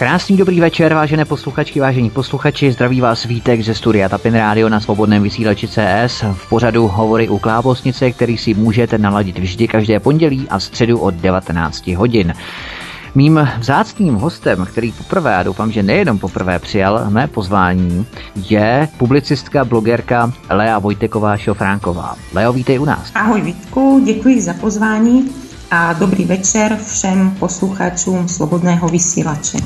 Krásný dobrý večer, vážené posluchačky, vážení posluchači. Zdraví vás Vítek ze studia Tapin Radio na svobodném vysílači CS v pořadu Hovory u Klábosnice, který si můžete naladit vždy každé pondělí a středu od 19 hodin. Mým vzácným hostem, který poprvé, a doufám, že nejenom poprvé přijal mé pozvání, je publicistka, blogerka Lea Vojteková Šofránková. Leo, vítej u nás. Ahoj Vítku, děkuji za pozvání a dobrý večer všem posluchačům Slobodného vysílače.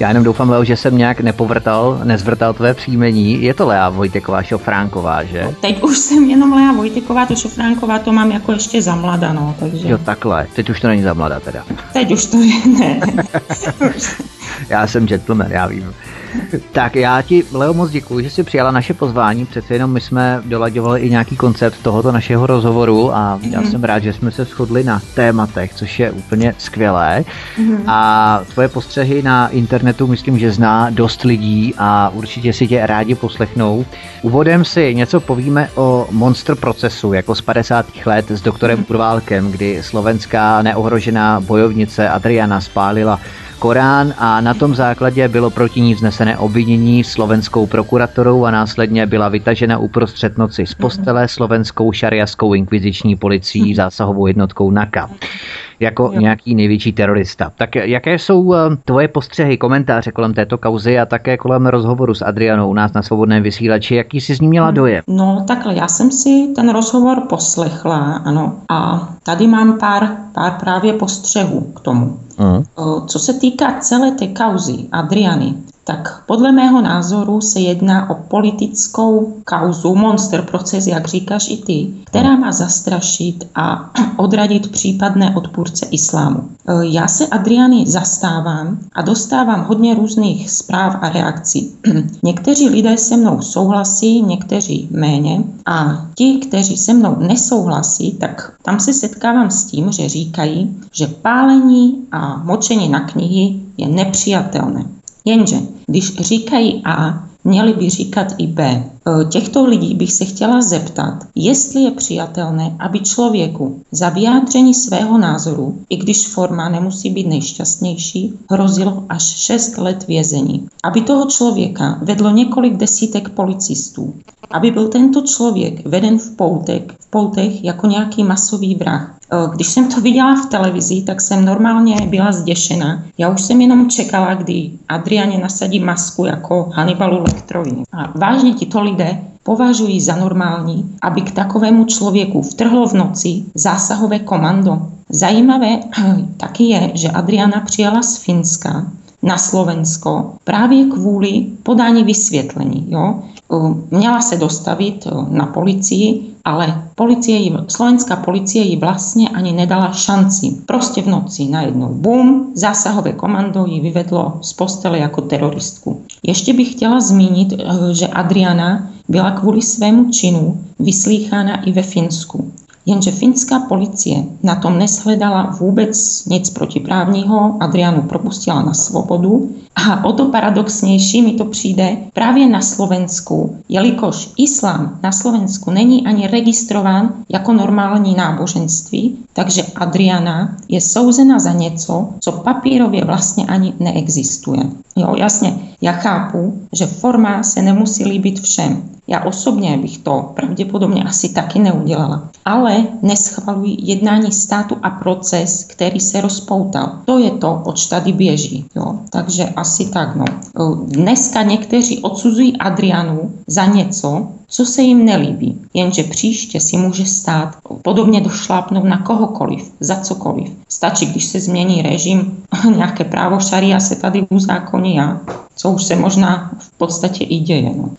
Já jenom doufám, Leo, že jsem nějak nepovrtal, nezvrtal tvé příjmení. Je to Lea Vojteková Šofránková, že? No, teď už jsem jenom Lea Vojteková, to Šofránková to mám jako ještě za mlada, no, takže... Jo, takhle. Teď už to není za mlada teda. Teď už to je, ne. já jsem gentleman, já vím. Tak já ti, Leo, moc děkuji, že jsi přijala naše pozvání. Přece jenom my jsme dolaďovali i nějaký koncept tohoto našeho rozhovoru a já mm-hmm. jsem rád, že jsme se shodli na tématech, což je úplně skvělé. Mm-hmm. A tvoje postřehy na internetu myslím, že zná dost lidí a určitě si tě rádi poslechnou. Úvodem si něco povíme o monster procesu, jako z 50. let s doktorem mm-hmm. Urválkem, kdy slovenská neohrožená bojovnice Adriana spálila Korán a na tom základě bylo proti ní vznesené obvinění slovenskou prokuratorou a následně byla vytažena uprostřed noci z postele slovenskou šariaskou inkviziční policií zásahovou jednotkou NAKA jako jo. nějaký největší terorista. Tak jaké jsou eh, tvoje postřehy, komentáře kolem této kauzy a také kolem rozhovoru s Adrianou u nás na svobodném vysílači? Jaký jsi z ní měla hmm. dojem? No takhle, já jsem si ten rozhovor poslechla, ano, a tady mám pár, pár právě postřehů k tomu. Co se týká celé té kauzy Adriany, tak podle mého názoru se jedná o politickou kauzu, monster proces, jak říkáš i ty, která má zastrašit a odradit případné odpůrce islámu. E, já se Adriany zastávám a dostávám hodně různých zpráv a reakcí. Někteří lidé se mnou souhlasí, někteří méně a ti, kteří se mnou nesouhlasí, tak tam se setkávám s tím, že říkají, že pálení a močení na knihy je nepřijatelné. Jenže když říkají A, měli by říkat i B. E, těchto lidí bych se chtěla zeptat, jestli je přijatelné, aby člověku za vyjádření svého názoru, i když forma nemusí být nejšťastnější, hrozilo až 6 let vězení. Aby toho člověka vedlo několik desítek policistů. Aby byl tento člověk veden v poutech, v poutech jako nějaký masový vrah. Když jsem to viděla v televizi, tak jsem normálně byla zděšena. Já už jsem jenom čekala, kdy Adriane nasadí masku jako Hannibalu Lectrovi. A vážně tito lidé považují za normální, aby k takovému člověku vtrhlo v noci zásahové komando. Zajímavé taky je, že Adriana přijala z Finska na Slovensko právě kvůli podání vysvětlení. Jo? Měla se dostavit na policii, ale policie jí, slovenská policie ji vlastně ani nedala šanci. Prostě v noci najednou bum, zásahové komando ji vyvedlo z postele jako teroristku. Ještě bych chtěla zmínit, že Adriana byla kvůli svému činu vyslýchána i ve Finsku. Jenže finská policie na tom neshledala vůbec nic protiprávního, Adrianu propustila na svobodu a o to paradoxnější mi to přijde právě na Slovensku, jelikož islám na Slovensku není ani registrován jako normální náboženství, takže Adriana je souzena za něco, co papírově vlastně ani neexistuje. Jo, jasně, já chápu, že forma se nemusí líbit všem. Já osobně bych to pravděpodobně asi taky neudělala. Ale neschvaluji jednání státu a proces, který se rozpoutal. To je to, oč tady běží. Jo? Takže asi tak. No. Dneska někteří odsuzují Adrianu za něco, co se jim nelíbí. Jenže příště si může stát podobně došlápnout na kohokoliv, za cokoliv. Stačí, když se změní režim, nějaké právo šaria se tady uzákoní a co už se možná v podstatě i děje. No.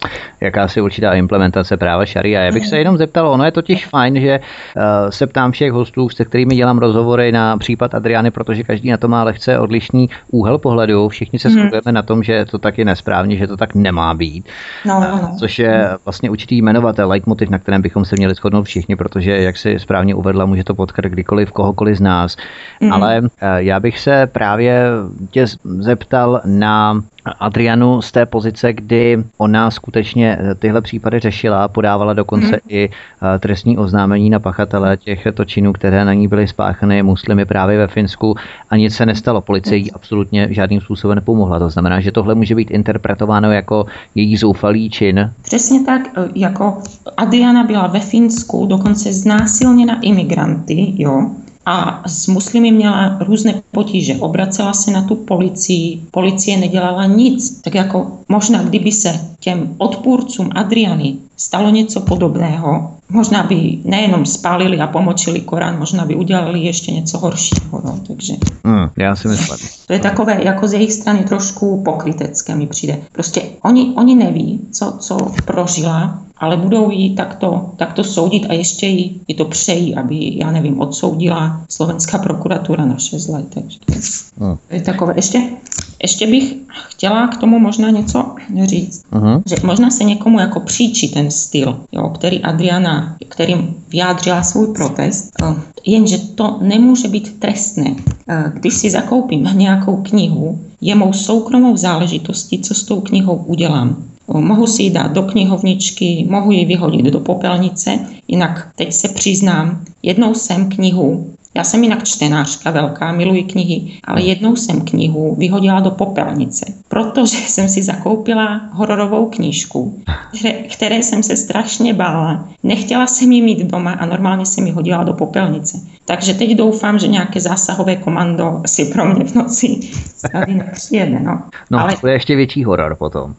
Jaká si určitá implementace práva šaria. Já bych se jenom zeptal, ono je totiž fajn, že uh, se ptám všech hostů, se kterými dělám rozhovory na případ Adriany, protože každý na to má lehce odlišný úhel pohledu. Všichni se hmm. shodujeme na tom, že to tak je nesprávně, že to tak nemá být. No, no, no. Což je vlastně určitý jmenovatel, leitmotiv, na kterém bychom se měli shodnout všichni, protože, jak si správně uvedla, může to potkat kdykoliv, kohokoliv z nás. Hmm. Ale uh, já bych se právě tě zeptal na Adrianu z té pozice, kdy ona skutečně tyhle případy řešila, podávala dokonce hmm. i trestní oznámení na pachatele těchto činů, které na ní byly spáchany muslimy právě ve Finsku a nic se nestalo. Policie jí absolutně žádným způsobem nepomohla. To znamená, že tohle může být interpretováno jako její zoufalý čin. Přesně tak, jako Adriana byla ve Finsku dokonce znásilněna imigranty, jo, a s muslimy měla různé potíže. Obracela se na tu policii, policie nedělala nic. Tak jako možná, kdyby se těm odpůrcům Adriany stalo něco podobného, možná by nejenom spálili a pomočili Korán, možná by udělali ještě něco horšího. No, takže... Mm, já si myslím. To je takové jako z jejich strany trošku pokrytecké mi přijde. Prostě oni, oni neví, co, co prožila ale budou ji takto, takto soudit a ještě jí, jí to přejí, aby, já nevím, odsoudila slovenská prokuratura na 6 let. Takže hmm. to je takové. Ještě, ještě bych chtěla k tomu možná něco říct, uh-huh. že možná se někomu jako příčí ten styl, jo, který Adriana, kterým vyjádřila svůj protest, jenže to nemůže být trestné. Když si zakoupím nějakou knihu, je mou soukromou záležitostí, co s tou knihou udělám. Mohu si ji dát do knihovničky, mohu ji vyhodit do popelnice, jinak teď se přiznám, jednou jsem knihu já jsem jinak čtenářka velká, miluji knihy, ale jednou jsem knihu vyhodila do popelnice, protože jsem si zakoupila hororovou knížku, které, které jsem se strašně bála. Nechtěla jsem ji mít doma a normálně jsem ji hodila do popelnice. Takže teď doufám, že nějaké zásahové komando si pro mě v noci tady nepřijede. No, no ale... to je ještě větší horor potom.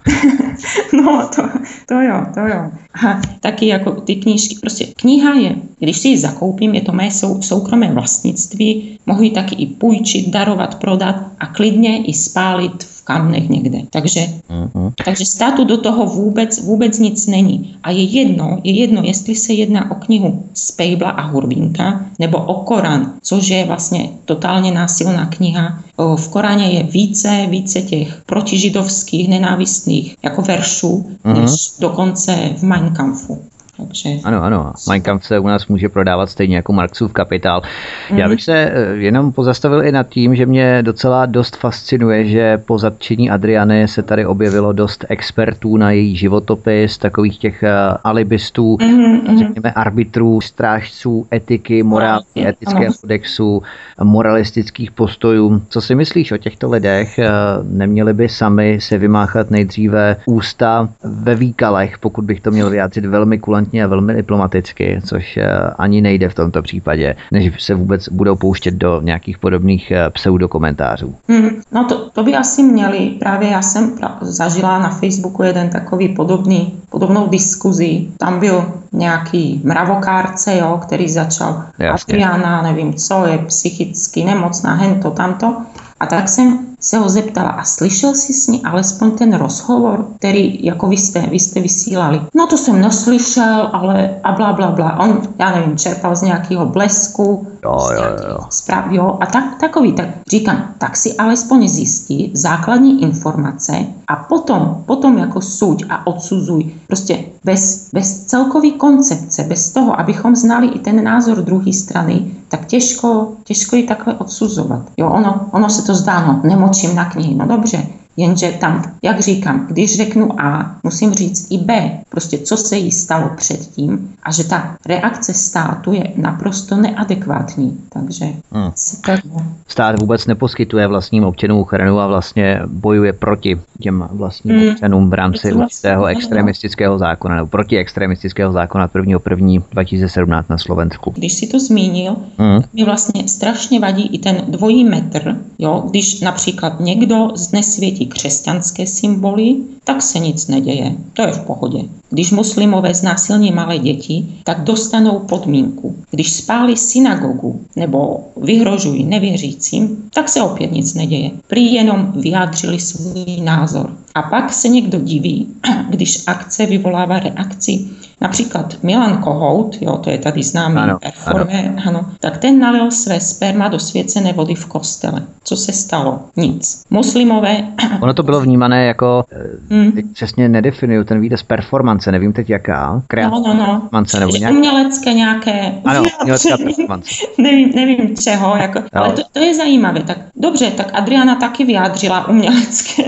no, to, to jo, to jo. A taky jako ty knížky, prostě kniha je, když si ji zakoupím, je to mé sou, soukromé vlastnictví, mohu ji taky i půjčit, darovat, prodat a klidně i spálit v kamnech někde. Takže, uh-huh. takže státu do toho vůbec, vůbec nic není. A je jedno, je jedno, jestli se jedná o knihu Spejbla a Hurvínka nebo o Korán, což je vlastně totálně násilná kniha. V Koráně je více, více těch protižidovských, nenávistných jako veršů, uh-huh. než dokonce v Mein Kampfu. Takže... Ano, ano. Mein Kampf se u nás může prodávat stejně jako Marxův kapitál. Mm. Já bych se eh, jenom pozastavil i nad tím, že mě docela dost fascinuje, že po zatčení Adriany se tady objevilo dost expertů na její životopis, takových těch uh, alibistů, mm, řekněme arbitrů, strážců etiky, morálky, etického kodexu, moralistických postojů. Co si myslíš o těchto lidech? Eh, neměli by sami se vymáchat nejdříve ústa ve výkalech, pokud bych to měl vyjádřit velmi kulantně elegantně a velmi diplomaticky, což eh, ani nejde v tomto případě, než se vůbec budou pouštět do nějakých podobných eh, pseudokomentářů. Hmm, no to, to by asi měli. Právě já jsem zažila na Facebooku jeden takový podobný, podobnou diskuzi. Tam byl nějaký mravokárce, jo, který začal Jasně. Adriana, nevím co, je psychicky nemocná, hento, tamto. A tak jsem se ho zeptala, a slyšel jsi s ní alespoň ten rozhovor, který jako vy jste, vy jste vysílali? No to jsem neslyšel, ale a bla, bla, bla. On, já nevím, čerpal z nějakého blesku, jo, jo, jo. Zpráv, jo. A tak, takový, tak říkám, tak si alespoň zjistí základní informace a potom, potom jako suď a odsuzuj. Prostě bez, bez celkový koncepce, bez toho, abychom znali i ten názor druhé strany, tak těžko, těžko ji takhle odsuzovat. Jo, ono, ono se to zdá, no, nemočím na knihy, no dobře, Jenže tam, jak říkám, když řeknu A, musím říct i B. Prostě co se jí stalo předtím a že ta reakce státu je naprosto neadekvátní. Takže hmm. tak... Stát vůbec neposkytuje vlastním občanům ochranu a vlastně bojuje proti těm vlastním hmm. občanům v rámci vlastně, určitého extremistického zákona nebo proti extremistického zákona 1.1.2017 2017 na Slovensku. Když si to zmínil, hmm. tak mi vlastně strašně vadí i ten dvojí metr, jo, když například někdo znesvětí křesťanské symboly, tak se nic neděje. To je v pohodě. Když muslimové znásilní malé děti, tak dostanou podmínku. Když spálí synagogu nebo vyhrožují nevěřícím, tak se opět nic neděje. Prý jenom vyjádřili svůj názor. A pak se někdo diví, když akce vyvolává reakci. Například Milan Kohout, jo, to je tady známý ano, performer, ano. ano, tak ten nalil své sperma do svěcené vody v kostele. Co se stalo? Nic. Muslimové... Ono to bylo vnímané jako, hmm. přesně nedefinuju ten výraz performance, nevím teď jaká, kreativní no, no, no. nebo nějak... umělecké nějaké... Ano, umělecká performance. nevím, nevím čeho, jako, no. ale to, to, je zajímavé. Tak dobře, tak Adriana taky vyjádřila umělecké,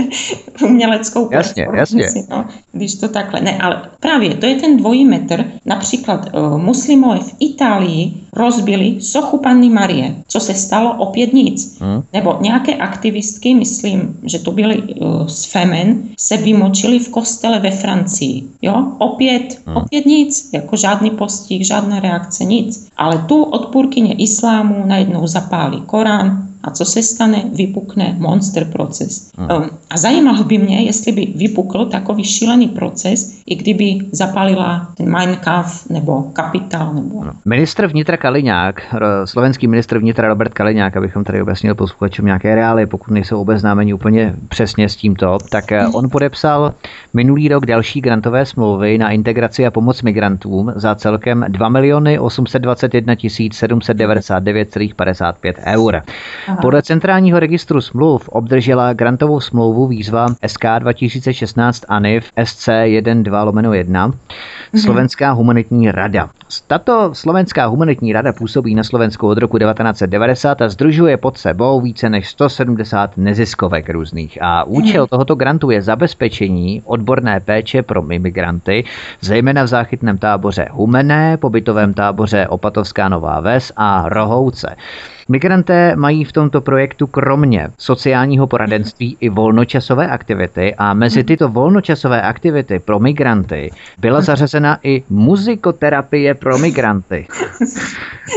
uměleckou jasně, jasně. No, když to takhle. Ne, ale právě to je ten dvojí metr. Například uh, muslimové v Itálii rozbili sochu Panny Marie. Co se stalo? Opět nic. Hmm. Nebo nějaké aktivistky, myslím, že to byly uh, z Femen, se vymočili v kostele ve Francii. Jo? Opět, hmm. opět nic. Jako žádný postih, žádná reakce, nic. Ale tu odpůrkyně islámu najednou zapálí Korán, a co se stane? Vypukne monster proces. Hmm. A zajímalo by mě, jestli by vypukl takový šílený proces, i kdyby zapalila ten Mein Kampf nebo Kapitál. Nebo... Ministr vnitra Kaliňák, slovenský ministr vnitra Robert Kaliňák, abychom tady objasnili posluchačům nějaké reály, pokud nejsou obeznámeni úplně přesně s tímto, tak eh, on podepsal minulý rok další grantové smlouvy na integraci a pomoc migrantům za celkem 2 miliony 821 799,55 eur. Aha. Podle Centrálního registru smluv obdržela grantovou smlouvu výzva SK 2016 ANIF SC 12 lomeno 1 Slovenská humanitní rada. Tato Slovenská humanitní rada působí na Slovensku od roku 1990 a združuje pod sebou více než 170 neziskovek různých. A účel mhm. tohoto grantu je zabezpečení odborné péče pro imigranty, zejména v záchytném táboře Humené, pobytovém táboře Opatovská Nová Ves a Rohouce. Migranté mají v tomto projektu kromě sociálního poradenství i volnočasové aktivity a mezi tyto volnočasové aktivity pro migranty byla zařazena i muzikoterapie pro migranty.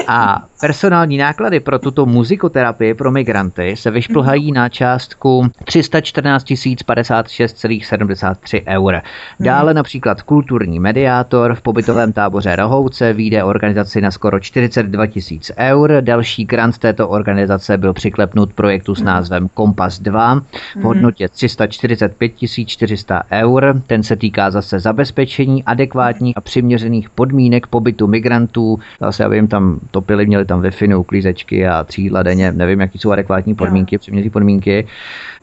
A personální náklady pro tuto muzikoterapii pro migranty se vyšplhají na částku 314 056,73 eur. Dále například kulturní mediátor v pobytovém táboře Rohouce vyjde organizaci na skoro 42 000 eur. Další grant této organizace byl přiklepnut projektu s názvem Kompas 2 v hodnotě 345 400 eur. Ten se týká zase zabezpečení adekvátních a přiměřených podmínek pobytu migrantů. Zase, aby jim tam topili, měli tam Wi-Fi, uklízečky a třídla denně. Nevím, jaký jsou adekvátní podmínky, přiměřené podmínky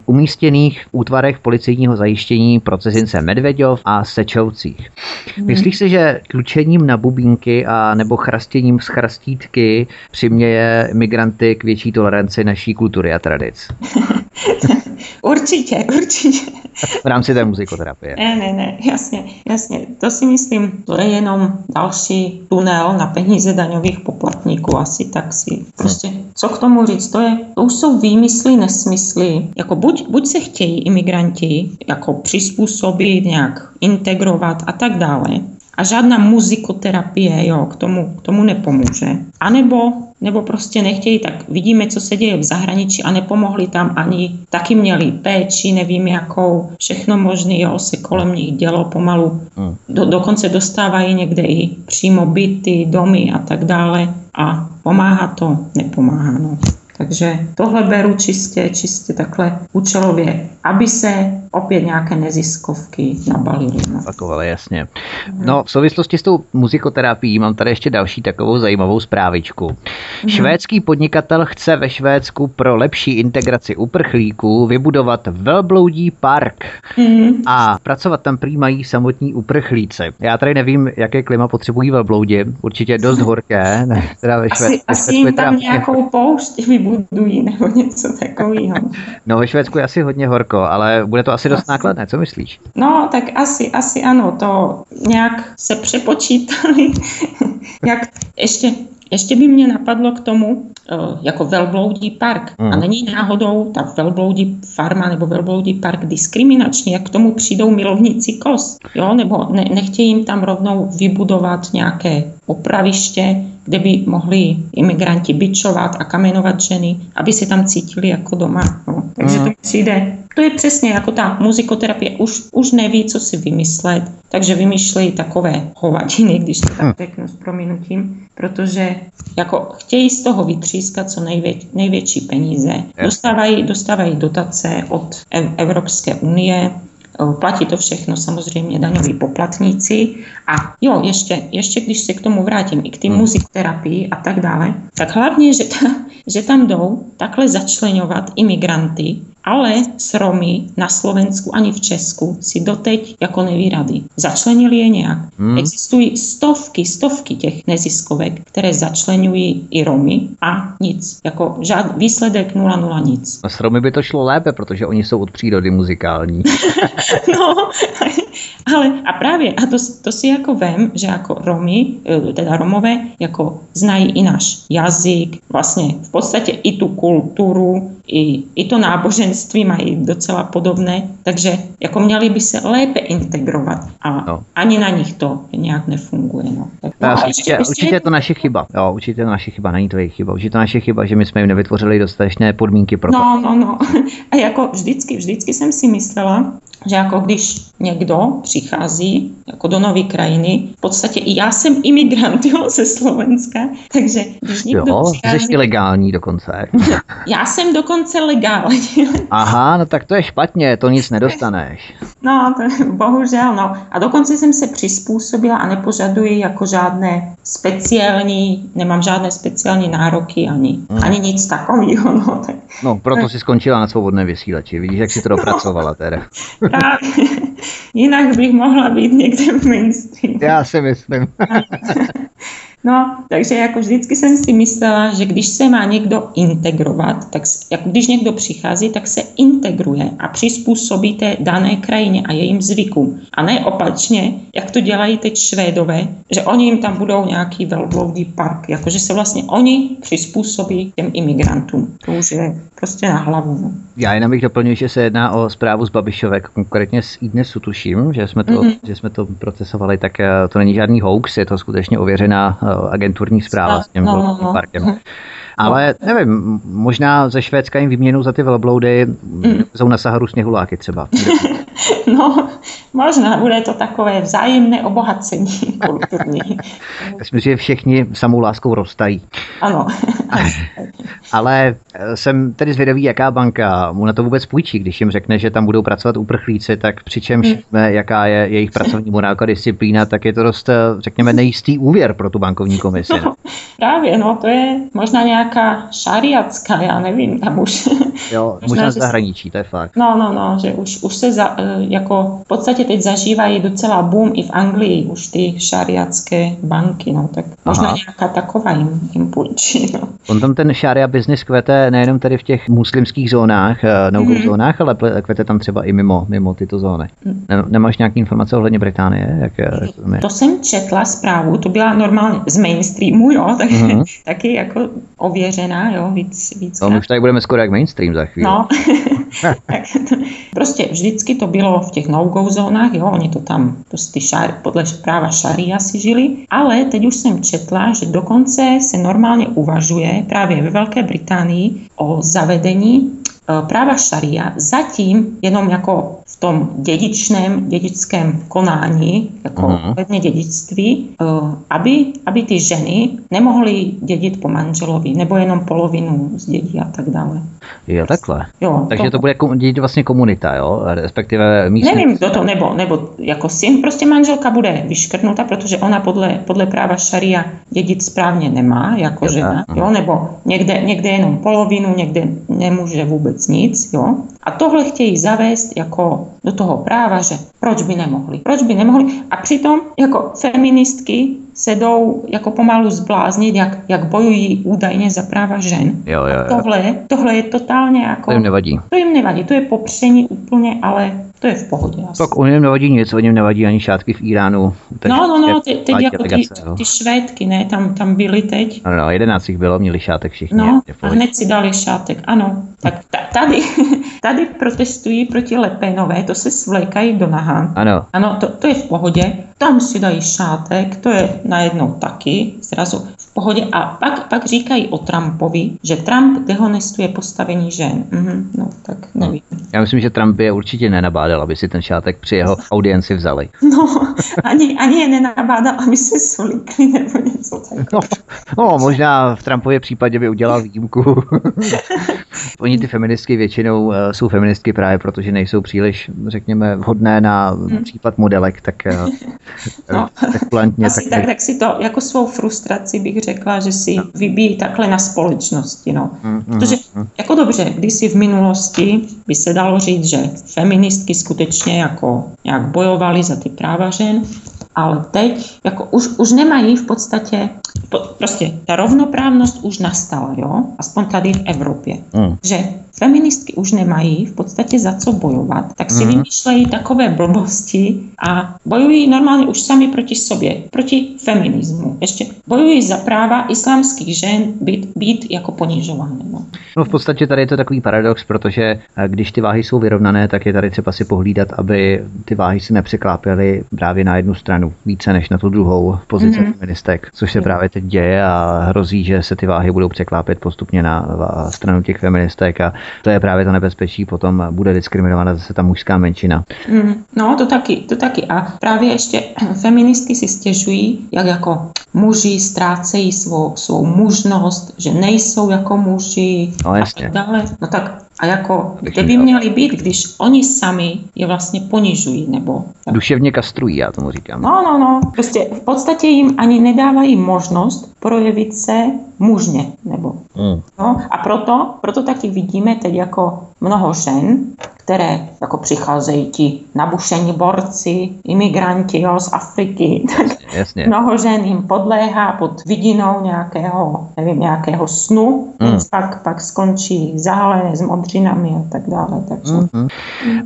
umístěných v útvarech policejního zajištění pro cizince Medveďov a Sečovcích. Hmm. Myslíš si, že tlučením na bubínky a nebo chrastěním z chrastítky přiměje migranty k větší toleranci naší kultury a tradic? určitě, určitě. V rámci té muzikoterapie. Ne, ne, ne, jasně, jasně. To si myslím, to je jenom další tunel na peníze daňových poplatníků. Asi tak si prostě, co k tomu říct, to je, to už jsou výmysly, nesmysly. Jako buď, buď se chtějí imigranti jako přizpůsobit, nějak integrovat a tak dále. A žádná muzikoterapie jo, k, tomu, k tomu nepomůže. A nebo nebo prostě nechtějí, tak vidíme, co se děje v zahraničí a nepomohli tam ani, taky měli péči, nevím jakou, všechno možné, jo, se kolem nich dělo pomalu. Hmm. Do, dokonce dostávají někde i přímo byty, domy a tak dále a pomáhá to, nepomáhá, no. Takže tohle beru čistě, čistě takhle účelově, aby se opět nějaké neziskovky nabalily. No. Takovale, jasně. No, v souvislosti s tou muzikoterapií mám tady ještě další takovou zajímavou zprávičku. Mm. Švédský podnikatel chce ve Švédsku pro lepší integraci uprchlíků vybudovat velbloudí park mm. a pracovat tam prý mají samotní uprchlíci. Já tady nevím, jaké klima potřebují velbloudi, určitě dost horké. Ne, teda ve Švédsku, asi, asi jim tam nějakou poušť vybudují nebo něco takového. No ve Švédsku je asi hodně horko, ale bude to asi dost asi. nákladné, co myslíš? No, tak asi, asi ano, to nějak se přepočítali, jak ještě ještě by mě napadlo k tomu, eh, jako velbloudí park. Mm. A není náhodou ta velbloudí farma nebo velbloudí park diskriminační, jak k tomu přijdou milovníci kos, jo? nebo ne, nechtějí jim tam rovnou vybudovat nějaké opraviště, kde by mohli imigranti bičovat a kamenovat ženy, aby se tam cítili jako doma. No. Takže mm. to přijde to je přesně jako ta muzikoterapie. Už, už neví, co si vymyslet, takže vymýšlejí takové hovadiny, když to tak hm. řeknu s prominutím, protože jako chtějí z toho vytřískat co největ, největší peníze. Dostávají, dostávají dotace od Evropské unie, platí to všechno samozřejmě daňoví poplatníci. A jo, ještě, ještě když se k tomu vrátím, i k té hmm. muzikterapii a tak dále, tak hlavně, že, ta, že tam jdou takhle začlenovat imigranty, ale s Romy na Slovensku ani v Česku si doteď jako neví rady. Začlenili je nějak. Hmm. Existují stovky, stovky těch neziskovek, které začlenují i Romy a nic. Jako žád, výsledek 0,0 nic. A s Romy by to šlo lépe, protože oni jsou od přírody muzikální. no, ale a právě, a to, to si jako vem, že jako Romy, e, teda Romové, jako znají i náš jazyk, vlastně v podstatě i tu kulturu, i, i to náboženství mají docela podobné, takže jako měli by se lépe integrovat a no. ani na nich to nějak nefunguje. No. Tak, no, určitě, ještě, určitě je to naše chyba. Jo, určitě je to naše chyba, není to jejich chyba. Určitě to naše chyba, že my jsme jim nevytvořili dostatečné podmínky pro to. No, no, no. A jako vždycky, vždycky jsem si myslela, že jako když někdo přichází jako do nové krajiny, v podstatě i já jsem imigrant jo, ze Slovenska, takže když někdo jo, přichází... jsi legální dokonce. já jsem dokonce legální. Aha, no tak to je špatně, to nic nedostaneš. No, to, bohužel, no. A dokonce jsem se přizpůsobila a nepožaduji jako žádné speciální, nemám žádné speciální nároky ani, hmm. ani nic takového. No, tak, no proto si skončila na svobodné vysílači. Vidíš, jak si to dopracovala teda. Právě. Jinak bych mohla být někde v mainstreamu. Já si myslím. No, takže jako vždycky jsem si myslela, že když se má někdo integrovat, tak jako když někdo přichází, tak se integruje a přizpůsobí té dané krajině a jejím zvykům. A ne opačně, jak to dělají teď Švédové, že oni jim tam budou nějaký velbloudý park, jakože se vlastně oni přizpůsobí těm imigrantům. To už je prostě na hlavu. No. Já jenom bych doplnil, že se jedná o zprávu z Babišovek, konkrétně z iDnesu tuším, že jsme to, mm-hmm. že jsme to procesovali, tak eh, to není žádný hoax, je to skutečně ověřená agenturní zpráva s tím no, no, no. parkem. Ale nevím, možná ze Švédska jim výměnou za ty velbloudy mm. jsou na Saharu sněhuláky třeba. no, možná bude to takové vzájemné obohacení kulturní. Myslím, že všichni samou láskou roztají. Ano. Ale eh, jsem tedy zvědavý, jaká banka mu na to vůbec půjčí, když jim řekne, že tam budou pracovat uprchlíci, tak přičemž hmm. jaká je jejich pracovní morálka, disciplína, tak je to dost, eh, řekněme, nejistý úvěr pro tu bankovní komisi. No, právě, no, to je možná nějaká šariacká, já nevím, tam už. Jo, možná, možná z zahraničí, to je fakt. No, no, no, že už, už se za, eh, jako v podstatě teď zažívají docela boom i v Anglii, už ty šariacké banky, no, tak možná Aha. nějaká taková jim, jim půjčí, no. On tam ten šária business kvete nejenom tady v těch muslimských zónách, eh, no mm. zónách, ale kvete tam třeba i mimo, mimo tyto zóny. Mm. Nemáš nějaké informace ohledně Británie? Jak, jak to, to jsem četla zprávu, to byla normálně z mainstreamu, jo, tak, mm. taky jako ověřená, jo, víc, víc. No, už tady budeme skoro jak mainstream za chvíli. No, tak to, prostě vždycky to bylo v těch no-go zónách, jo, oni to tam prostě šar, podle práva šaria si žili, ale teď už jsem četla, že dokonce se normálně uvažuje právě ve Velké Británii o zavedení e, práva šaria zatím jenom jako v tom dědičném, dědickém konání, jako uh-huh. dědictví, e, aby, aby ty ženy nemohly dědit po manželovi, nebo jenom polovinu z dědí a tak dále. Jo, takhle. Jo, Takže to, to bude dědit vlastně komunita, jo? Respektive místní... Nevím, kdo to, nebo, nebo jako syn, prostě manželka bude vyškrtnuta, protože ona podle, podle práva šaria dědit správně nemá, jako jo, žena, jo? Nebo někde, někde jenom polovinu, někde nemůže vůbec nic, jo? A tohle chtějí zavést jako do toho práva, že proč by nemohli. Proč by nemohli. A přitom jako feministky se jdou jako pomalu zbláznit, jak, jak bojují údajně za práva žen. Jo, jo, jo. Tohle, tohle je totálně jako... To jim nevadí. To jim nevadí, to je popření úplně, ale to je v pohodě. Asi. Tak o něm nevadí nic, o něm nevadí ani šátky v Iránu. Teď no, no, no, teď, teď jako ty, ty švédky, ne, tam, tam byly teď. No, no, jedenáct jich bylo, měli šátek všichni. No, a hned si dali šátek, ano. Tak tady, tady protestují proti Lepenové, to se svlékají do naha. Ano. Ano, to, to je v pohodě, tam si dají šátek, to je najednou taky zrazu v pohodě. A pak, pak říkají o Trumpovi, že Trump dehonestuje postavení žen. Mhm, no, tak nevím. Já myslím, že Trump je určitě nenabádal, aby si ten šátek při jeho audienci vzali. No, ani, ani je nenabádal, aby se solíkli nebo něco takového. No, no, možná v Trumpově případě by udělal výjimku. Oni ty feministky většinou eh, jsou feministky právě protože nejsou příliš, řekněme, vhodné na hmm. případ modelek, tak eh, no, asi tak, tak, tak si to jako svou frustraci bych řekla, že si vybíjí takhle na společnosti. No. Hmm, protože hmm. jako dobře, když si v minulosti by se dalo říct, že feministky skutečně jako nějak bojovali za ty práva žen, ale teď jako už, už nemají v podstatě, prostě ta rovnoprávnost už nastala, jo, aspoň tady v Evropě, mm. že feministky už nemají v podstatě za co bojovat, tak si mm. vymýšlejí takové blbosti a bojují normálně už sami proti sobě, proti feminismu. Ještě bojují za práva islámských žen být, být jako ponižovány. No. no v podstatě tady je to takový paradox, protože eh, když ty váhy jsou vyrovnané, tak je tady třeba si pohlídat, aby ty váhy se nepřeklápěly právě na jednu stranu více než na tu druhou pozici mm-hmm. feministek, což se právě teď děje a hrozí, že se ty váhy budou překlápět postupně na stranu těch feministek a to je právě to nebezpečí, potom bude diskriminovaná zase ta mužská menšina. Mm, no, to taky, to taky. A právě ještě feministky si stěžují, jak jako muži ztrácejí svou, svou mužnost, že nejsou jako muži no, a tak dále. No tak a jako, kde by měli být, když oni sami je vlastně ponižují, nebo... Tak. Duševně kastrují, já tomu říkám. No, no, no. Prostě v podstatě jim ani nedávají možnost projevit se mužně, nebo... Mm. No, a proto, proto taky vidíme teď jako mnoho žen, které jako přicházejí ti nabušení borci, imigranti jo, z Afriky, tak Jasně. mnoho žen jim podléhá pod vidinou nějakého, nevím, nějakého snu, mm. pak, pak skončí zále s modřinami a tak dále. Takže... Mm-hmm.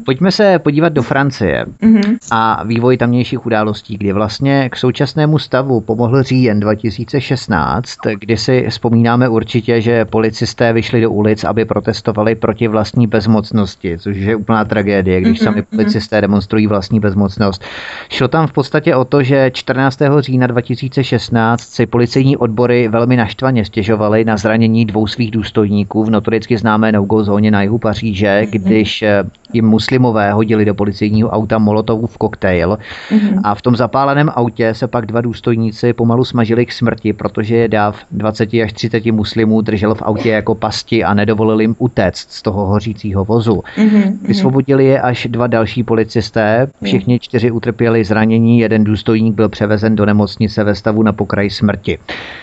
Pojďme se podívat do Francie mm-hmm. a vývoj tamnějších událostí, kdy vlastně k současnému stavu pomohl říjen 2016, kdy si vzpomínáme určitě, že policisté vyšli do ulic, aby protestovali proti vlastní bezmocnosti, což je úplná tragédie, když mm-hmm. sami policisté demonstrují vlastní bezmocnost. Šlo tam v podstatě o to, že 14. října 2016 si policejní odbory velmi naštvaně stěžovaly na zranění dvou svých důstojníků v notoricky známé no zóně na jihu Paříže, mm-hmm. když eh, jim muslimové hodili do policejního auta molotovův koktejl mm-hmm. a v tom zapáleném autě se pak dva důstojníci pomalu smažili k smrti, protože je dáv 20 až 30 muslimů držel v autě jako pasti a nedovolil jim utéct z toho hořícího vozu. Mm-hmm. Vysvobodili je až dva další policisté, všichni čtyři utrpěli zranění, jeden důstojník byl převezen do nemocnice ve stavu na pokraji smrti.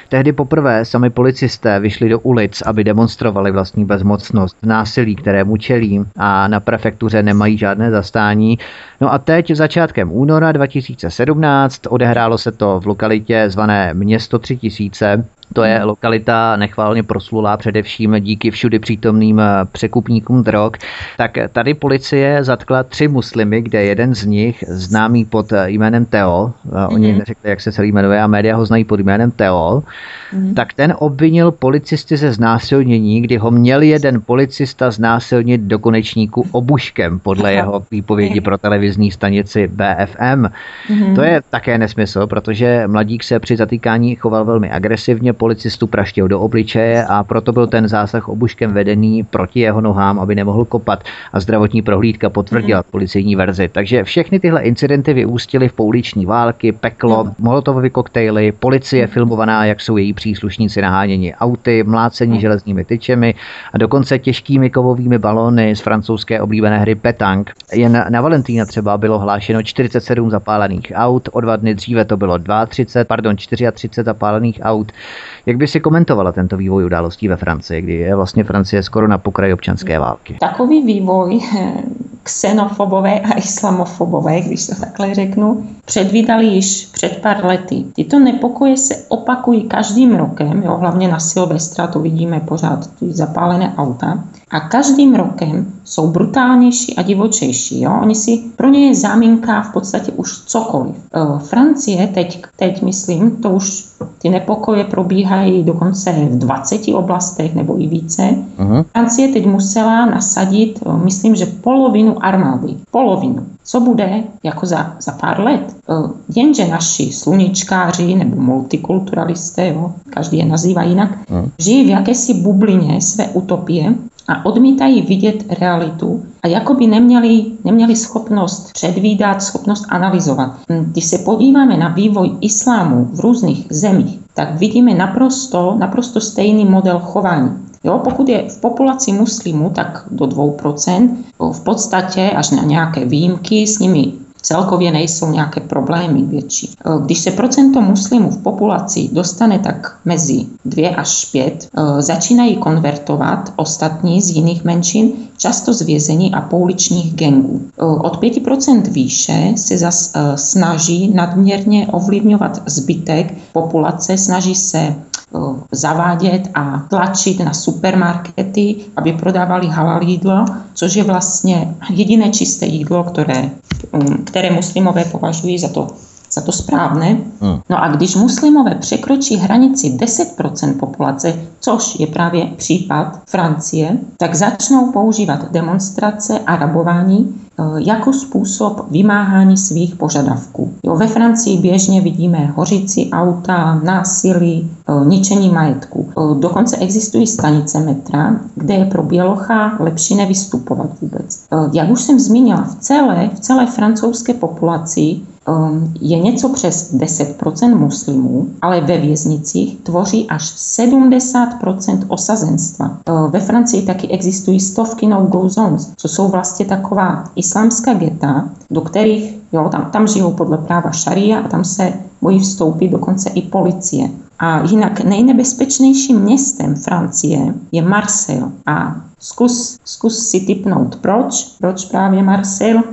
Tehdy poprvé sami policisté vyšli do ulic, aby demonstrovali vlastní bezmocnost, násilí, které mučelí a na prefektuře nemají žádné zastání. No a teď začátkem února 2017 odehrálo se to v lokalitě zvané Město 3000, to je lokalita nechválně proslulá především díky všudy přítomným eh, překupníkům drog. Tak tady policie zatkla tři muslimy, kde jeden z nich, známý pod eh, jménem Teo, mm-hmm. oni mhm. neřekli, jak se celý jmenuje, a média ho znají pod jménem Teo, mm-hmm. tak ten obvinil policisty ze znásilnění, kdy ho měl jeden policista znásilnit do konečníku obuškem, podle jeho výpovědi pro televizní stanici BFM. Mm-hmm. To je také nesmysl, protože mladík se při zatýkání choval velmi agresivně, policistu praštil do obličeje a proto byl ten zásah obuškem vedený proti jeho nohám, aby nemohl kopat a zdravotní prohlídka potvrdila mm. policejní verzi. Takže všechny tyhle incidenty vyústily v pouliční války, peklo, mm. molotovové koktejly, policie mm. filmovaná, jak jsou její příslušníci naháněni auty, mlácení mm. železnými tyčemi a dokonce těžkými kovovými balóny z francouzské oblíbené hry Petang. Jen na Valentína třeba bylo hlášeno 47 zapálených aut, o dva dny dříve to bylo 32, pardon, 34 zapálených aut. Jak by si komentovala tento vývoj událostí ve Francii, kdy je vlastně Francie skoro na pokraji občanské války? Takový vývoj xenofobové a islamofobové, když to takhle řeknu, předvídali již před pár lety. Tyto nepokoje se opakují každým rokem, jo, hlavně na Silvestra, to vidíme pořád ty zapálené auta. A každým rokem jsou brutálnější a divočejší. Jo? Oni si, pro ně je záminka v podstatě už cokoliv. E, Francie, teď, teď myslím, to už ty nepokoje probíhají dokonce v 20 oblastech nebo i více. Uh-huh. Francie teď musela nasadit, e, myslím, že polovinu armády. Polovinu. Co bude jako za, za pár let? E, jenže naši sluničkáři nebo multikulturalisté, jo, každý je nazývá jinak, uh-huh. žijí v jakési bublině své utopie a odmítají vidět realitu a jako by neměli, neměli schopnost předvídat, schopnost analyzovat. Když se podíváme na vývoj islámu v různých zemích, tak vidíme naprosto, naprosto stejný model chování. Jo, pokud je v populaci muslimů, tak do 2%, v podstatě až na nějaké výjimky, s nimi celkově nejsou nějaké problémy větší. E, když se procento muslimů v populaci dostane tak mezi 2 až 5, e, začínají konvertovat ostatní z jiných menšin, často z vězení a pouličních gengů. E, od 5% výše se zas snaží nadměrně ovlivňovat zbytek populace, snaží se zavádět a tlačit na supermarkety, aby prodávali halal jídlo, což je vlastně jediné čisté jídlo, které, um, které muslimové považují za to za to správné. Hmm. No a když muslimové překročí hranici 10% populace, což je právě případ Francie, tak začnou používat demonstrace a rabování eh, jako způsob vymáhání svých požadavků. Jo, ve Francii běžně vidíme hořící auta, násilí, eh, ničení majetku. Eh, dokonce existují stanice metra, kde je pro bělocha lepší nevystupovat vůbec. Jak už jsem zmínila, v celé, v celé francouzské populaci je něco přes 10 muslimů, ale ve věznicích tvoří až 70% osazenstva. Uh, ve Francii taky existují stovky no-go zones, co jsou vlastně taková islámská geta, do kterých jo, tam, tam žijou podle práva šaria a tam se bojí vstoupit dokonce i policie. A jinak nejnebezpečnějším městem Francie je Marseille. A zkus, zkus si typnout, proč? Proč právě Marseille?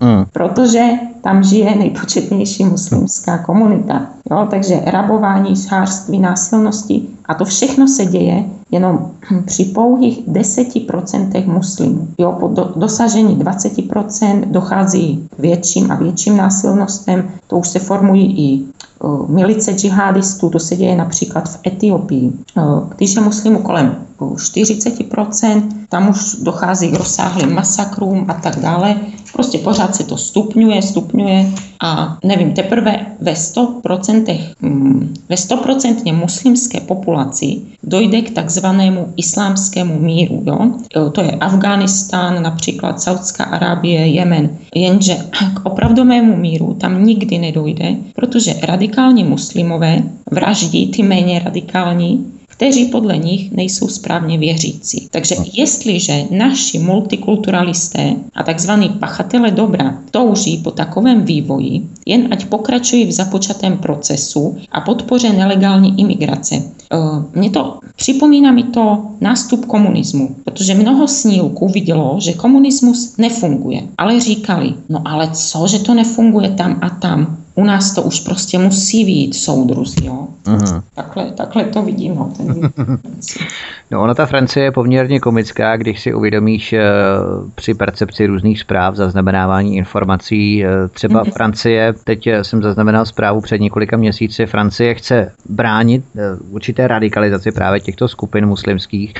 Mm. Protože tam žije nejpočetnější muslimská komunita. Jo, takže rabování, šářství, násilnosti a to všechno se děje jenom při pouhých 10% muslimů. Jo, po do, dosažení 20% dochází k větším a větším násilnostem, to už se formují i milice džihadistů, to se děje například v Etiopii. Když je muslimů kolem 40%, tam už dochází k rozsáhlým masakrům a tak dále. Prostě pořád se to stupňuje, stupňuje a nevím, teprve ve 100%, mm, ve 100% muslimské populaci dojde k takzvanému islámskému míru. Jo? To je Afghánistán, například Saudská Arábie, Jemen. Jenže k opravdovému míru tam nikdy nedojde, protože radikální muslimové vraždí ty méně radikální kteří podle nich nejsou správně věřící. Takže jestliže naši multikulturalisté a tzv. pachatele dobra touží po takovém vývoji, jen ať pokračují v započatém procesu a podpoře nelegální imigrace. E, mně to připomíná mi to nástup komunismu, protože mnoho snílků vidělo, že komunismus nefunguje, ale říkali, no ale co, že to nefunguje tam a tam u nás to už prostě musí být soudruzi, jo. Uh-huh. Takhle, takhle to vidím, no, ten No ona ta Francie je poměrně komická, když si uvědomíš uh, při percepci různých zpráv, zaznamenávání informací. Uh, třeba uh-huh. Francie, teď jsem zaznamenal zprávu před několika měsíci, Francie chce bránit uh, určité radikalizaci právě těchto skupin muslimských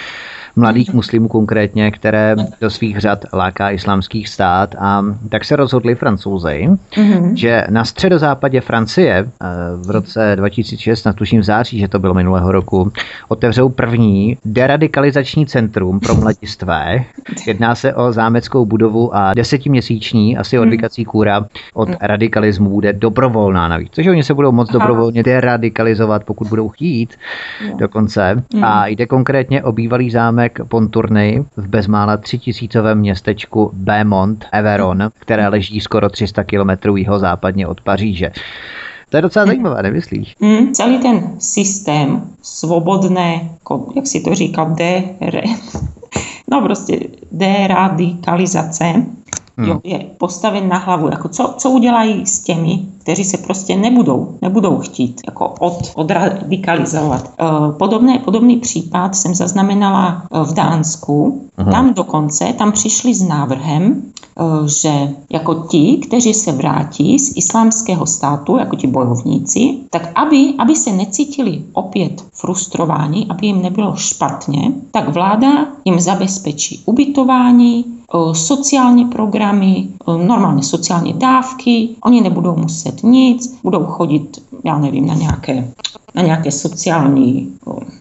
mladých muslimů konkrétně, které do svých řad láká islámských stát a tak se rozhodli francouzi, mm-hmm. že na středozápadě Francie eh, v roce 2006, na tuším v září, že to bylo minulého roku, otevřou první deradikalizační centrum pro mladistvé. Jedná se o zámeckou budovu a desetiměsíční asi odvykací kůra od radikalismu bude dobrovolná navíc. Což oni se budou moc dobrovolně deradikalizovat, pokud budou chtít dokonce. A jde konkrétně o bývalý zámek zámek Ponturny v bezmála třitisícovém městečku Beaumont Everon, které leží skoro 300 km západně od Paříže. To je docela mm. zajímavé, nemyslíš? Mm, celý ten systém svobodné, jak si to říkal, de, re, no prostě deradikalizace hmm. jo, je postaven na hlavu. Jako co, co udělají s těmi, kteří se prostě nebudou, nebudou chtít jako od, odradikalizovat. Eh, podobné, podobný případ jsem zaznamenala eh, v Dánsku. Aha. Tam dokonce, tam přišli s návrhem, eh, že jako ti, kteří se vrátí z islámského státu, jako ti bojovníci, tak aby, aby se necítili opět frustrováni, aby jim nebylo špatně, tak vláda jim zabezpečí ubytování, sociální programy, normálně sociální dávky, oni nebudou muset nic, budou chodit, já nevím, na nějaké, na nějaké sociální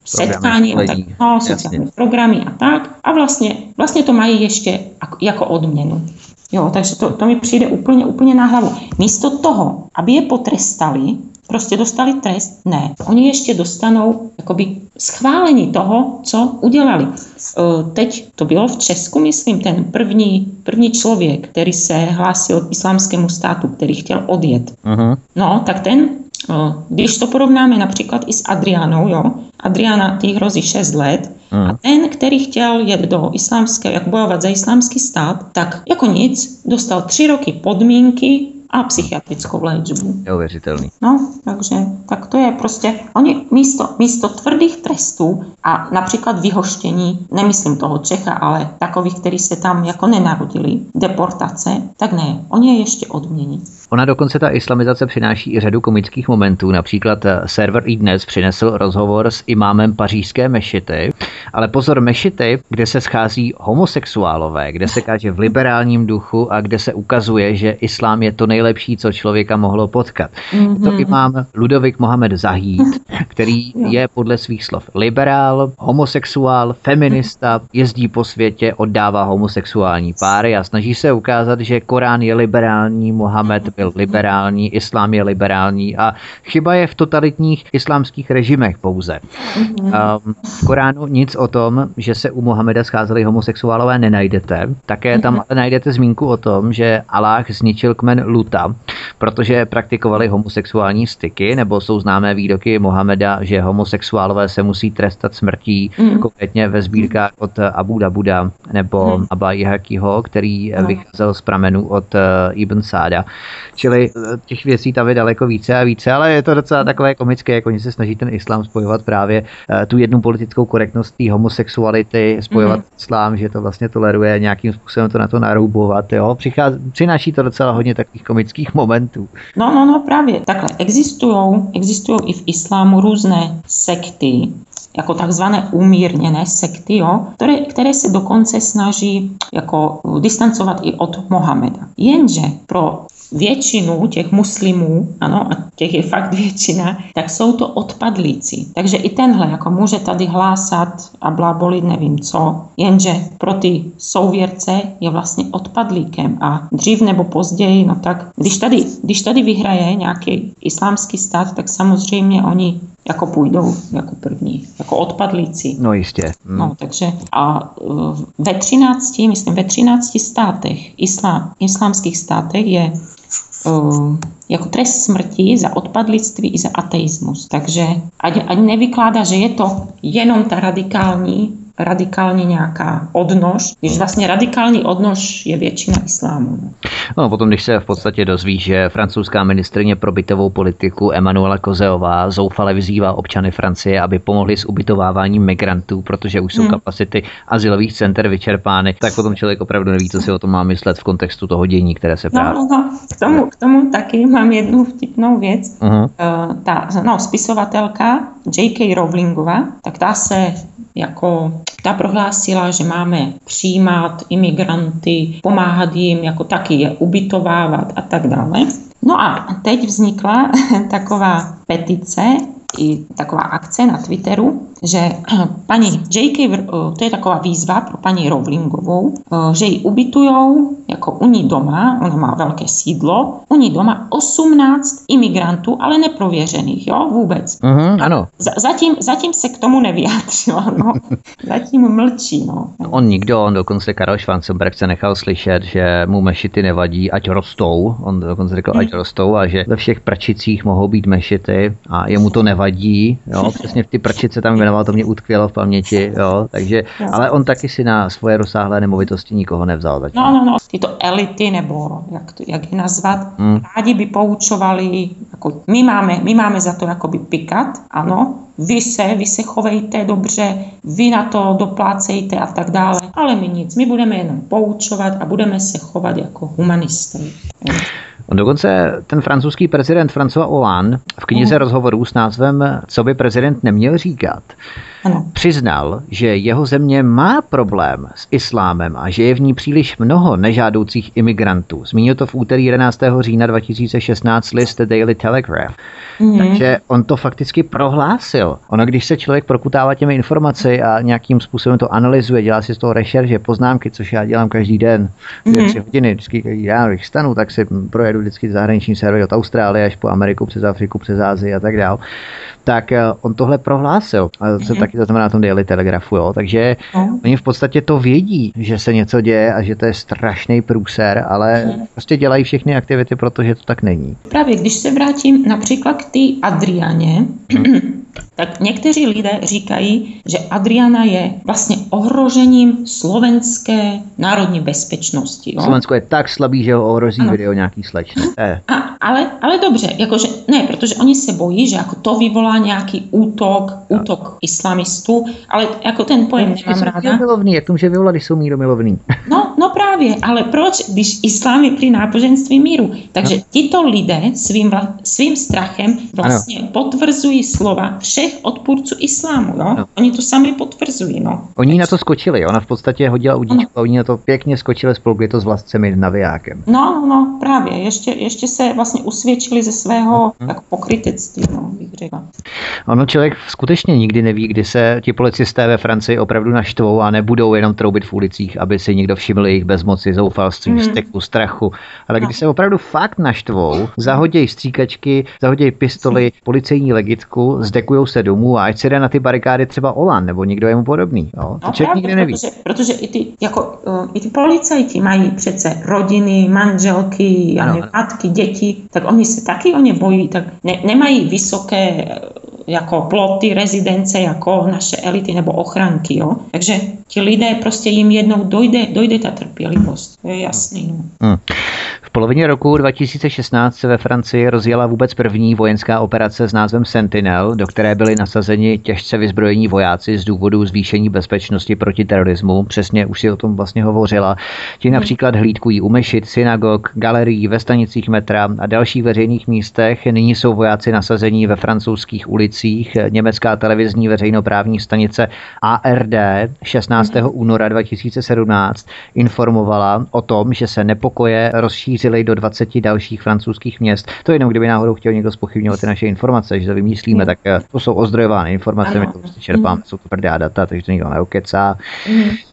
setkání a tak, no, sociální Jasně. programy a tak. A vlastně, vlastně to mají ještě jako odměnu. Jo, takže to, to mi přijde úplně, úplně na hlavu. Místo toho, aby je potrestali, prostě dostali trest? Ne. Oni ještě dostanou jakoby schválení toho, co udělali. E, teď to bylo v Česku, myslím, ten první, první člověk, který se hlásil k islámskému státu, který chtěl odjet. Uh-huh. No, tak ten, e, když to porovnáme například i s Adrianou, jo, Adriana tý hrozí 6 let, uh-huh. a ten, který chtěl jet do islámského, jak bojovat za islámský stát, tak jako nic, dostal tři roky podmínky, a psychiatrickou léčbu. Neuvěřitelný. No, takže tak to je prostě, oni místo, místo tvrdých trestů a například vyhoštění, nemyslím toho Čecha, ale takových, kteří se tam jako nenarodili, deportace, tak ne, oni je ještě odmění. Ona dokonce ta islamizace přináší i řadu komických momentů. Například eh, server i dnes přinesl rozhovor s imámem pařížské mešity. Ale pozor, mešity, kde se schází homosexuálové, kde se káže v liberálním duchu a kde se ukazuje, že islám je to nejlepší, co člověka mohlo potkat. Mm-hmm. To imám Ludovik Mohamed Zahid, který je podle svých slov liberál, homosexuál, feminista, jezdí po světě, oddává homosexuální páry a snaží se ukázat, že Korán je liberální, Mohamed byl liberální, islám je liberální a chyba je v totalitních islámských režimech pouze. Um, v Koránu nic o tom, že se u Mohameda scházeli homosexuálové, nenajdete. Také tam ale najdete zmínku o tom, že Aláh zničil kmen Luta, protože praktikovali homosexuální styky, nebo jsou známé výroky Mohameda, že homosexuálové se musí trestat smrtí, mm. konkrétně ve sbírkách od Abu Dabuda nebo mm. Abba Jihakiho, který mm. vycházel z pramenů od uh, Ibn Sáda. Čili eh, těch věcí tam je daleko více a více, ale je to docela takové komické, jako oni se snaží ten islám spojovat právě tu jednu politickou korektnost té homosexuality, spojovat mm-hmm. islám, že to vlastně toleruje, nějakým způsobem to na to naroubovat. Jo? Přichází, přináší to docela hodně takových komických momentů. No, no, no, právě. Takhle existují, existují i v islámu různé sekty, jako takzvané umírněné sekty, jo, které, které se dokonce snaží jako distancovat i od Mohameda. Jenže pro většinu těch muslimů, ano, a těch je fakt většina, tak jsou to odpadlíci. Takže i tenhle jako může tady hlásat a blábolit nevím co, jenže pro ty souvěrce je vlastně odpadlíkem a dřív nebo později, no tak když tady, když tady vyhraje nějaký islámský stát, tak samozřejmě oni jako půjdou jako první, jako odpadlíci. No jistě. Hmm. No, takže a ve 13, myslím ve 13 státech, islám, islámských státech je uh, jako trest smrti za odpadlictví i za ateismus. Takže ať, ať nevykládá, že je to jenom ta radikální radikálně nějaká odnož, když vlastně radikální odnož je většina islámu. No. no potom, když se v podstatě dozví, že francouzská ministrině pro bytovou politiku Emanuela Kozeová zoufale vyzývá občany Francie, aby pomohli s ubytováváním migrantů, protože už jsou hmm. kapacity asilových center vyčerpány, tak potom člověk opravdu neví, co si o tom má myslet v kontextu toho dění, které se právě. No, no, k, tomu, k tomu taky mám jednu vtipnou věc. Uh-huh. Uh, ta no, spisovatelka J.K. Rowlingová, tak ta se jako ta prohlásila, že máme přijímat imigranty, pomáhat jim, jako taky je ubytovávat a tak dále. No a teď vznikla taková petice, i taková akce na Twitteru, že paní J.K., eh, to je taková výzva pro paní Rowlingovou, eh, že ji ubytujou jako u ní doma, ona má velké sídlo, u ní doma 18 imigrantů, ale neprověřených, jo, vůbec. Mm-hmm, ano. Z- zatím, zatím se k tomu nevyjádřila, no. zatím mlčí, no. On nikdo, on dokonce Karel Schwarzenberg se nechal slyšet, že mu mešity nevadí, ať rostou, on dokonce řekl, ať mm. rostou a že ve všech pračicích mohou být mešity a jemu to nevadí vadí, jo, přesně v ty prčice tam jmenoval, to mě utkvělo v paměti, jo, takže, ale on taky si na svoje rozsáhlé nemovitosti nikoho nevzal. Zatím. No, no, no, tyto elity, nebo jak, to, jak je nazvat, mm. rádi by poučovali, jako my máme, my máme za to jakoby pikat, ano, vy se, vy se chovejte dobře, vy na to doplácejte a tak dále, ale my nic, my budeme jenom poučovat a budeme se chovat jako humanisté. Dokonce ten francouzský prezident François Hollande v knize mm. rozhovorů s názvem Co by prezident neměl říkat, ano. přiznal, že jeho země má problém s islámem a že je v ní příliš mnoho nežádoucích imigrantů. Zmínil to v úterý 11. října 2016 list The Daily Telegraph. Mm. Takže on to fakticky prohlásil. Ono, když se člověk prokutává těmi informaci a nějakým způsobem to analyzuje, dělá si z toho rešerže, poznámky, což já dělám každý den, dvě, mm. tři hodiny, vždycky každý ráno, když stanu, tak si projedu vždycky zahraniční servery od Austrálie až po Ameriku, přes Afriku, přes Ázii a tak dále tak eh, on tohle prohlásil. A co mm-hmm. taky to znamená na tom Daily Telegrafu, jo. Takže mm. oni v podstatě to vědí, že se něco děje a že to je strašný průser, ale mm. prostě dělají všechny aktivity, protože to tak není. Právě když se vrátím například k té Adrianě, mm. tak někteří lidé říkají, že Adriana je vlastně ohrožením slovenské národní bezpečnosti. Jo? Slovensko je tak slabý, že ho ohrozí ano. video nějaký slečny. A, ale, ale dobře, jakože ne, protože oni se bojí, že jako to vyvolá nějaký útok, útok islamistů, ale jako ten pojem nemám ráda. Míromilovný, jak to může vyvolat, když jsou míromilovný? No, no právě, ale proč, když islám je při náboženství míru? Takže no. tito lidé svým, svým strachem vlastně ano. potvrzují slova všech odpůrců islámu. Jo? No. Oni to sami potvrzují. No. Oni na to skočili, ona v podstatě hodila udíčku a oni na to pěkně skočili spolu, je to s vlastcemi navijákem. No, no, no, právě. Ještě, ještě se vlastně usvědčili ze svého uh-huh. jako pokrytectví, no, bych řekla. Ono člověk skutečně nikdy neví, kdy se ti policisté ve Francii opravdu naštvou a nebudou jenom troubit v ulicích, aby si někdo všiml jejich bezmoci, zoufalství, mm. steku, strachu. Ale no. když se opravdu fakt naštvou, zahodějí stříkačky, zahodějí pistoli, policejní legitku, zdekují se domů a ať se jde na ty barikády třeba Olan nebo někdo jemu podobný. Jo? To no, člověk nikdy neví. Protože, protože i, ty, jako, uh, i ty policajti mají přece rodiny, manželky, ano, matky, děti, tak oni se taky o ně bojí, tak ne, nemají vysoké jako ploty, rezidence, jako naše elity nebo ochranky. Jo? Takže ti lidé prostě jim jednou dojde, dojde ta trpělivost. To je jasný. No. Hmm. V polovině roku 2016 se ve Francii rozjela vůbec první vojenská operace s názvem Sentinel, do které byli nasazeni těžce vyzbrojení vojáci z důvodu zvýšení bezpečnosti proti terorismu. Přesně už si o tom vlastně hovořila. Ti například hlídkují u mešit, synagog, galerií, ve stanicích metra a dalších veřejných místech. Nyní jsou vojáci nasazení ve francouzských ulicích. Německá televizní veřejnoprávní stanice ARD 16. února 2017 informovala o tom, že se nepokoje rozšířily do 20 dalších francouzských měst. To jenom, kdyby náhodou chtěl někdo spochybňovat ty naše informace, že to vymýšlíme, mm. tak eh, to jsou ozdrojované informace, ano. my to prostě čerpáme, mm. jsou to tvrdá data, takže to nikdo neokecá.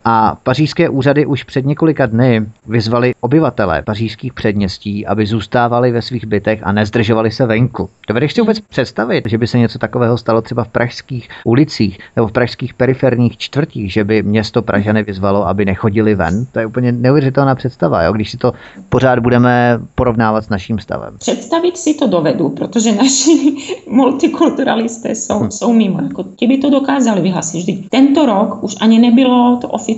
A pařížské úřady už před několika dny vyzvali obyvatele pařížských předměstí, aby zůstávali ve svých bytech a nezdržovali se venku. Dovedeš si vůbec představit, že by se něco takového stalo třeba v pražských ulicích nebo v pražských periferních čtvrtích, že by město Pražany vyzvalo, aby nechodili ven? To je úplně neuvěřitelná představa, jo? když si to pořád budeme porovnávat s naším stavem. Představit si to dovedu, protože naši multikulturalisté jsou, hmm. jsou mimo. Jako ti by to dokázali vyhlasit. Vždy. Tento rok už ani nebylo to oficiální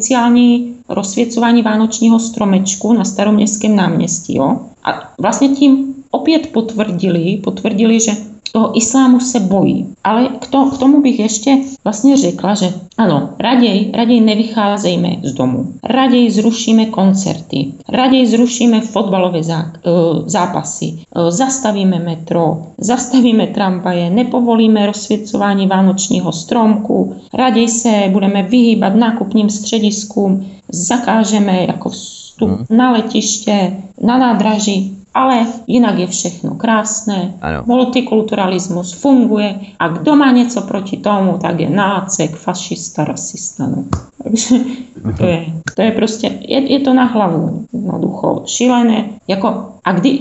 rozsvěcování vánočního stromečku na staroměstském náměstí. Jo? A vlastně tím opět potvrdili, potvrdili, že toho islámu se bojí. Ale k, to, k tomu bych ještě vlastně řekla, že ano, raději, raději nevycházejme z domu. Raději zrušíme koncerty. Raději zrušíme fotbalové zá, eh, zápasy. Eh, zastavíme metro. Zastavíme tramvaje. Nepovolíme rozsvěcování vánočního stromku. Raději se budeme vyhýbat nákupním střediskům. Zakážeme jako vstup hmm. na letiště, na nádraží ale jinak je všechno krásné. Ano. Multikulturalismus funguje a kdo má něco proti tomu, tak je nácek, fašista, rasista. No. Takže to je, to je prostě, je, je to na hlavu jednoducho šílené. Jako, a kdy,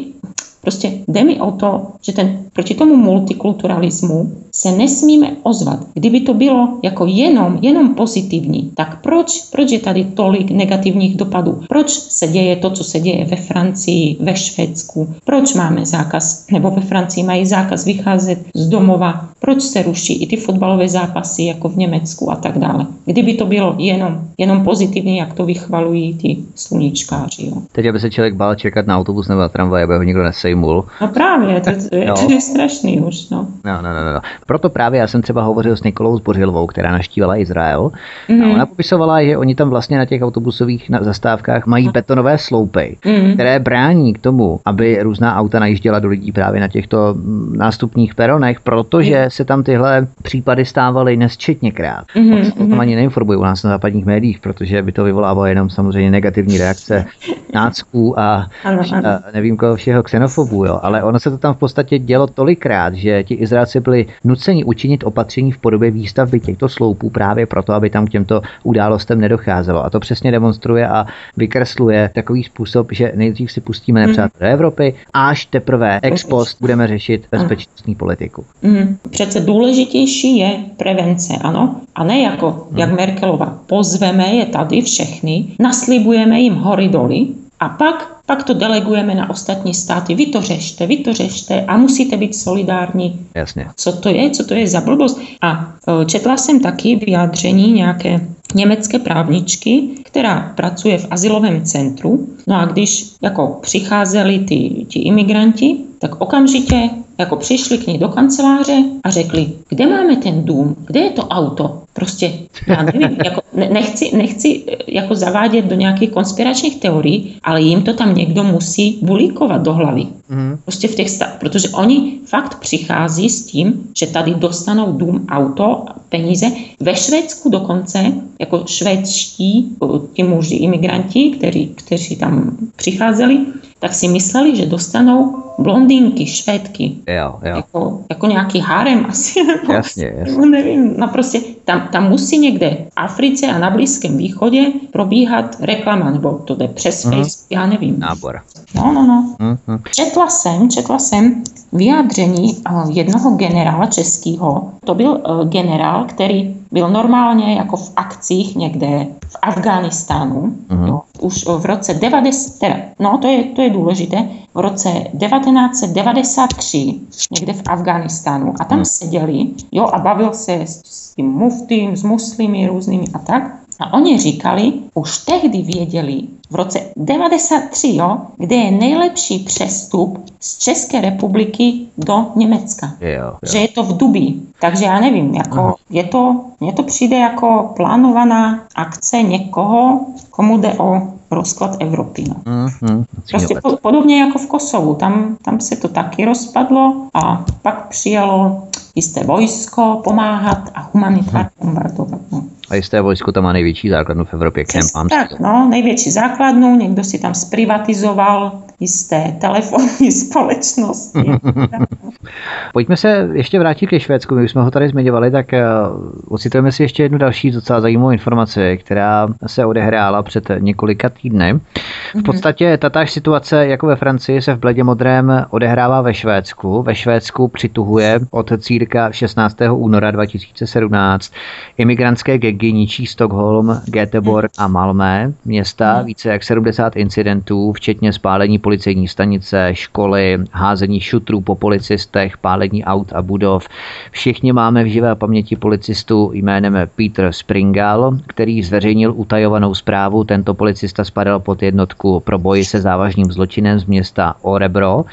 prostě jde mi o to, že ten, proti tomu multikulturalismu se nesmíme ozvat. Kdyby to bylo jako jenom, jenom pozitivní, tak proč, proč je tady tolik negativních dopadů? Proč se děje to, co se děje ve Francii, ve Švédsku? Proč máme zákaz, nebo ve Francii mají zákaz vycházet z domova proč se ruší i ty fotbalové zápasy jako v Německu a tak dále. Kdyby to bylo jenom, jenom pozitivně, jak to vychvalují ty sluníčkáři. Jo. Teď, aby se člověk bál čekat na autobus nebo na tramvaj, aby ho nikdo nesejmul. No právě, to, to, je, no. to je strašný už. No. No, no, no, no. Proto právě já jsem třeba hovořil s Nikolou Zbořilovou, která naštívila Izrael. Mm-hmm. A mhm. ona popisovala, že oni tam vlastně na těch autobusových zastávkách mají betonové sloupy, mm-hmm. které brání k tomu, aby různá auta najížděla do lidí právě na těchto mm, nástupních peronech, protože mm-hmm. se tam tyhle případy stávaly nesčetněkrát. Mm-hmm. O tom mhm. ani neinformují u nás na západních médiích, protože by to vyvolávalo jenom samozřejmě negativní reakce nácků a, ano, ano. a nevím koho všeho xenofobů, jo. ale ono se to tam v podstatě dělo tolikrát, že ti Izraelci byli nuceni učinit opatření v podobě výstavby těchto sloupů právě proto, aby tam k těmto událostem nedocházelo. A to přesně demonstruje a vykresluje takový způsob, že nejdřív si pustíme mhm. nepřátel do Evropy, až teprve ex post budeme řešit bezpečnostní politiku. Mm. Přece důležitější je prevence, ano? A ne jako, mm. jak Merkelova, pozveme je tady všechny, naslibujeme jim hory doly a pak pak to delegujeme na ostatní státy. Vy to řešte, vy to řešte a musíte být solidární. Jasně. Co to je, co to je za blbost? A e, četla jsem taky vyjádření nějaké německé právničky, která pracuje v asilovém centru. No a když jako přicházeli ty, ti imigranti, tak okamžitě jako přišli k ní do kanceláře a řekli, kde máme ten dům, kde je to auto. Prostě, já nevím, jako nechci, nechci jako zavádět do nějakých konspiračních teorií, ale jim to tam někdo musí bulíkovat do hlavy. Mm. Prostě v těch stav, protože oni fakt přichází s tím, že tady dostanou dům, auto, peníze. Ve Švédsku dokonce, jako švédští, ti muži, imigranti, kteří, kteří tam přicházeli, tak si mysleli, že dostanou blondýnky, švédky. Jo, jo. Jako, jako nějaký harem asi. Nebo, jasně, jasně. Nevím, no prostě tam, tam musí někde v Africe a na Blízkém východě probíhat reklama, nebo to jde přes mm. Facebook, já nevím. Nábor. No, no, no. Mm-hmm. Četla jsem, četla jsem vyjádření jednoho generála českého. To byl uh, generál, který byl normálně jako v akcích někde v Afghánistánu. Mm-hmm. Už v roce 90, teda, no to je, to je důležité, v roce 1993 někde v Afghánistánu a tam mm. seděli, jo, a bavil se s, s tím muftým, s muslimy různými a tak. A oni říkali, už tehdy věděli, v roce 93, jo, kde je nejlepší přestup z České republiky do Německa. Jo, jo. Že je to v Dubí. Takže já nevím, jako je to, mně to přijde jako plánovaná akce někoho, komu jde o rozklad Evropy. No. Mm-hmm. Prostě po, podobně jako v Kosovu, tam, tam se to taky rozpadlo a pak přijalo jisté vojsko pomáhat a humanitárně bombardovat. No. A jisté vojsko tam má největší základnu v Evropě, Camp Tak, no, největší základnu, někdo si tam zprivatizoval jisté telefonní společnosti. Pojďme se ještě vrátit ke Švédsku. My jsme ho tady zmiňovali, tak uh, ocitujeme si ještě jednu další docela zajímavou informaci, která se odehrála před několika týdny. V mhm. podstatě tatáž situace jako ve Francii se v bledě modrém odehrává ve Švédsku. Ve Švédsku přituhuje od círka 16. února 2017 imigrantské gegy ničí Stockholm, Göteborg a Malmö města. Mhm. Více jak 70 incidentů, včetně spálení policejní stanice, školy, házení šutrů po policistech, pálení aut a budov. Všichni máme v živé paměti policistu jménem Peter Springal, který zveřejnil utajovanou zprávu. Tento policista spadal pod jednotku pro boj se závažným zločinem z města Orebro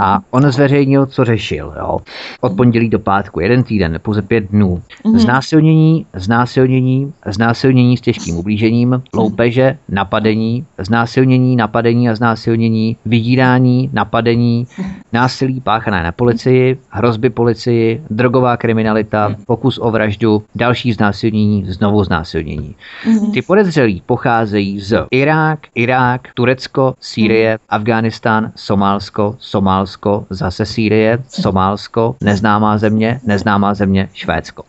a on zveřejnil, co řešil. Jo. Od pondělí do pátku, jeden týden, pouze pět dnů. Mhm. Znásilnění, znásilnění, znásilnění s těžkým ublížením, loupeže, napadení, znásilnění, napadení a znásilnění vydírání, napadení, násilí páchané na policii, hrozby policii, drogová kriminalita, pokus o vraždu, další znásilnění, znovu znásilnění. Mhm. Ty podezřelí pocházejí z Irák, Irák, Turecko, Sýrie, Afghánistán, Somálsko, Somálsko, zase Sýrie, Somálsko, neznámá země, neznámá země, Švédsko.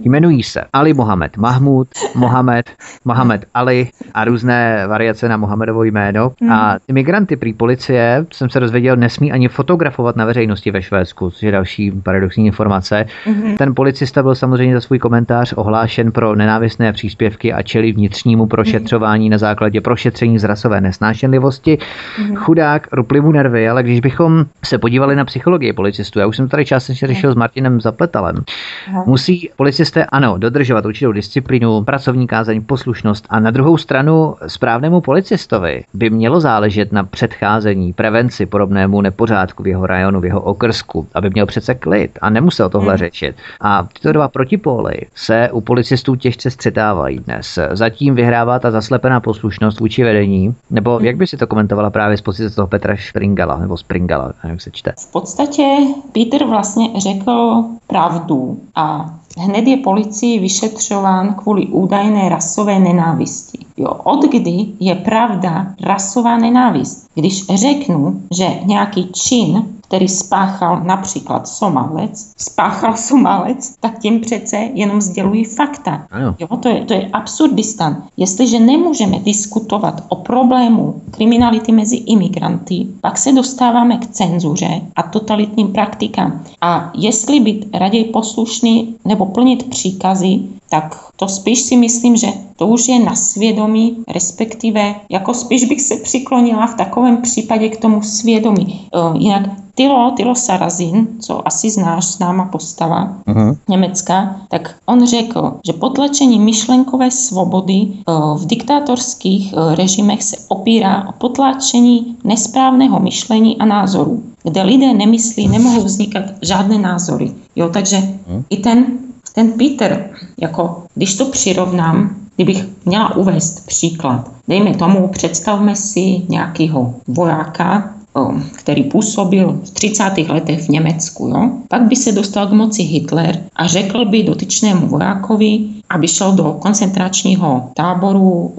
Jmenují se Ali Mohamed Mahmud, Mohamed, Mohamed Ali a různé variace na Mohamedovo jméno. A ty migranty prý policie, jsem se dozvěděl, nesmí ani fotografovat na veřejnosti ve Švédsku, což je další paradoxní informace. Mm-hmm. Ten policista byl samozřejmě za svůj komentář ohlášen pro nenávistné příspěvky a čeli vnitřnímu prošetřování mm-hmm. na základě prošetření z rasové nesnášenlivosti. Mm-hmm. Chudák, rupli mu nervy, ale když bychom se podívali na psychologii policistů, já už jsem tady částečně řešil s Martinem Zapletalem, Aha. musí policisté, ano, dodržovat určitou disciplínu, pracovní kázeň, poslušnost a na druhou stranu správnému policistovi by mělo záležet na předcházení, prevenci podobnému nepořádku v jeho rajonu, v jeho okrsku, aby měl přece klid a nemusel tohle hmm. řešit. A tyto dva protipóly se u policistů těžce střetávají dnes. Zatím vyhrává ta zaslepená poslušnost vůči vedení, nebo jak by si to komentovala právě z pozice toho Petra Springala, nebo Springala, jak se čte? V podstatě Peter vlastně řekl pravdu a Hned je policii vyšetřován kvůli údajné rasové nenávisti. Jo, od kdy je pravda rasová nenávist? Když řeknu, že nějaký čin který spáchal například Somálec, spáchal Somálec, tak tím přece jenom sdělují fakta. Jo, to, je, to je absurdistan. Jestliže nemůžeme diskutovat o problému kriminality mezi imigranty, pak se dostáváme k cenzuře a totalitním praktikám. A jestli být raději poslušný nebo plnit příkazy, tak to spíš si myslím, že to už je na svědomí, respektive jako spíš bych se přiklonila v takovém případě k tomu svědomí. Uh, jinak Tilo, Tilo Sarazin, co asi znáš, známa postava uh-huh. německá, tak on řekl, že potlačení myšlenkové svobody uh, v diktátorských uh, režimech se opírá o potlačení nesprávného myšlení a názorů. Kde lidé nemyslí, nemohou vznikat žádné názory. Jo, takže uh-huh. i ten ten Peter, jako když to přirovnám, kdybych měla uvést příklad, dejme tomu, představme si nějakého vojáka, který působil v 30. letech v Německu, jo? pak by se dostal k moci Hitler a řekl by dotyčnému vojákovi, aby šel do koncentračního táboru,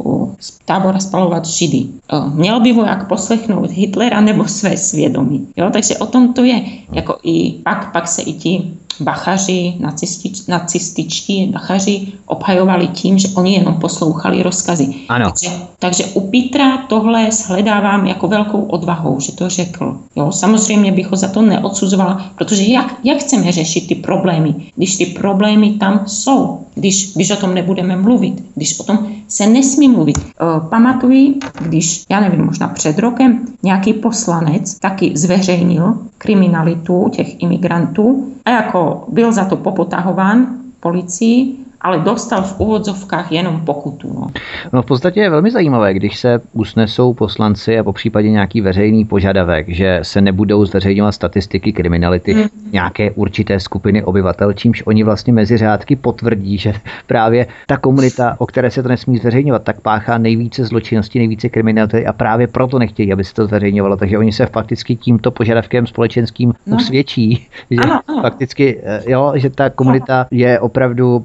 tábora spalovat Židy. Měl by voják poslechnout Hitlera nebo své svědomí. Jo? Takže o tom to je. Jako i, pak, pak se i ti bachaři, nacistič, nacističtí bachaři obhajovali tím, že oni jenom poslouchali rozkazy. Ano. Takže, takže u Petra tohle shledávám jako velkou odvahou, že to řekl. Jo, samozřejmě bych ho za to neodsuzovala, protože jak, jak chceme řešit ty problémy, když ty problémy tam jsou, když, když o tom nebudeme mluvit, když o tom se nesmí mluvit. E, pamatuji, když, já nevím, možná před rokem nějaký poslanec taky zveřejnil kriminalitu těch imigrantů a jako byl za to popotahován policii, ale dostal v úvodzovkách jenom pokutu. No. no v podstatě je velmi zajímavé, když se usnesou poslanci a po případě nějaký veřejný požadavek, že se nebudou zveřejňovat statistiky kriminality hmm. nějaké určité skupiny obyvatel, čímž oni vlastně mezi řádky potvrdí, že právě ta komunita, o které se to nesmí zveřejňovat, tak páchá nejvíce zločinnosti, nejvíce kriminality a právě proto nechtějí, aby se to zveřejňovalo. Takže oni se fakticky tímto požadavkem společenským no. usvědčí, že ano, ano. fakticky, eh, jo, že ta komunita je opravdu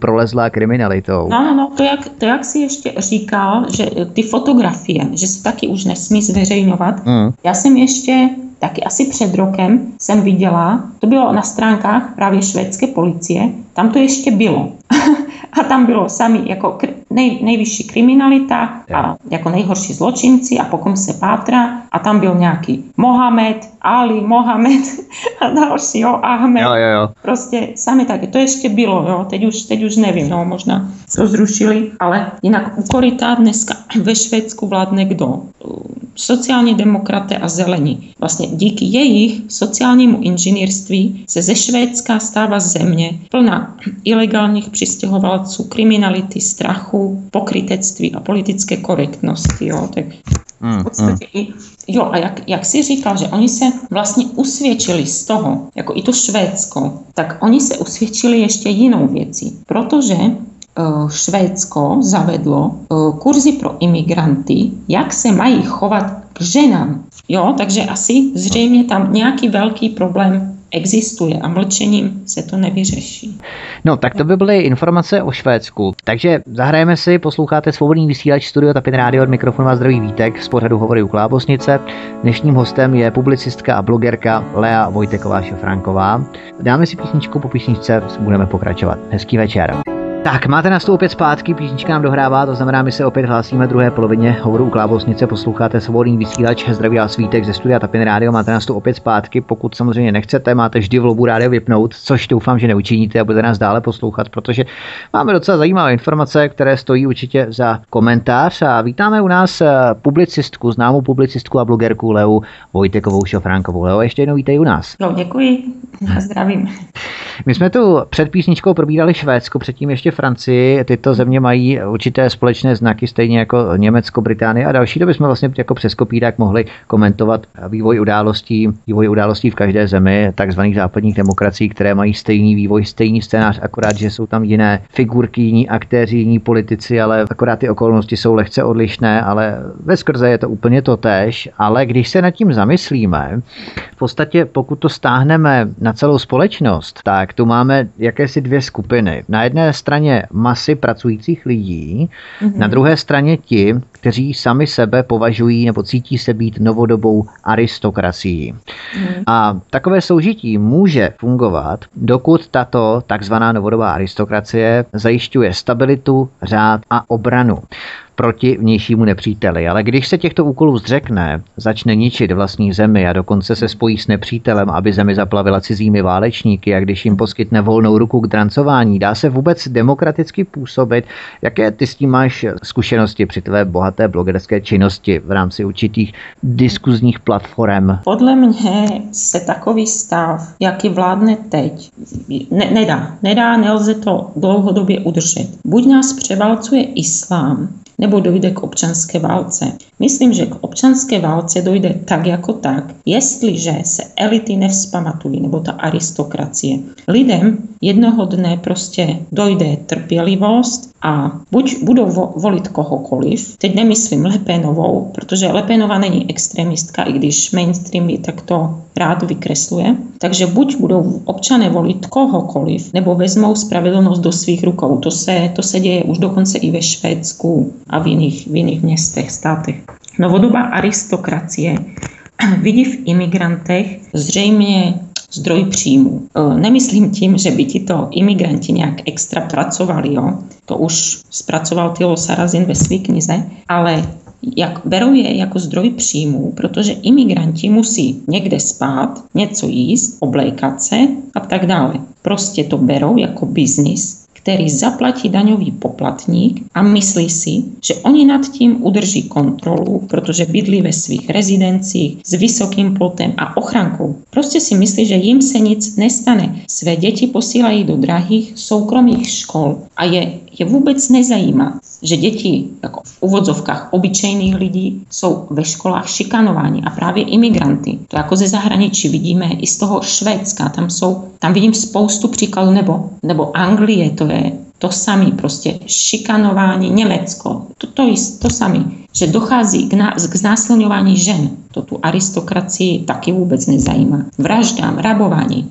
prolezlá kriminalitou. No, no, to jak, to jak si ještě říkal, že ty fotografie, že se taky už nesmí zveřejňovat. Mm. Já jsem ještě taky asi před rokem jsem viděla, to bylo na stránkách právě švédské policie, tam to ještě bylo. a tam bylo sami jako nej, nejvyšší kriminalita a jako nejhorší zločinci a potom se pátra a tam byl nějaký Mohamed, Ali, Mohamed a další, jo, Ahmed. Jo, jo, jo. Prostě sami také, to ještě bylo, jo, teď už, teď už nevím, no, možná to zrušili, ale jinak u koryta dneska ve Švédsku vládne kdo? Sociální demokraté a zelení. Vlastně díky jejich sociálnímu inženýrství se ze Švédska stává země plná ilegálních přistěhovalců, kriminality, strachu, pokrytectví a politické korektnosti. Jo? Tak v podstatě mm, i, jo, a jak, jak jsi říkal, že oni se vlastně usvědčili z toho, jako i to Švédsko, tak oni se usvědčili ještě jinou věcí, protože Eh, Švédsko zavedlo eh, kurzy pro imigranty, jak se mají chovat k ženám. Jo, takže asi zřejmě tam nějaký velký problém existuje a mlčením se to nevyřeší. No, tak to by byly informace o Švédsku. Takže zahrajeme si, posloucháte svobodný vysílač Studio Tapin Radio od mikrofonu a zdraví Vítek z pořadu Hovory u Klábosnice. Dnešním hostem je publicistka a blogerka Lea Vojteková Šafránková. Dáme si písničku, po písničce budeme pokračovat. Hezký večer. Tak, máte nás tu opět zpátky, písnička nám dohrává, to znamená, my se opět hlásíme druhé polovině hovoru u Klábosnice, posloucháte svobodný vysílač, zdraví a svítek ze studia Tapin Radio, máte nás tu opět zpátky, pokud samozřejmě nechcete, máte vždy v lobu rádio vypnout, což doufám, že neučiníte a budete nás dále poslouchat, protože máme docela zajímavé informace, které stojí určitě za komentář a vítáme u nás eh, publicistku, známou publicistku a blogerku Leu Vojtekovou Šofránkovou. Leo, ještě jednou vítej u nás. No, děkuji a zdravím. My jsme tu před písničkou probírali Švédsko, předtím ještě Francii. Tyto země mají určité společné znaky, stejně jako Německo, Británie a další. To bychom vlastně jako přes kopírák mohli komentovat vývoj událostí, vývoj událostí v každé zemi, takzvaných západních demokracií, které mají stejný vývoj, stejný scénář, akorát, že jsou tam jiné figurky, jiní aktéři, jiní politici, ale akorát ty okolnosti jsou lehce odlišné, ale ve skrze je to úplně to tež. Ale když se nad tím zamyslíme, v podstatě pokud to stáhneme na celou společnost, tak tu máme jakési dvě skupiny. Na jedné straně masy pracujících lidí, mm-hmm. na druhé straně ti, kteří sami sebe považují nebo cítí se být novodobou aristokracií. Mm. A takové soužití může fungovat, dokud tato takzvaná novodobá aristokracie zajišťuje stabilitu, řád a obranu proti vnějšímu nepříteli. Ale když se těchto úkolů zřekne, začne ničit vlastní zemi a dokonce se spojí s nepřítelem, aby zemi zaplavila cizími válečníky a když jim poskytne volnou ruku k drancování, dá se vůbec demokraticky působit. Jaké ty s tím máš zkušenosti při tvé bohaté blogerské činnosti v rámci určitých diskuzních platform? Podle mě se takový stav, jaký vládne teď, ne, nedá. Nedá, nelze to dlouhodobě udržet. Buď nás převalcuje islám, nebo dojde k občanské válce. Myslím, že k občanské válce dojde tak jako tak, jestliže se elity nevzpamatují, nebo ta aristokracie. Lidem jednoho dne prostě dojde trpělivost a buď budou vo- volit kohokoliv, teď nemyslím Lepénovou, protože Lepénová není extremistka, i když mainstream ji takto rád vykresluje, takže buď budou občané volit kohokoliv, nebo vezmou spravedlnost do svých rukou. To se, to se děje už dokonce i ve Švédsku a v jiných, v jiných městech, státech. Novodobá aristokracie vidí v imigrantech zřejmě zdroj příjmu. E, nemyslím tím, že by tito imigranti nějak extra pracovali, jo? to už zpracoval Tilo Sarazin ve své knize, ale jak berou je jako zdroj příjmu, protože imigranti musí někde spát, něco jíst, oblékat se a tak dále. Prostě to berou jako biznis který zaplatí daňový poplatník a myslí si, že oni nad tím udrží kontrolu, protože bydlí ve svých rezidencích s vysokým plotem a ochrankou. Prostě si myslí, že jim se nic nestane. Své děti posílají do drahých soukromých škol a je, je vůbec nezajímá, že děti jako v uvodzovkách obyčejných lidí jsou ve školách šikanováni a právě imigranty. To jako ze zahraničí vidíme i z toho Švédska, tam jsou, tam vidím spoustu příkladů, nebo, nebo Anglie, to je to samé, prostě šikanování, Německo, to, to, je to samé, že dochází k, na, k znásilňování žen. To tu aristokracii taky vůbec nezajímá. Vraždám, rabování.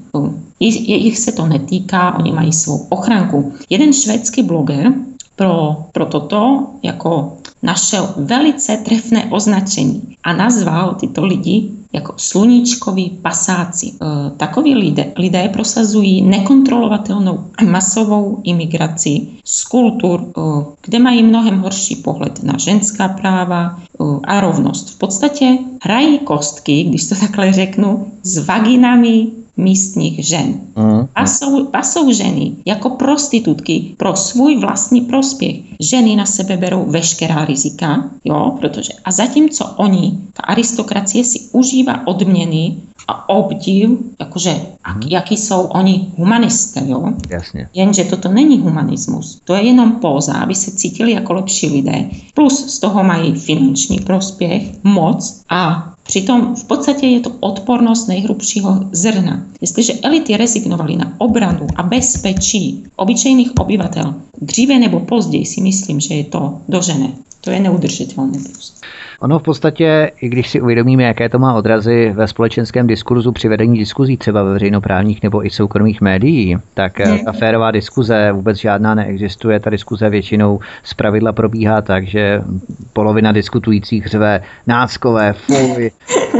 Jich se to netýká, oni mají svou ochranku. Jeden švédský bloger pro, pro toto jako našel velice trefné označení a nazval tyto lidi jako sluníčkoví pasáci. E, takoví lidé, lidé prosazují nekontrolovatelnou masovou imigraci z kultur, e, kde mají mnohem horší pohled na ženská práva e, a rovnost. V podstatě hrají kostky, když to takhle řeknu, s vaginami místních žen. Uh-huh. A, jsou, a jsou ženy jako prostitutky pro svůj vlastní prospěch. Ženy na sebe berou veškerá rizika, jo, protože a zatímco oni, ta aristokracie si užívá odměny a obdiv, jakože uh-huh. jaký jsou oni humanisté, jo. Jasně. Jenže toto není humanismus. To je jenom póza, aby se cítili jako lepší lidé. Plus z toho mají finanční prospěch, moc a Přitom v podstatě je to odpornost nejhrubšího zrna. Jestliže elity rezignovaly na obranu a bezpečí obyčejných obyvatel, dříve nebo později si myslím, že je to dožené. To je neudržitelné. Ono v podstatě, i když si uvědomíme, jaké to má odrazy ve společenském diskurzu při vedení diskuzí třeba ve veřejnoprávních nebo i soukromých médií, tak hmm. ta férová diskuze vůbec žádná neexistuje. Ta diskuze většinou z pravidla probíhá tak, že polovina diskutujících řve náckové, fuj.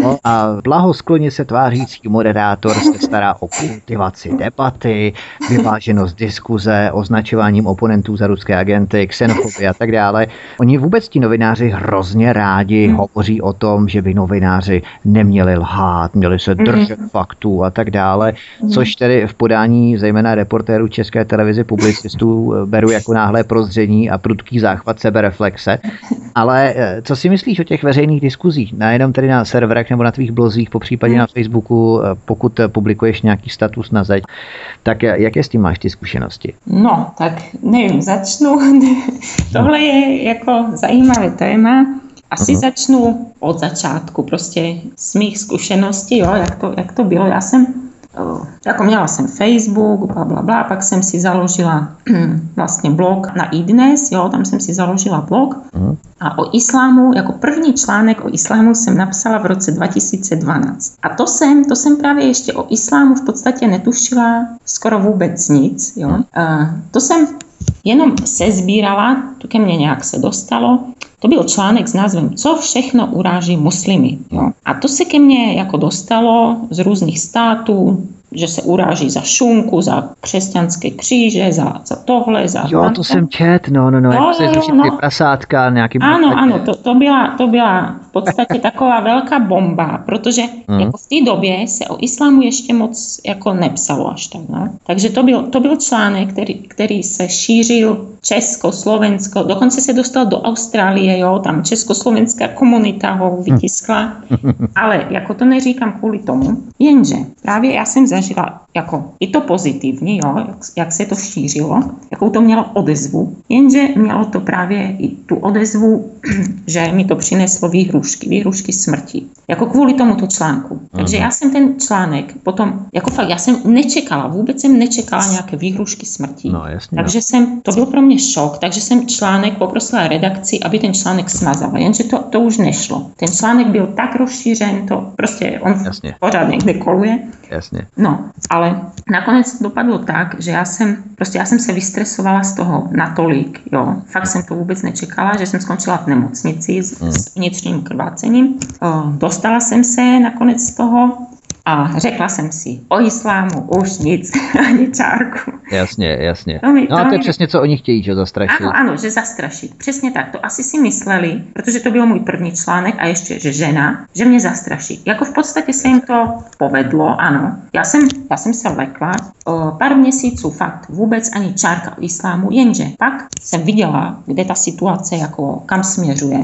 No, a blahoskloně se tvářící moderátor se stará o kultivaci debaty, vyváženost diskuze, označováním oponentů za ruské agenty, xenofobie a tak dále. Oni vůbec ti novináři hrozně rádi hmm. hovoří o tom, že by novináři neměli lhát, měli se držet hmm. faktů a tak dále, hmm. což tedy v podání zejména reportérů České televize publicistů eh, beru jako náhlé prozření a prudký záchvat sebereflexe. Ale eh, co si myslíš o těch veřejných diskuzích? Nejenom tedy na serverech nebo na tvých blozích, po případě hmm. na Facebooku, eh, pokud publikuješ nějaký status na zeď, tak jaké s tím máš ty zkušenosti? No, tak nevím, začnu. Tohle je jako zajímavé téma. Asi uh-huh. začnu od začátku, prostě z mých zkušeností, jo, jak to, jak to bylo. Já jsem jako měla jsem Facebook, bla, bla, bla, pak jsem si založila vlastně blog na iDnes, jo, tam jsem si založila blog uh-huh. a o islámu, jako první článek o islámu jsem napsala v roce 2012. A to jsem, to jsem právě ještě o islámu v podstatě netušila skoro vůbec nic, jo. Uh, to jsem jenom se sbírala, to ke mně nějak se dostalo to byl článek s názvem Co všechno uráží muslimy. Jo. A to se ke mně jako dostalo z různých států, že se uráží za šunku, za křesťanské kříže, za, za tohle, za... Jo, to jsem čet, no, no, no, no, jak se no. ty prasátka, nějaký... Ano, ano, to, to, byla, to byla v podstatě taková velká bomba, protože hmm. jako v té době se o islámu ještě moc jako nepsalo až tak, no. Takže to byl, to byl článek, který, který se šířil Česko, Slovensko, dokonce se dostal do Austrálie, jo, tam československá komunita ho vytiskla, ale jako to neříkám kvůli tomu, jenže právě já jsem zažila jako i to pozitivní, jo, jak, jak se to šířilo, jakou to mělo odezvu, jenže mělo to právě i tu odezvu, že mi to přineslo výhrušky, výhrušky smrti. Jako kvůli tomuto článku. Takže já jsem ten článek potom, jako fakt, já jsem nečekala, vůbec jsem nečekala nějaké výhrušky smrti. No, jasně, takže jsem, to byl pro mě šok, takže jsem článek poprosila redakci, aby ten článek smazala, jenže to, to už nešlo. Ten článek byl tak rozšířen, to prostě on jasně. pořád někde koluje. Jasně. No, ale nakonec to dopadlo tak, že já jsem, prostě já jsem se vystresovala z toho natolik, jo. Fakt jsem to vůbec nečekala, že jsem skončila v nemocnici s, s vnitřním krvácením. Dostala jsem se nakonec z toho, a řekla jsem si, o islámu už nic, ani čárku. Jasně, jasně. To mi, no a to je přesně, co oni chtějí, že zastrašit. Ano, ano, že zastrašit. Přesně tak. To asi si mysleli, protože to byl můj první článek a ještě, že žena, že mě zastraší. Jako v podstatě se jim to povedlo, ano. Já jsem, já jsem se lekla o pár měsíců fakt vůbec ani čárka o islámu, jenže pak jsem viděla, kde ta situace jako kam směřuje.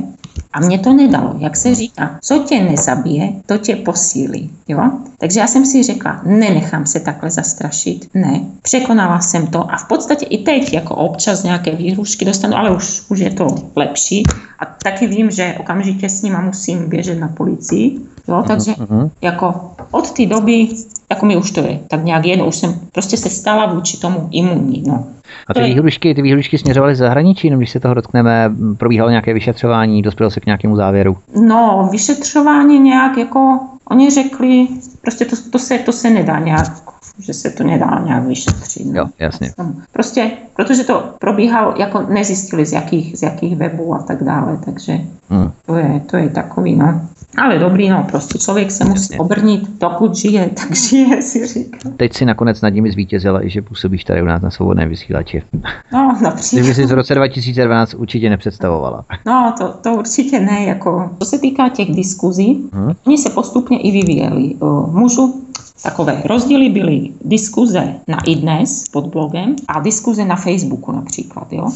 A mě to nedalo, jak se říká, co tě nezabije, to tě posílí. Jo? Takže já jsem si řekla, nenechám se takhle zastrašit, ne, překonala jsem to a v podstatě i teď jako občas nějaké výhrušky dostanu, ale už, už je to lepší a taky vím, že okamžitě s nima musím běžet na policii, jo, takže uh-huh. jako od té doby, jako mi už to je, tak nějak jedno, už jsem prostě se stala vůči tomu imunní, no. A ty výhrušky, ty výhrušky směřovaly zahraničí, nebo když se toho dotkneme, probíhalo nějaké vyšetřování, dospělo se k nějakému závěru? No, vyšetřování nějak jako, oni řekli, prostě to, to, se, to se nedá nějak že se to nedá nějak vyšetřit. No. Jo, jasně. Prostě, protože to probíhalo, jako nezjistili z jakých, z jakých webů a tak dále, takže hmm. to, je, to je takový, no. Ale dobrý, no, prostě člověk se musí Jasně. obrnit, dokud žije, tak žije, si říká. Teď si nakonec nad nimi zvítězila i že působíš tady u nás na svobodném vysílači. No, například. Kdyby si v roce 2012 určitě nepředstavovala. No, to, to určitě ne, jako, co se týká těch diskuzí, hmm. oni se postupně i vyvíjeli. Můžu takové rozdíly byly diskuze na iDnes pod blogem a diskuze na Facebooku například. Jo?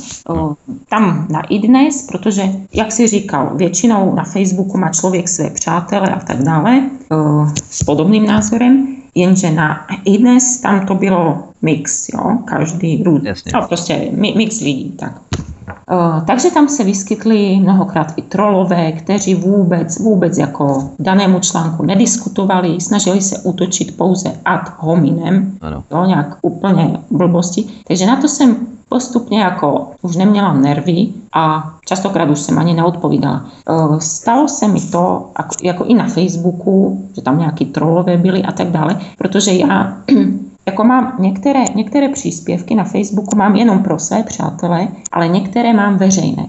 Tam na iDnes, protože, jak si říkal, většinou na Facebooku má člověk své přátele a tak dále s podobným názorem, jenže na iDnes tam to bylo mix, jo? každý růd, no, prostě mix lidí. Tak. Eh, takže tam se vyskytly mnohokrát i trolové, kteří vůbec, vůbec jako danému článku nediskutovali, snažili se útočit pouze ad hominem, ano. Jo, nějak úplně blbosti. Takže na to jsem postupně jako už neměla nervy a častokrát už jsem ani neodpovídala. E, stalo se mi to, jako, jako i na Facebooku, že tam nějaký trolové byli a tak dále, protože já jako mám některé, některé příspěvky na Facebooku mám jenom pro své přátele, ale některé mám veřejné.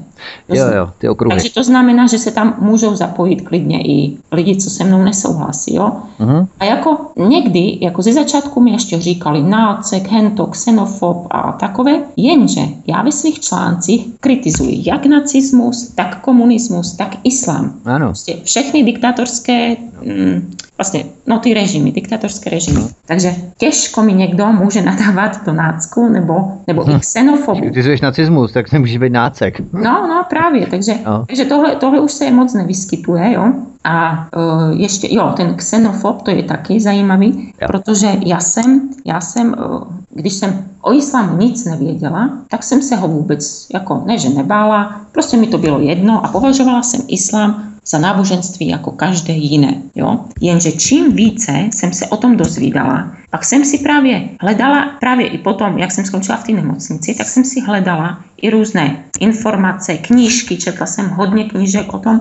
Jo, jo, ty okruhy. Takže to znamená, že se tam můžou zapojit klidně i lidi, co se mnou nesouhlasí. Jo? Uh-huh. A jako někdy, jako ze začátku mi ještě říkali nácek, hento, xenofob a takové, jenže já ve svých článcích kritizuji jak nacismus, tak komunismus, tak islám. Ano. Prostě všechny diktatorské mm, vlastně, no ty režimy, diktatorské režimy. No. Takže těžko mi někdo může nadávat do nácku nebo, nebo hm. i xenofobu. Ty jsi nacismus, tak nemůžeš být nácek. No, no právě, takže, no. takže tohle, tohle už se moc nevyskytuje, jo. A uh, ještě, jo, ten xenofob, to je taky zajímavý, jo. protože já jsem, já jsem, uh, když jsem o islámu nic nevěděla, tak jsem se ho vůbec, jako ne, že nebála, prostě mi to bylo jedno a považovala jsem islám za náboženství jako každé jiné. Jo? Jenže čím více jsem se o tom dozvídala, pak jsem si právě hledala, právě i potom, jak jsem skončila v té nemocnici, tak jsem si hledala i různé informace, knížky, četla jsem hodně knížek o tom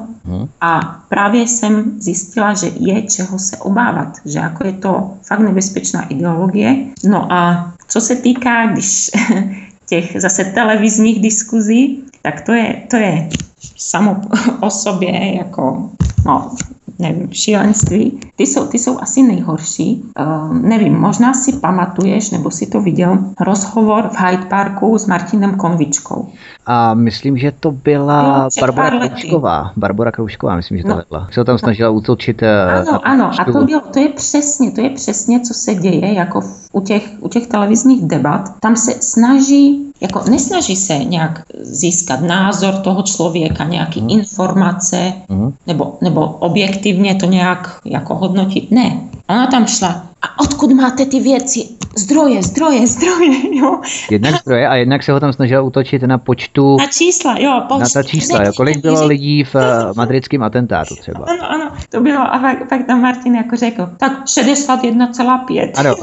a právě jsem zjistila, že je čeho se obávat, že jako je to fakt nebezpečná ideologie. No a co se týká, když těch zase televizních diskuzí, tak to je, to je samo o sobě jako no, nevím, šílenství. Ty jsou, ty jsou asi nejhorší. Uh, nevím, možná si pamatuješ, nebo si to viděl, rozhovor v Hyde Parku s Martinem Konvičkou. A myslím, že to byla Barbara Kroušková. Barbara Kroušková, myslím, že to no. vedla. Se tam snažila útočit. Eh, ano, ano, a to, bylo, to je přesně, to je přesně, co se děje jako v, u, těch, u těch televizních debat. Tam se snaží jako nesnaží se nějak získat názor toho člověka, nějaký mm. informace, mm. Nebo, nebo objektivně to nějak jako hodnotit. Ne. Ona tam šla a odkud máte ty věci? Zdroje, zdroje, zdroje, jo. Jednak zdroje a jednak se ho tam snažila útočit na počtu... Na čísla, jo. Počtu, na ta čísla, jo. Kolik bylo lidí v eh, madridském atentátu třeba. Ano, ano, to bylo a pak, pak tam Martin jako řekl, tak 61,5. Ano,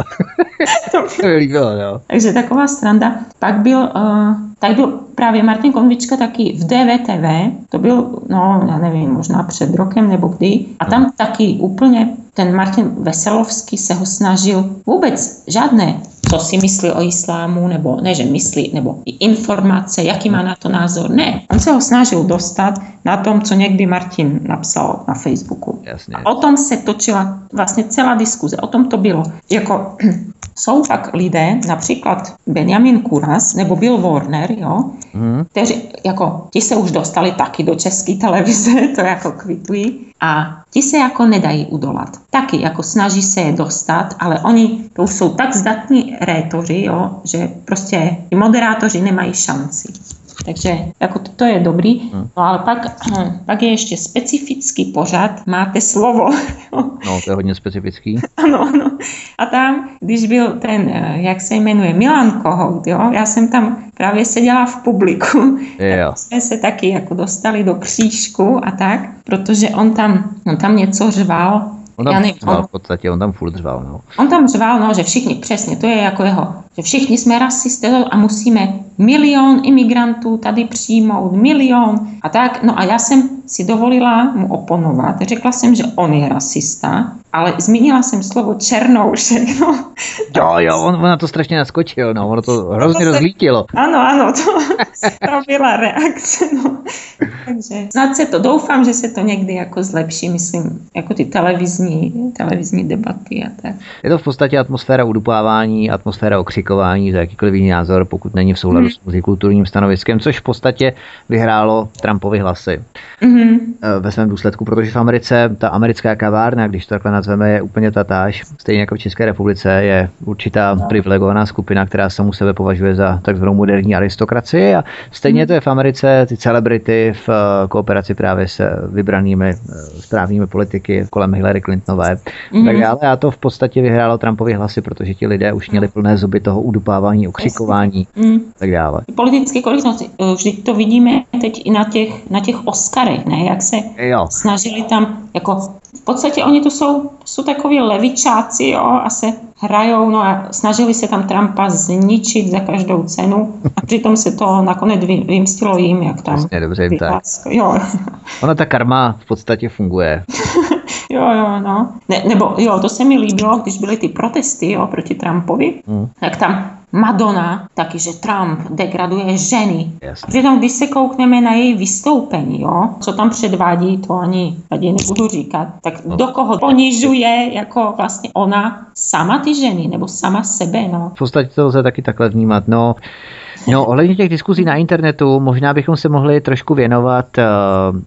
to mi líbilo, jo. Takže taková stranda. Pak byl, uh, tak byl právě Martin Konvička taky v DVTV, to byl, no, já nevím, možná před rokem nebo kdy, a tam taky úplně ten Martin Veselovský se ho snažil vůbec žádné, co si myslí o islámu, nebo ne, že myslí, nebo i informace, jaký má na to názor. Ne, on se ho snažil dostat na tom, co někdy Martin napsal na Facebooku. Jasně. A o tom se točila vlastně celá diskuze, o tom to bylo. Jako jsou tak lidé, například Benjamin Kuras nebo Bill Warner, jo, mm. kteří, jako, ti se už dostali taky do české televize, to jako kvitují, a ti se jako nedají udolat. Taky jako snaží se je dostat, ale oni to už jsou tak zdatní rétoři, jo, že prostě i moderátoři nemají šanci. Takže jako to, to je dobrý. Hmm. No ale pak, pak je ještě specifický pořad, máte slovo. no, to je hodně specifický. ano, ano. A tam, když byl ten, eh, jak se jmenuje, Milan Kohout, jo, já jsem tam právě seděla v publiku. Jo. Tak jsme se taky jako dostali do křížku a tak, protože on tam, on tam něco řval, On tam nevím, řval, on, v podstatě, on tam furt řval, no. On tam řval, no, že všichni, přesně, to je jako jeho, že všichni jsme rasisté a musíme milion imigrantů tady přijmout, milion a tak. No a já jsem si dovolila mu oponovat. Řekla jsem, že on je rasista, ale zmínila jsem slovo černoušek. No. Jo, jo, on, on na to strašně naskočil, no, ono to hrozně to rozlítilo. Ano, ano, to, to byla reakce, no. Takže snad se to, doufám, že se to někdy jako zlepší, myslím, jako ty televizní, televizní debaty a tak. Je to v podstatě atmosféra udupávání, atmosféra okřikování za jakýkoliv jiný názor, pokud není v souladu hmm. s multikulturním stanoviskem, což v podstatě vyhrálo Trumpovi hlasy. Mm-hmm. Ve svém důsledku, protože v Americe ta americká kavárna, když to takhle nazveme, je úplně tatáž. Stejně jako v České republice je určitá privilegovaná skupina, která samu sebe považuje za takzvanou moderní aristokracii a stejně mm-hmm. to je v Americe ty celebrity v eh, kooperaci právě s vybranými eh, správnými politiky kolem Hillary Clintonové. Mm-hmm. Tak dále. A to v podstatě vyhrálo Trumpovi hlasy, protože ti lidé už měli plné zuby toho, toho udupávání, okřikování mm. tak dále. Politické korektnosti, eh, vždyť to vidíme teď i na těch, na těch Oscarech, ne? Jak se jo. snažili tam, jako v podstatě oni to jsou, jsou takoví levičáci, jo, a se hrajou, no a snažili se tam Trumpa zničit za každou cenu a přitom se to nakonec vymstilo jim, jak tam. Jasně, dobře, jim tak. Jo. Ona ta karma v podstatě funguje. jo, jo, no. Ne, nebo jo, to se mi líbilo, když byly ty protesty jo, proti Trumpovi, mm. tak tam Madonna, taky, že Trump degraduje ženy. Yes. Přitom, když se koukneme na její vystoupení, jo, co tam předvádí, to ani tady nebudu říkat, tak no. do koho ponižuje jako vlastně ona sama ty ženy, nebo sama sebe, no. V podstatě to lze taky takhle vnímat, no. No, ohledně těch diskuzí na internetu, možná bychom se mohli trošku věnovat eh,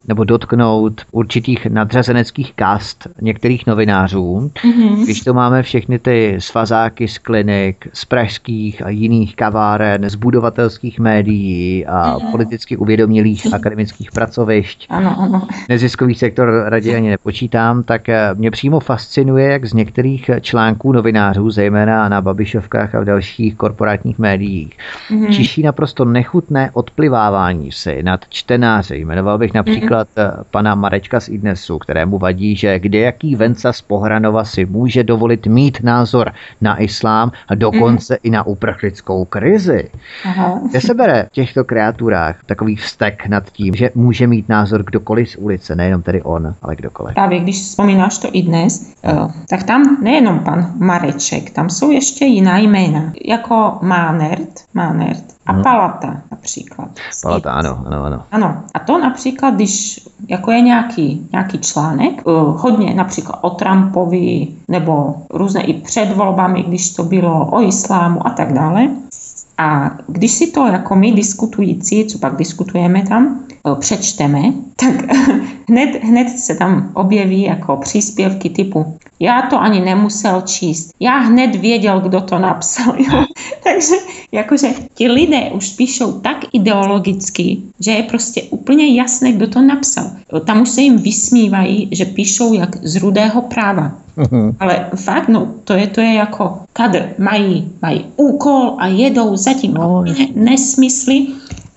nebo dotknout určitých nadřazeneckých kast některých novinářů. Mm-hmm. Když to máme všechny ty svazáky z klinik, z pražských a jiných kaváren, z budovatelských médií a mm-hmm. politicky uvědomělých akademických pracovišť. Ano, ano. Neziskový sektor raději ani nepočítám, tak eh, mě přímo fascinuje, jak z některých článků novinářů, zejména na Babišovkách a v dalších korporátních médiích, mm-hmm řeší naprosto nechutné odplivávání si nad čtenáři. Jmenoval bych například mm-hmm. pana Marečka z Idnesu, kterému vadí, že kde jaký Venca z Pohranova si může dovolit mít názor na islám a dokonce mm-hmm. i na uprchlickou krizi. Aha. Kde se bere v těchto kreaturách takový vztek nad tím, že může mít názor kdokoliv z ulice, nejenom tedy on, ale kdokoliv. Právě když vzpomínáš to i dnes, eh, tak tam nejenom pan Mareček, tam jsou ještě jiná jména, jako Mánert, Mánert, a hmm. palata například. Palata, ano, ano, ano. Ano, a to například, když jako je nějaký, nějaký článek, uh, hodně například o Trumpovi, nebo různé i před volbami, když to bylo o islámu a tak dále. A když si to jako my diskutující, co pak diskutujeme tam, Eh, přečteme, tak hned, hned se tam objeví jako příspěvky typu já to ani nemusel číst, já hned věděl, kdo to napsal. Jo? Takže jakože ti lidé už píšou tak ideologicky, že je prostě úplně jasné, kdo to napsal. Tam už se jim vysmívají, že píšou jak z rudého práva. Uh-huh. Ale fakt, no, to je, to je jako kadr. Mají, mají úkol a jedou zatím no. ne, nesmysly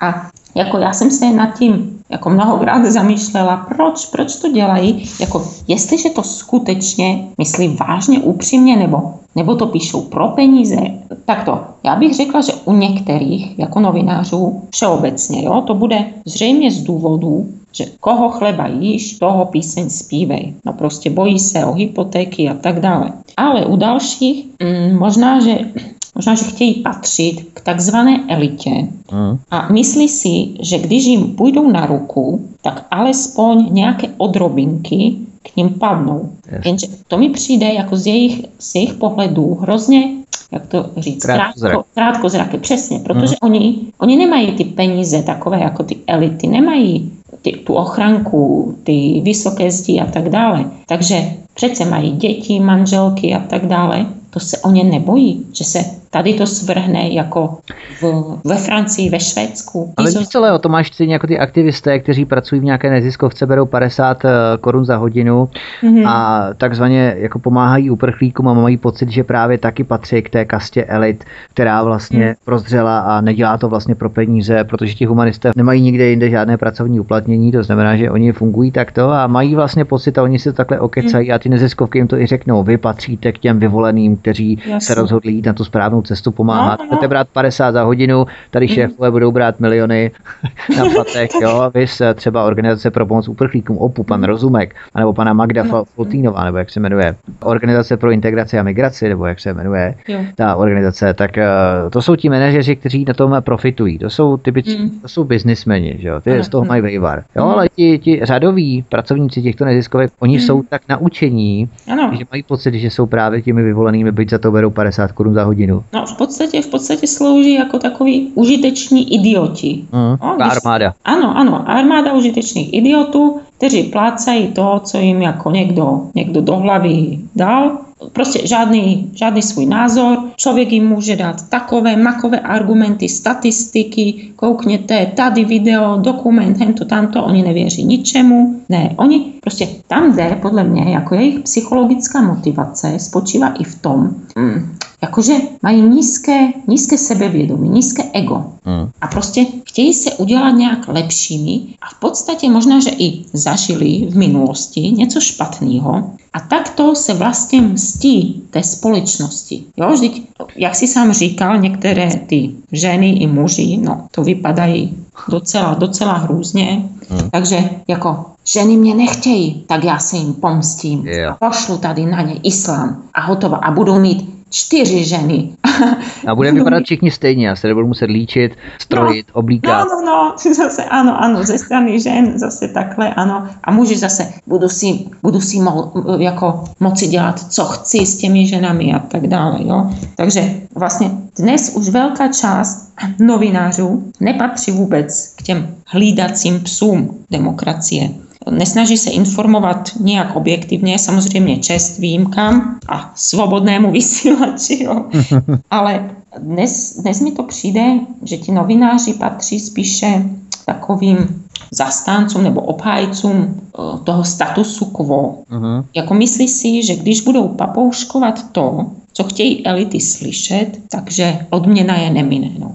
a jako já jsem se nad tím jako mnohokrát zamýšlela, proč, proč to dělají, jako jestliže to skutečně myslí vážně, upřímně, nebo, nebo to píšou pro peníze, tak to. Já bych řekla, že u některých, jako novinářů, všeobecně, jo, to bude zřejmě z důvodu, že koho chleba jíš, toho píseň zpívej. No prostě bojí se o hypotéky a tak dále. Ale u dalších mm, možná, že možná, že chtějí patřit k takzvané elitě mm. a myslí si, že když jim půjdou na ruku, tak alespoň nějaké odrobinky k ním padnou. Yes. Jenže to mi přijde jako z jejich, z jejich pohledů hrozně jak to říct, krátko, krátkozraké, přesně, protože mm. oni, oni nemají ty peníze takové jako ty elity, nemají ty, tu ochranku, ty vysoké zdi a tak dále. Takže přece mají děti, manželky a tak dále. To se o ně nebojí, že se tady to svrhne jako v, ve Francii, ve Švédsku. Ale víš co, Leo, to máš stejně jako ty aktivisté, kteří pracují v nějaké neziskovce, berou 50 eh, korun za hodinu mm-hmm. a takzvaně jako pomáhají uprchlíkům a mají pocit, že právě taky patří k té kastě elit, která vlastně mm. prozřela a nedělá to vlastně pro peníze, protože ti humanisté nemají nikde jinde žádné pracovní uplatnění, to znamená, že oni fungují takto a mají vlastně pocit a oni to takhle okecají mm. a ty neziskovky jim to i řeknou, vy patříte k těm vyvoleným, kteří Jasně. se rozhodli jít na tu správnou správnou cestu pomáhat. No, no. Chcete brát 50 za hodinu, tady šéfové budou brát miliony na platech, jo, vy třeba organizace pro pomoc uprchlíkům, OPU, pan mhm. Rozumek, anebo pana Magda no. Fultínová, nebo jak se jmenuje, organizace pro integraci a migraci, nebo jak se jmenuje jo. ta organizace, tak uh, to jsou ti manažeři, kteří na tom profitují. To jsou typicky, mm. to jsou biznismeni, že jo, ty ano, z toho mají vejvar. Jo, mm. ale ti, ti řadoví pracovníci těchto neziskovek, oni mm. jsou tak naučení, ano. že mají pocit, že jsou právě těmi vyvolenými, byť za to berou 50 korun za hodinu. No v podstatě, v podstatě slouží jako takový užiteční idioti. Mm, no, když, armáda. Ano, ano, armáda užitečných idiotů, kteří plácají to, co jim jako někdo, někdo do hlavy dal prostě žádný, žádný svůj názor. Člověk jim může dát takové makové argumenty, statistiky, koukněte, tady video, dokument, hento, tamto, oni nevěří ničemu. Ne, oni prostě tam jde, podle mě, jako jejich psychologická motivace spočívá i v tom, mm, jakože mají nízké, nízké sebevědomí, nízké ego. Mm. A prostě chtějí se udělat nějak lepšími a v podstatě možná, že i zažili v minulosti něco špatného a takto se vlastně mstí té společnosti. Jo, vždyť, jak si sám říkal, některé ty ženy i muži, no to vypadají docela, docela hrůzně. Hmm. Takže jako ženy mě nechtějí, tak já se jim pomstím. Yeah. Pošlu tady na ně islám a hotovo. A budou mít čtyři ženy. A budeme vypadat všichni stejně, já se nebudu muset líčit, strojit, no, oblíkat. No, no, no, zase ano, ano, ze strany žen zase takhle, ano. A muži zase budu si, budu si mo, jako moci dělat, co chci s těmi ženami a tak dále, jo. Takže vlastně dnes už velká část novinářů nepatří vůbec k těm hlídacím psům demokracie nesnaží se informovat nějak objektivně, samozřejmě čest výjimkám a svobodnému vysílači, jo. ale dnes, dnes mi to přijde, že ti novináři patří spíše takovým zastáncům nebo obhájcům eh, toho statusu quo. Uh-huh. Jako myslí si, že když budou papouškovat to, co chtějí elity slyšet, takže odměna je nemine. No.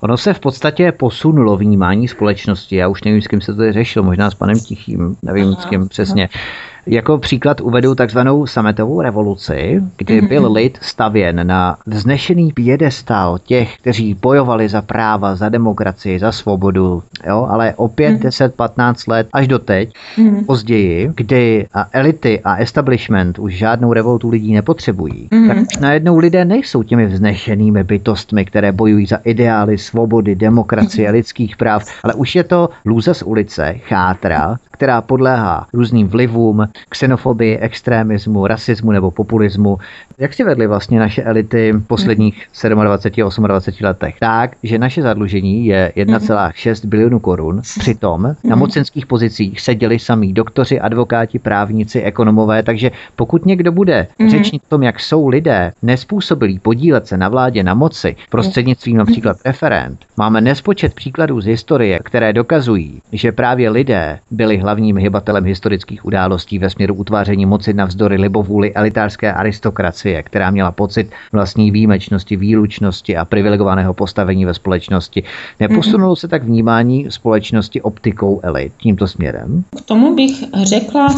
Ono se v podstatě posunulo vnímání společnosti. Já už nevím, s kým se to řešilo, možná s panem Tichým, nevím aha, s kým přesně. Aha jako příklad uvedu takzvanou sametovou revoluci, kdy mhm. byl lid stavěn na vznešený pědestál těch, kteří bojovali za práva, za demokracii, za svobodu, jo, ale opět 10-15 mhm. let až do teď, mhm. později, kdy a elity a establishment už žádnou revoltu lidí nepotřebují, tak najednou lidé nejsou těmi vznešenými bytostmi, které bojují za ideály svobody, demokracie, lidských práv, ale už je to lůza z ulice, chátra, která podléhá různým vlivům, xenofobii, extremismu, rasismu nebo populismu. Jak si vedly vlastně naše elity v posledních 27, 28 letech? Tak, že naše zadlužení je 1,6 bilionu korun. Přitom na mocenských pozicích seděli samí doktoři, advokáti, právníci, ekonomové, takže pokud někdo bude řečnit o tom, jak jsou lidé nespůsobilí podílet se na vládě na moci prostřednictvím například referent, máme nespočet příkladů z historie, které dokazují, že právě lidé byli hlavním hybatelem historických událostí ve směru utváření moci navzdory libovůli elitářské aristokracie, která měla pocit vlastní výjimečnosti, výlučnosti a privilegovaného postavení ve společnosti. Neposunulo se tak vnímání společnosti optikou elit tímto směrem? K tomu bych řekla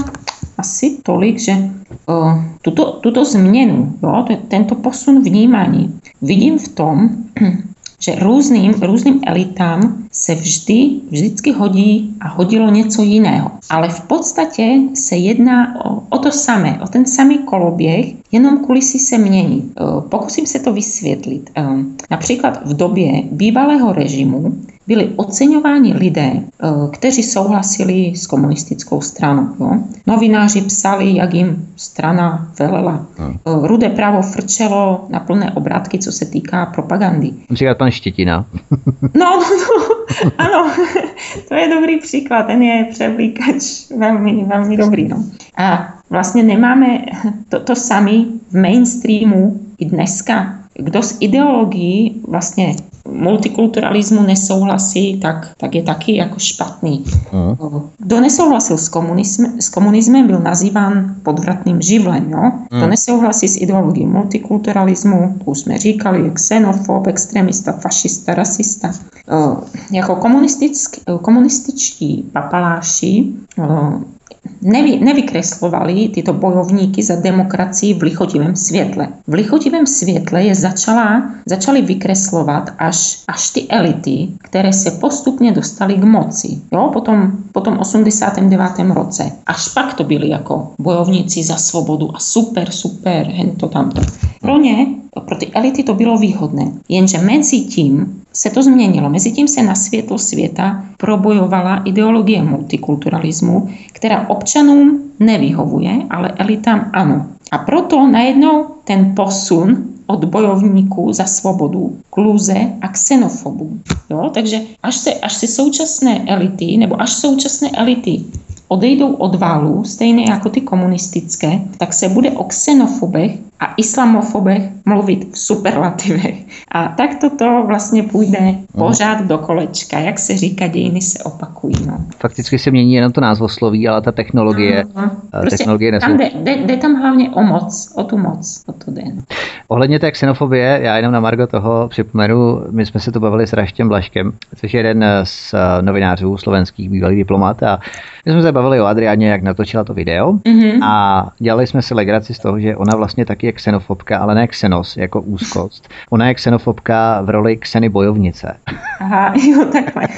asi tolik, že o, tuto, tuto změnu, jo, tento posun vnímání vidím v tom, že různým, různým elitám se vždy, vždycky hodí a hodilo něco jiného. Ale v podstatě se jedná o, o to samé, o ten samý koloběh, jenom kulisy se mění. E, pokusím se to vysvětlit. E, například v době bývalého režimu byli oceňováni lidé, eh, kteří souhlasili s komunistickou stranou. Jo. Novináři psali, jak jim strana velela. Hmm. Eh, Rudé právo frčelo na plné obrátky, co se týká propagandy. Například pan Štětina. No, no, no, ano, to je dobrý příklad, ten je převlíkač velmi, velmi dobrý. No. A vlastně nemáme to, to samé v mainstreamu i dneska. Kdo s ideologií vlastně multikulturalismu nesouhlasí, tak, tak je taky jako špatný. Uh. Kdo nesouhlasil s, komunism, s komunismem, byl nazýván podvratným živlem. Jo? Uh. Kdo nesouhlasí s ideologií multikulturalismu, to už jsme říkali, je xenofob, extremista, fašista, rasista. Uh, jako komunističtí papaláši uh, nevy, nevykreslovali tyto bojovníky za demokracii v lichotivém světle. V lichotivém světle je začala, začali vykreslovat až, až ty elity, které se postupně dostaly k moci. Jo, potom, potom 89. roce. Až pak to byli jako bojovníci za svobodu a super, super, hento tamto. Pro ně, pro ty elity to bylo výhodné. Jenže mezi tím se to změnilo. Mezitím se na světlo světa probojovala ideologie multikulturalismu, která občanům nevyhovuje, ale elitám ano. A proto najednou ten posun od bojovníků za svobodu k luze a xenofobů. Jo? Takže až se, až se současné elity, nebo až současné elity odejdou od válu, stejně jako ty komunistické, tak se bude o xenofobech a islamofobech mluvit v superlativech. A tak toto vlastně půjde mhm. pořád do kolečka. Jak se říká, dějiny se opakují. No. Fakticky se mění jenom to názvosloví, ale ta technologie, no, prostě technologie tam jde, jde, jde, tam hlavně o moc, o tu moc, o to den. Ohledně té xenofobie, já jenom na Margo toho připomenu, my jsme se to bavili s Raštěm Blaškem, což je jeden z novinářů slovenských, bývalý diplomat a my jsme se bavili o Adriáně, jak natočila to video mm-hmm. a dělali jsme si legraci z toho, že ona vlastně taky je xenofobka, ale ne xenos jako úzkost. Ona je xenofobka v roli xeny bojovnice. Aha, jo, takhle.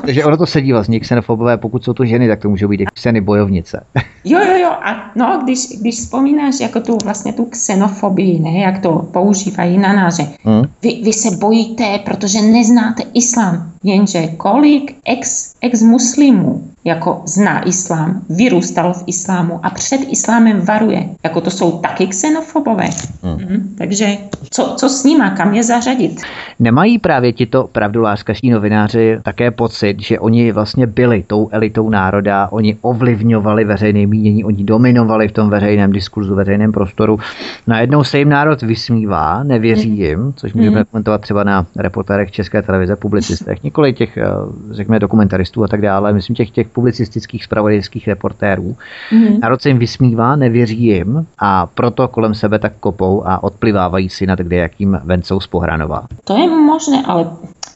Takže ono to sedí vlastně xenofobové, pokud jsou to ženy, tak to můžou být i xeny bojovnice. jo, jo, jo. A no, když, když vzpomínáš jako tu vlastně tu xenofobii, ne, jak to používají na nás, že hmm. vy, vy se bojíte, protože neznáte islám. Jenže kolik ex, ex-muslimů jako zná islám, vyrůstal v islámu a před islámem varuje. Jako to jsou taky xenofobové. Hmm. Hmm, takže co, co s nima, kam je zařadit? Nemají právě tito pravdolářskaští novináři také pocit, že oni vlastně byli tou elitou národa, oni ovlivňovali veřejné mínění, oni dominovali v tom veřejném diskurzu, veřejném prostoru. Najednou se jim národ vysmívá, nevěří hmm. jim, což můžeme hmm. komentovat třeba na reportérech České televize, publicistech, několik těch, eh, řekněme, dokumentaristů a tak dále, myslím těch, těch publicistických spravodajských reportérů. Mm-hmm. Národ se jim vysmívá, nevěří jim a proto kolem sebe tak kopou a odplivávají si nad kde jakým vencou z Pohranova. To je možné, ale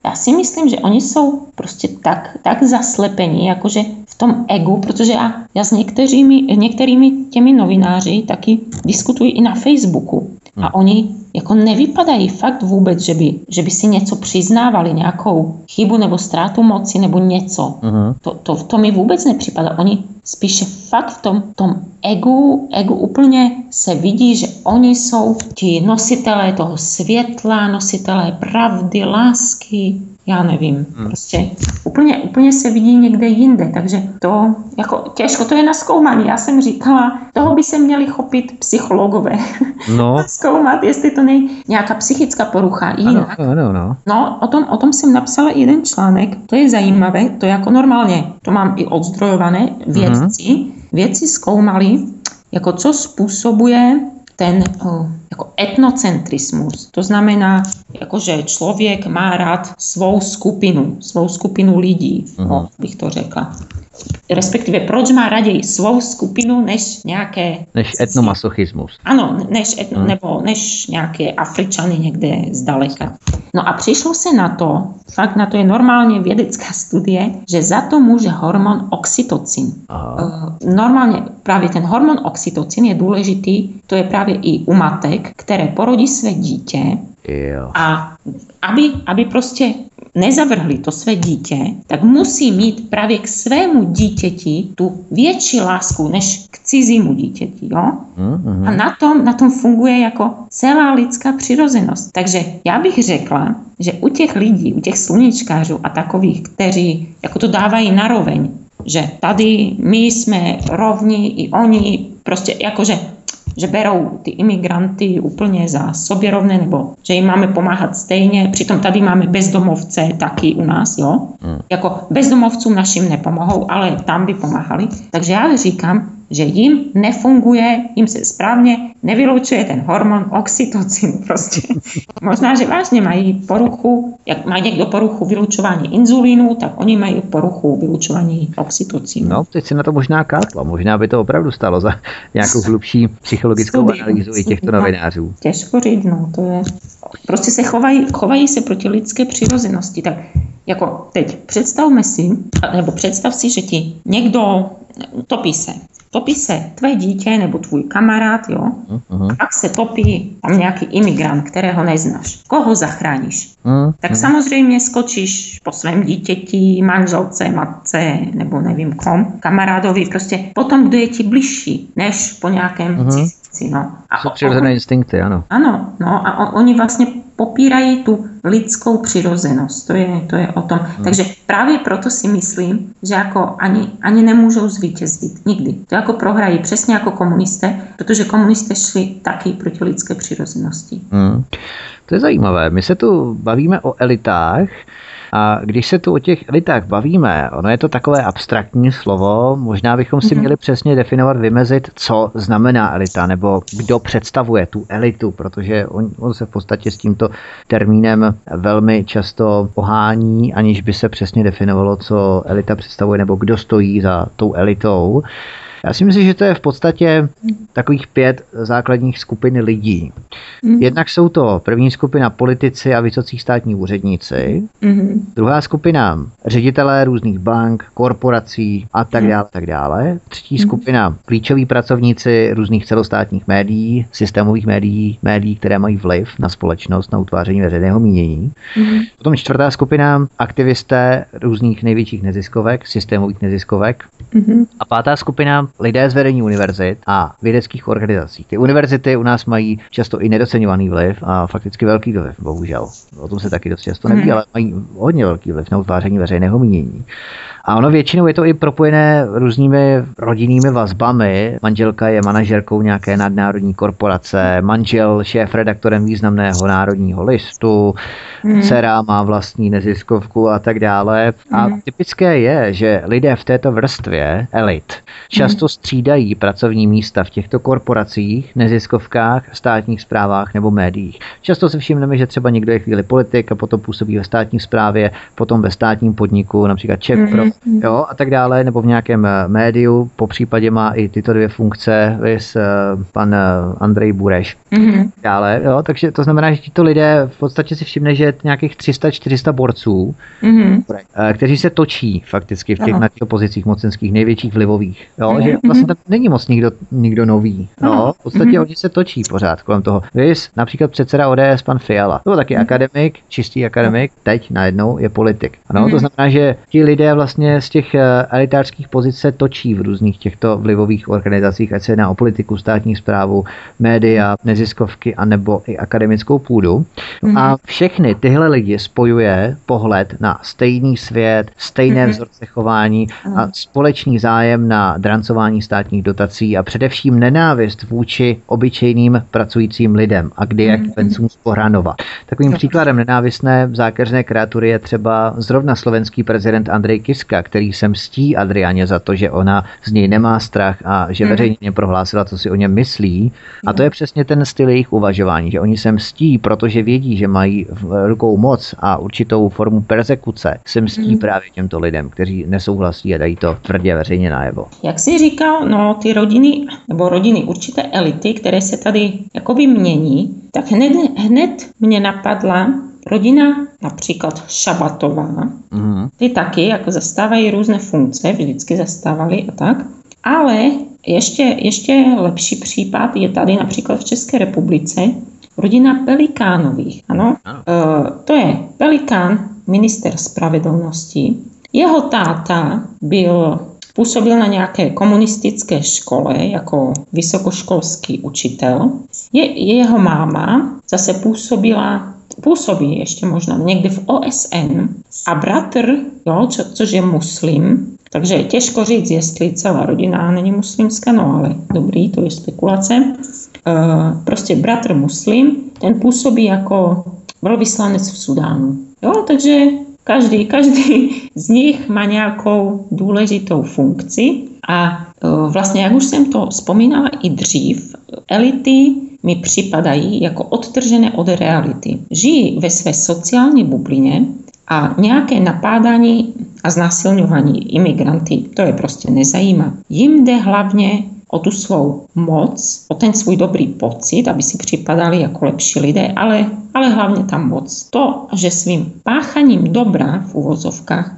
já si myslím, že oni jsou prostě tak, tak zaslepení, jakože v tom egu, protože já, já s některými, některými těmi novináři taky diskutuji i na Facebooku. A hmm. oni jako nevypadají fakt vůbec, že by, že by si něco přiznávali, nějakou chybu nebo ztrátu moci nebo něco. Uh-huh. To, to, to mi vůbec nepřipadá. Oni spíše fakt v tom, tom egu, egu úplně se vidí, že oni jsou ti nositelé toho světla, nositelé pravdy, lásky, já nevím, hmm. prostě úplně, úplně se vidí někde jinde, takže to jako těžko, to je na zkoumání. Já jsem říkala, toho by se měli chopit psychologové. No. Zkoumat, jestli to není nějaká psychická porucha jinak. Ano, ano, no. no o, tom, o tom jsem napsala jeden článek, to je zajímavé, to jako normálně, to mám i odzdrojované, vědci, hmm. vědci zkoumali, jako co způsobuje ten jako etnocentrismus. To znamená, jako že člověk má rád svou skupinu, svou skupinu lidí, uh-huh. no, bych to řekla respektive proč má raději svou skupinu než nějaké... Než etnomasochismus. Ano, než, etno, hmm. nebo než nějaké Afričany někde zdaleka. No a přišlo se na to, fakt na to je normálně vědecká studie, že za to může hormon oxytocin. Aha. Eh, normálně právě ten hormon oxytocin je důležitý, to je právě i u matek, které porodí své dítě, Jo. A aby, aby prostě nezavrhli to své dítě, tak musí mít právě k svému dítěti tu větší lásku než k cizímu dítěti. Jo? Mm-hmm. A na tom, na tom funguje jako celá lidská přirozenost. Takže já bych řekla, že u těch lidí, u těch sluníčkářů a takových, kteří jako to dávají naroveň, že tady my jsme rovní i oni, prostě jakože že berou ty imigranty úplně za sobě rovné, nebo že jim máme pomáhat stejně. Přitom tady máme bezdomovce taky u nás, jo. Hmm. Jako bezdomovcům našim nepomohou, ale tam by pomáhali. Takže já říkám, že jim nefunguje, jim se správně nevylučuje ten hormon oxytocin prostě. Možná, že vážně mají poruchu, jak má někdo poruchu vylučování inzulínu, tak oni mají poruchu vylučování oxytocinu. No, teď se na to možná kátla, možná by to opravdu stalo za nějakou hlubší psychologickou Studi, analýzu i těchto novinářů. Těžko říct, no, to je, prostě se chovají, chovají se proti lidské přirozenosti, tak jako teď představme si, nebo představ si, že ti někdo topí se topí se tvé dítě nebo tvůj kamarád, jo, uh-huh. a pak se topí tam nějaký imigrant, kterého neznáš. Koho zachráníš? Uh-huh. Tak samozřejmě skočíš po svém dítěti, manželce, matce nebo nevím kom, kamarádovi, prostě potom, kdo je ti bližší, než po nějakém uh-huh. Cizci. No. A Jsou přirozené instinkty, ano. Ano, no a on, oni vlastně popírají tu lidskou přirozenost. To je, to je o tom. Hmm. Takže právě proto si myslím, že jako ani, ani nemůžou zvítězit. Nikdy. To jako prohrají přesně jako komunisté, protože komunisté šli taky proti lidské přirozenosti. Hmm. To je zajímavé. My se tu bavíme o elitách, A když se tu o těch elitách bavíme, ono je to takové abstraktní slovo, možná bychom si mm-hmm. měli přesně definovat, vymezit, co znamená elita, nebo kdo představuje tu elitu, protože on, on se v podstatě s tímto termínem velmi často pohání, aniž by se přesně definovalo, co elita představuje, nebo kdo stojí za tou elitou. Já si myslím, že to je v podstatě takových pět základních skupin lidí. Mm. Jednak jsou to první skupina politici a vysocí státní úředníci, mm. druhá skupina ředitelé různých bank, korporací a tak mhm. dále, tak dále. Třetí mm. skupina klíčoví pracovníci různých celostátních médií, systémových médií, médií, které mají vliv na společnost, na utváření veřejného mínění. Mm. Potom čtvrtá skupina aktivisté různých největších neziskovek, systémových neziskovek. Mm. A pátá skupina lidé z vedení univerzit a vědeckých organizací. Ty univerzity u nás mají často i nedocenovaný vliv a fakticky velký vliv, bohužel. O tom se taky dost často neví, mm. ale mají hodně velký vliv na utváření veřejného mínění. A ono většinou je to i propojené různými rodinnými vazbami. Manželka je manažerkou nějaké nadnárodní korporace, manžel šéf redaktorem významného národního listu, mm. dcera má vlastní neziskovku a tak dále. A mm. typické je, že lidé v této vrstvě, elit, často střídají pracovní místa v těchto korporacích, neziskovkách, státních zprávách nebo médiích. Často si všimneme, že třeba někdo je chvíli politik a potom působí ve státní správě, potom ve státním podniku, například Czech mm-hmm. pro jo, a tak dále, nebo v nějakém eh, médiu, po případě má i tyto dvě funkce, vys uh, pan uh, Andrej Bureš. Mm-hmm. Dále, jo, takže to znamená, že tito lidé v podstatě si všimne, že je nějakých 300-400 borců, mm-hmm. kteří se točí fakticky v těch na těch pozicích mocenských, největších vlivových. Jo, mm-hmm. Že vlastně tam není moc nikdo, nikdo nový. No, v podstatě mm-hmm. oni se točí pořád kolem toho. Vys, například předseda ODS, pan Fiala. To byl taky mm-hmm. akademik, čistý akademik, teď najednou je politik. No, mm-hmm. to znamená, že ti lidé vlastně z těch eh, elitářských pozic se točí v různých těchto vlivových organizacích, ať se jedná o politiku, státní zprávu, média, neziskovky a nebo i akademickou půdu. Mm-hmm. A všechny tyhle lidi spojuje pohled na stejný svět, stejné mm-hmm. vzorce chování a společný zájem na drancování státních dotací a především nenávist vůči obyčejným pracujícím lidem a kdy jak mm-hmm. vencům z Pohranova. Takovým příkladem nenávistné zákeřné kreatury je třeba zrovna slovenský prezident Andrej Kiska, který se mstí Adrianě za to, že ona z něj nemá strach a že mhm. veřejně prohlásila, co si o něm myslí. A to je přesně ten styl jejich uvažování, že oni se mstí, protože vědí, že mají v rukou moc a určitou formu persekuce, se mstí hmm. právě těmto lidem, kteří nesouhlasí a dají to tvrdě veřejně najevo. Jak jsi říkal, no ty rodiny, nebo rodiny určité elity, které se tady jakoby mění, tak hned, hned mě napadla Rodina například Šabatová, mm. ty taky jako zastávají různé funkce, vždycky zastávali a tak, ale ještě, ještě lepší případ je tady například v České republice rodina Pelikánových. Ano? ano. E, to je Pelikán, minister spravedlnosti. Jeho táta byl Působil na nějaké komunistické škole jako vysokoškolský učitel. Je, jeho máma zase působila působí ještě možná někde v OSN a bratr, jo, co, což je muslim, takže je těžko říct, jestli celá rodina není muslimská, no ale dobrý, to je spekulace. E, prostě bratr muslim, ten působí jako velvyslanec v Sudánu. Jo, takže každý, každý z nich má nějakou důležitou funkci a e, vlastně, jak už jsem to vzpomínala i dřív, elity mi připadají jako odtržené od reality. Žijí ve své sociální bublině a nějaké napádání a znásilňování imigranty, to je prostě nezajímá. Jim jde hlavně o tu svou moc, o ten svůj dobrý pocit, aby si připadali jako lepší lidé, ale, ale hlavně tam moc. To, že svým páchaním dobra v úvozovkách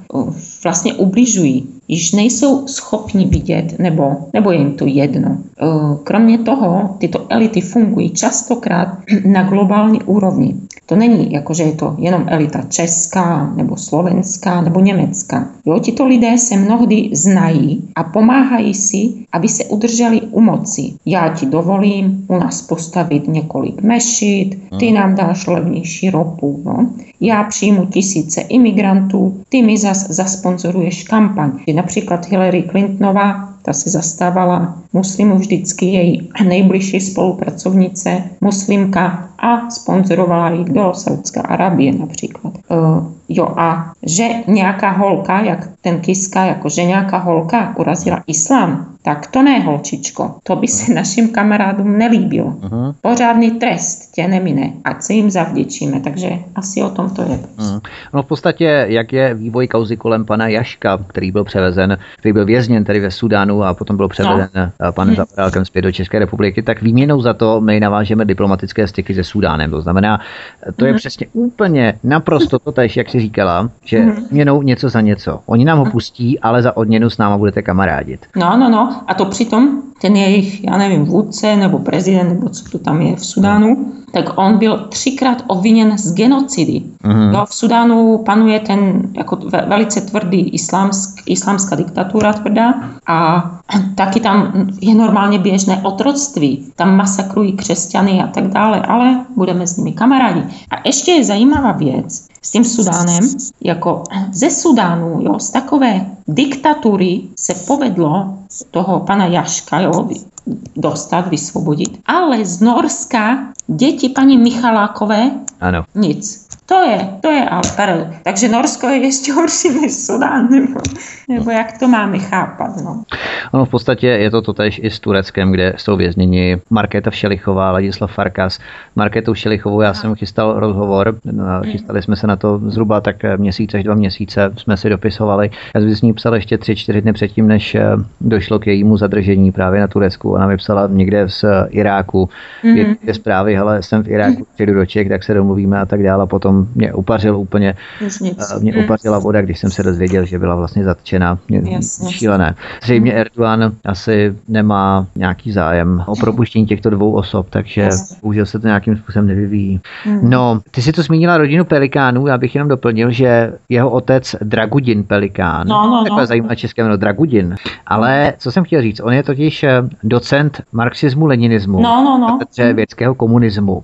vlastně ubližují již nejsou schopni vidět nebo, nebo je jim to jedno. E, kromě toho, tyto elity fungují častokrát na globální úrovni. To není jako, že je to jenom elita česká, nebo slovenská, nebo německá. Jo, tito lidé se mnohdy znají a pomáhají si, aby se udrželi u moci. Já ti dovolím u nás postavit několik mešit, ty hmm. nám dáš levnější ropu. No. Já přijmu tisíce imigrantů, ty mi zas zasponzoruješ kampaň například Hillary Clintonová, ta se zastávala muslimu vždycky její nejbližší spolupracovnice, muslimka a sponzorovala ji do Saudská Arábie například. E, Jo a že nějaká holka, jak ten Kiska, jako že nějaká holka urazila islám, tak to ne, holčičko, to by se našim kamarádům nelíbilo. Uh-huh. Pořádný trest tě nemine, ať se jim zavděčíme, takže asi o tom to je. Uh-huh. No v podstatě, jak je vývoj kauzy kolem pana Jaška, který byl převezen, který byl vězněn tady ve Sudánu a potom byl převezen no. panem uh-huh. Zaprálkem zpět do České republiky, tak výměnou za to my navážeme diplomatické styky se Sudánem. To znamená, to je uh-huh. přesně úplně naprosto to tež, jak si říkala, že uh-huh. měnou něco za něco. Oni nám ho pustí, ale za odměnu s náma budete kamarádit. No, no, no. A to přitom ten jejich, já nevím, vůdce nebo prezident, nebo co to tam je v Sudánu, tak on byl třikrát obviněn z genocidy. Mm-hmm. Jo, v Sudánu panuje ten jako velice tvrdý islámsk, islámská diktatura tvrdá a taky tam je normálně běžné otroctví. Tam masakrují křesťany a tak dále, ale budeme s nimi kamarádi. A ještě je zajímavá věc, s tím Sudánem, jako ze Sudánu, jo, z takové diktatury se povedlo toho pana Jaška, jo, dostat, vysvobodit. Ale z Norska děti paní Michalákové ano. nic. To je, to je ale Takže Norsko je ještě horší než Sudán, nebo, nebo jak to máme chápat. No. Ono v podstatě je to totéž i s Tureckem, kde jsou vězněni Markéta Všelichová, Ladislav Farkas. Markétou Všelichovou já jsem chystal rozhovor, no, chystali jsme se na to zhruba tak měsíc až dva měsíce, jsme si dopisovali. Já jsem s ní psal ještě tři, čtyři dny předtím, než eh, došlo k jejímu zadržení právě na Turecku. Ona mi psala někde z Iráku, mm-hmm. je zprávy, ale jsem v Iráku, přijdu do Čech, tak se domluvíme a tak dále. A potom mě upařil úplně, Nic. mě mm. upařila voda, když jsem se dozvěděl, že byla vlastně zatčena. Mě šílené. Zřejmě mm. Erdogan asi nemá nějaký zájem o propuštění těchto dvou osob, takže bohužel se to nějakým způsobem nevyvíjí. Mm. No, ty si to zmínila rodinu Pelikánů, já bych jenom doplnil, že jeho otec Dragudin Pelikán, no, no, no. takové zajímavé české jméno Dragudin, ale co jsem chtěl říct, on je totiž eh, docent marxismu, leninismu, no, no, no. vědeckého komunismu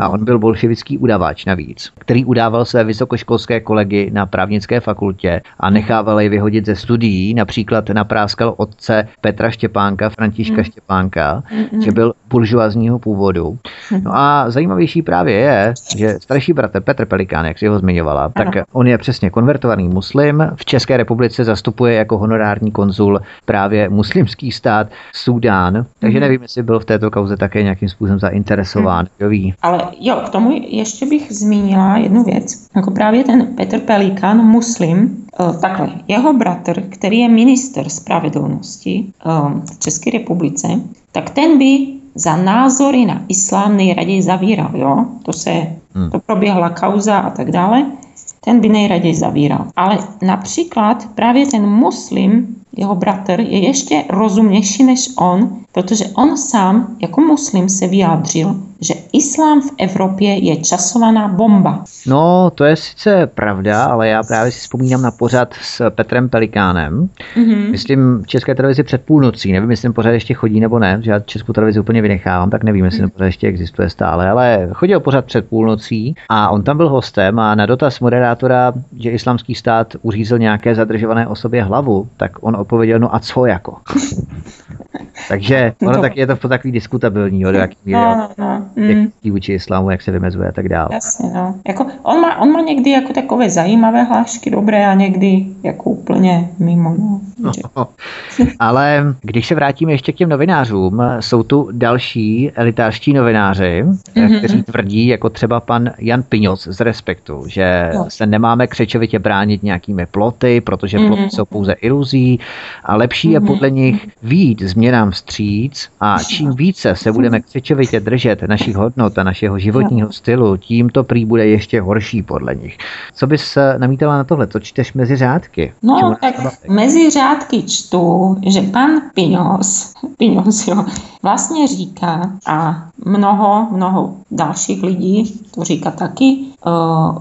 a on byl bolševický udavač navíc, který který udával své vysokoškolské kolegy na právnické fakultě a nechával je vyhodit ze studií. Například napráskal otce Petra Štěpánka, Františka mm. Štěpánka, mm. že byl buržoazního původu. No a zajímavější právě je, že starší bratr Petr Pelikán, jak si ho zmiňovala, ano. tak on je přesně konvertovaný muslim. V České republice zastupuje jako honorární konzul právě muslimský stát Súdán, takže mm. nevím, jestli byl v této kauze také nějakým způsobem zainteresován. Mm. Ale jo, k tomu ještě bych zmínila jednu věc. Jako právě ten Petr Pelikán, muslim, eh, takhle, jeho bratr, který je minister spravedlnosti eh, v České republice, tak ten by za názory na islám nejraději zavíral, jo? To se, hmm. to proběhla kauza a tak dále, ten by nejraději zavíral. Ale například právě ten muslim, jeho bratr, je ještě rozumnější než on, protože on sám jako muslim se vyjádřil, že islám v Evropě je časovaná bomba. No, to je sice pravda, ale já právě si vzpomínám na pořad s Petrem Pelikánem. Mm-hmm. Myslím v České televizi před půlnocí. Nevím, jestli ten pořad ještě chodí nebo ne, že já Českou televizi úplně vynechávám, tak nevím, jestli mm-hmm. ten pořad ještě existuje stále, ale chodil pořad před půlnocí a on tam byl hostem a na dotaz moderátora, že islamský stát uřízl nějaké zadržované osobě hlavu, tak on odpověděl, no a co jako? Takže ono tak je to takový diskutabilní, do jaký míry no, no, no. Mm. vůči islámu, jak se vymezuje a tak dále. Jasně, no. Jako, on, má, on má někdy jako takové zajímavé hlášky dobré a někdy jako úplně mimo. No. no. Ale když se vrátíme ještě k těm novinářům, jsou tu další elitářští novináři, mm-hmm. kteří tvrdí, jako třeba pan Jan Piňoc z Respektu, že no. se nemáme křečovitě bránit nějakými ploty, protože ploty mm-hmm. jsou pouze iluzí a lepší mm-hmm. je podle nich výjít změnám vstříc a čím více se budeme křečovitě držet našich hodnot a našeho životního stylu, tím to prý bude ještě horší podle nich. Co bys eh, namítala na tohle? To čteš mezi řádky? No, tak mezi řádky čtu, že pan Pinos, Pinos jo, vlastně říká a mnoho, mnoho dalších lidí to říká taky,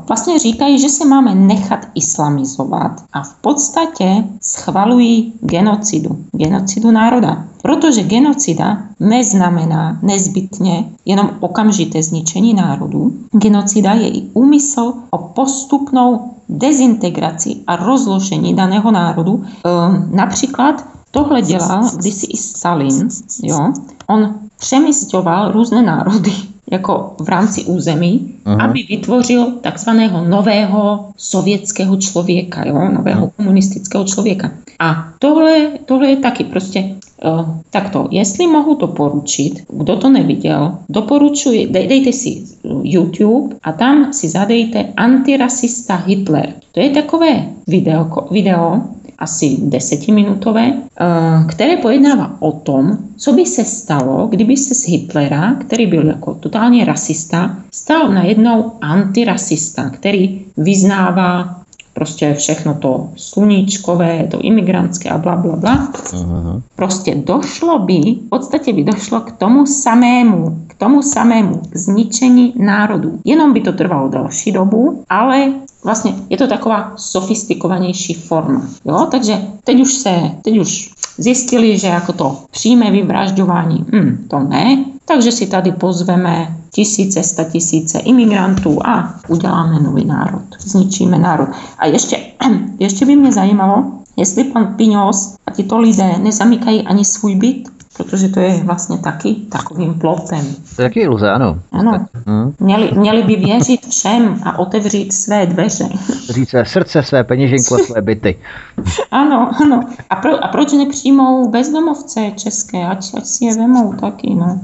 vlastně říkají, že se máme nechat islamizovat a v podstatě schvalují genocidu, genocidu národa. Protože genocida neznamená nezbytně jenom okamžité zničení národu. Genocida je i úmysl o postupnou dezintegraci a rozložení daného národu. E, například tohle dělal kdysi i Stalin. Jo? On přemysťoval různé národy jako v rámci území, uh-huh. aby vytvořil takzvaného nového sovětského člověka, jo, nového komunistického člověka. A tohle, tohle je taky prostě uh, takto. Jestli mohu to poručit, kdo to neviděl, doporučuji, dej, dejte si YouTube a tam si zadejte antirasista Hitler. To je takové video, video asi desetiminutové, eh, které pojednává o tom, co by se stalo, kdyby se z Hitlera, který byl jako totálně rasista, stal najednou antirasista, který vyznává prostě všechno to sluníčkové, to imigrantské a bla, bla, bla. Uh-huh. Prostě došlo by, v podstatě by došlo k tomu samému, k tomu samému, k zničení národů. Jenom by to trvalo další dobu, ale vlastně je to taková sofistikovanější forma. Jo? Takže teď už se, teď už zjistili, že jako to přímé vyvražďování, hm, to ne, takže si tady pozveme tisíce, sta tisíce imigrantů a uděláme nový národ, zničíme národ. A ještě, ještě by mě zajímalo, jestli pan Piňos a tyto lidé nezamykají ani svůj byt, protože to je vlastně taky takovým plotem. To je taky iluze, ano. Ano. Hmm. Měli, měli by věřit všem a otevřít své dveře. Říct své srdce, své peněženku a své byty. ano, ano. A, pro, a proč nepřijmou bezdomovce české, ať, ať si je vemou taky, no.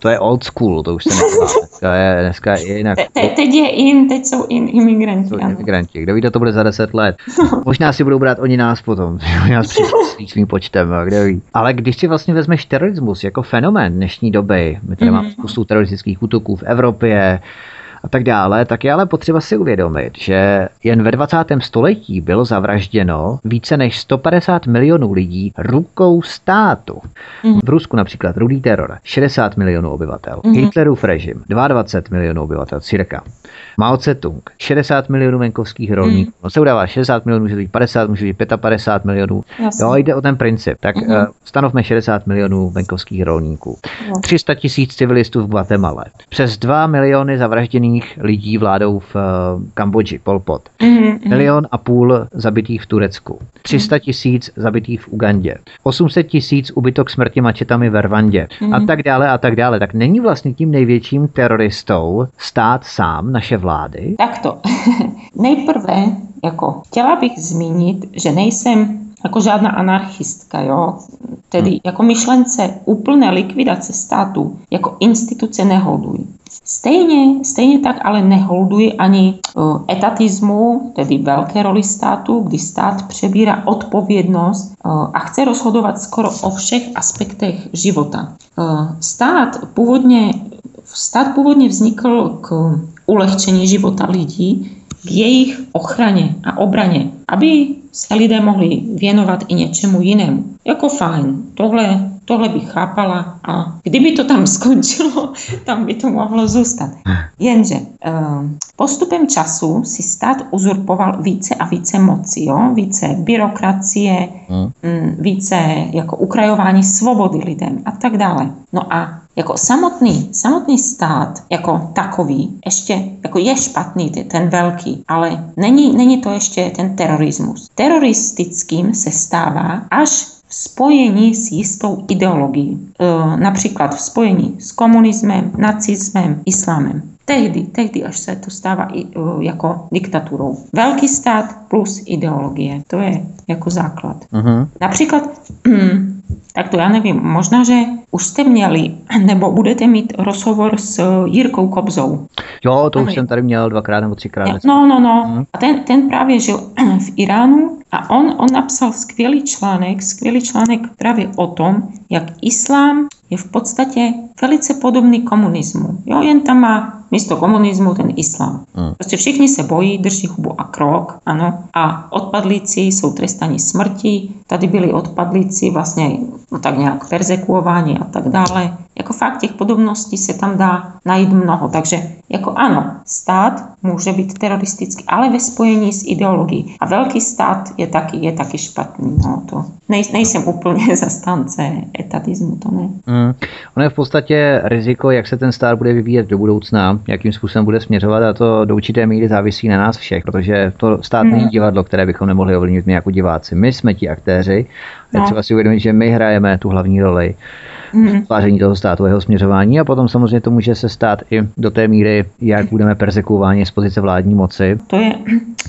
To je old school, to už se nedělá. Dneska je, dneska je jinak. Te, te, teď je in, teď jsou in imigranti. Jsou ano. imigranti. Kdo ví, to bude za deset let. Možná si budou brát oni nás potom. Oni nás svým počtem, kde ví. Ale když si vlastně vezmeš terorismus jako fenomén dnešní doby, my tady mm-hmm. máme spoustu teroristických útoků v Evropě, a tak dále, tak je ale potřeba si uvědomit, že jen ve 20. století bylo zavražděno více než 150 milionů lidí rukou státu. Mm. V Rusku například rudý teror, 60 milionů obyvatel. Mm. Hitlerův režim, 22 milionů obyvatel, cirka. Mao Tse-tung, 60 milionů venkovských rolníků. Mm. No se udává 60 milionů, může být 50, může být 55 milionů. Jasně. Jo, jde o ten princip. Tak mm. uh, stanovme 60 milionů venkovských rolníků. No. 300 tisíc civilistů v Guatemala. Přes 2 miliony zavražděných lidí vládou v uh, Kambodži, Pol Pot. Mm. Milion a půl zabitých v Turecku. 300 mhm. tisíc zabitých v Ugandě. 800 tisíc ubytok smrti mačetami ve Rwandě. Mm. A tak dále a tak dále. Tak není vlastně tím největším teroristou stát sám, naše vlády? Takto. Nejprve, jako chtěla bych zmínit, že nejsem jako žádná anarchistka, jo. Tedy hmm. jako myšlence úplné likvidace státu jako instituce neholdují. Stejně, stejně tak ale neholduji ani uh, etatismu, tedy velké roli státu, kdy stát přebírá odpovědnost uh, a chce rozhodovat skoro o všech aspektech života. Uh, stát původně, stát původně vznikl k ulehčení života lidí, k jejich ochraně a obraně, aby se lidé mohli věnovat i něčemu jinému. Jako fajn, tohle, tohle bych chápala a kdyby to tam skončilo, tam by to mohlo zůstat. Jenže eh, postupem času si stát uzurpoval více a více moci, jo? více byrokracie, hmm. mm, více jako ukrajování svobody lidem a tak dále. No a jako samotný, samotný stát jako takový ještě jako je špatný, ten velký, ale není, není to ještě ten terorismus. Teroristickým se stává až v spojení s jistou ideologií, e, například v spojení s komunismem, nacismem, islámem. Tehdy, tehdy až se to stává i, uh, jako diktaturou. Velký stát plus ideologie. To je jako základ. Uh-huh. Například, hm, tak to já nevím, možná, že už jste měli, nebo budete mít rozhovor s Jirkou Kobzou. Jo, to ano. už jsem tady měl dvakrát nebo třikrát. No, no, no. Uh-huh. A ten, ten právě žil v Iránu a on, on napsal skvělý článek, skvělý článek právě o tom, jak islám je v podstatě velice podobný komunismu. Jo, jen tam má místo komunismu ten islám. Hmm. Prostě všichni se bojí, drží hubu a krok, ano. A odpadlíci jsou trestaní smrti. Tady byli odpadlíci vlastně no, tak nějak persekuováni a tak dále. Jako fakt těch podobností se tam dá najít mnoho. Takže jako ano, stát může být teroristický, ale ve spojení s ideologií. A velký stát je taky, je taky špatný. No, to. Nej, nejsem úplně zastánce etatismu, to ne. Mm. Ono je v podstatě riziko, jak se ten stát bude vyvíjet do budoucna, jakým způsobem bude směřovat a to do určité míry závisí na nás všech, protože to stát mm. není divadlo, které bychom nemohli ovlivnit my jako diváci. My jsme ti aktéři, no. je třeba si uvědomit, že my hrajeme tu hlavní roli. Tváření toho státu, jeho směřování a potom samozřejmě to může se stát i do té míry, jak budeme persekuováni z pozice vládní moci. To je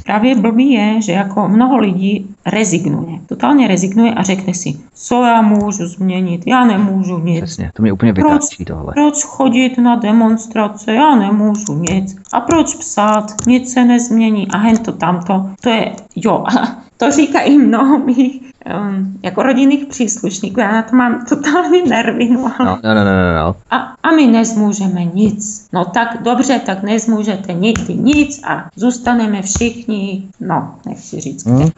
právě blbý je, že jako mnoho lidí rezignuje. Totálně rezignuje a řekne si, co já můžu změnit, já nemůžu nic. Přesně, to mě úplně vytáčí tohle. Proč chodit na demonstrace, já nemůžu nic. A proč psát, nic se nezmění a hen to tamto. To je, jo, to říkají mnoho mých jako rodinných příslušníků. Já na to mám totální nervy. No, no, no, no, no, no. A, a my nezmůžeme nic. No tak dobře, tak nezmůžete nikdy nic a zůstaneme všichni, no, nechci říct. Hmm.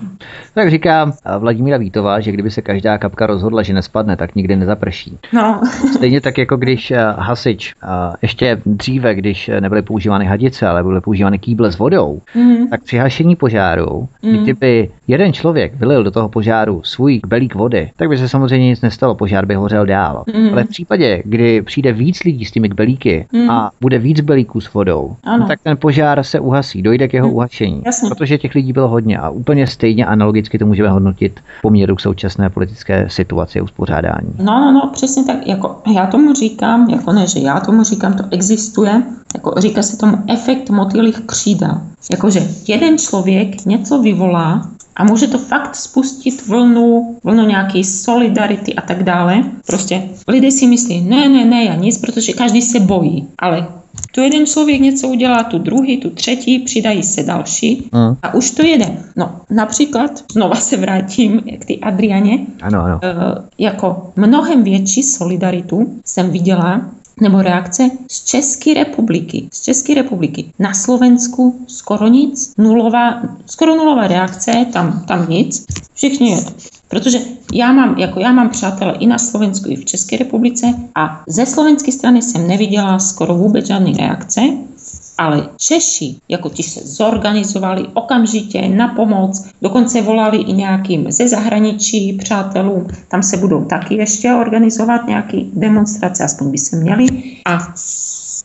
Tak říká Vladimíra Vítová, že kdyby se každá kapka rozhodla, že nespadne, tak nikdy nezaprší. No. Stejně tak jako když eh, hasič, eh, ještě dříve, když nebyly používány hadice, ale byly používány kýble s vodou, mm. tak při hašení požáru, mm. kdyby jeden člověk vylil do toho požáru svůj belík vody, tak by se samozřejmě nic nestalo, požár by hořel dál. Mm. Ale v případě, kdy přijde víc lidí s těmi belíky mm. a bude víc belíků s vodou, ano. tak ten požár se uhasí, dojde k jeho mm. uhašení. Jasně. Protože těch lidí bylo hodně a úplně stejně analogicky to můžeme hodnotit poměru k současné politické situaci a uspořádání. No, no, no, přesně tak. Jako, já tomu říkám, jako ne, že já tomu říkám, to existuje, jako říká se tomu efekt motýlých křídel. Jakože jeden člověk něco vyvolá a může to fakt spustit vlnu, vlnu nějaké solidarity a tak dále. Prostě lidé si myslí, ne, ne, ne, já nic, protože každý se bojí. Ale tu jeden člověk něco udělá, tu druhý, tu třetí, přidají se další mm. a už to jede. No, například, znova se vrátím k ty Adrianě, ano, ano. E, jako mnohem větší solidaritu jsem viděla nebo reakce z České republiky. Z České republiky. Na Slovensku skoro nic, nulová, skoro nulová reakce, tam, tam nic. Všichni je Protože já mám, jako já mám přátelé i na Slovensku, i v České republice a ze slovenské strany jsem neviděla skoro vůbec žádné reakce. Ale Češi, jako ti se zorganizovali okamžitě na pomoc, dokonce volali i nějakým ze zahraničí přátelům, tam se budou taky ještě organizovat nějaké demonstrace, aspoň by se měli. A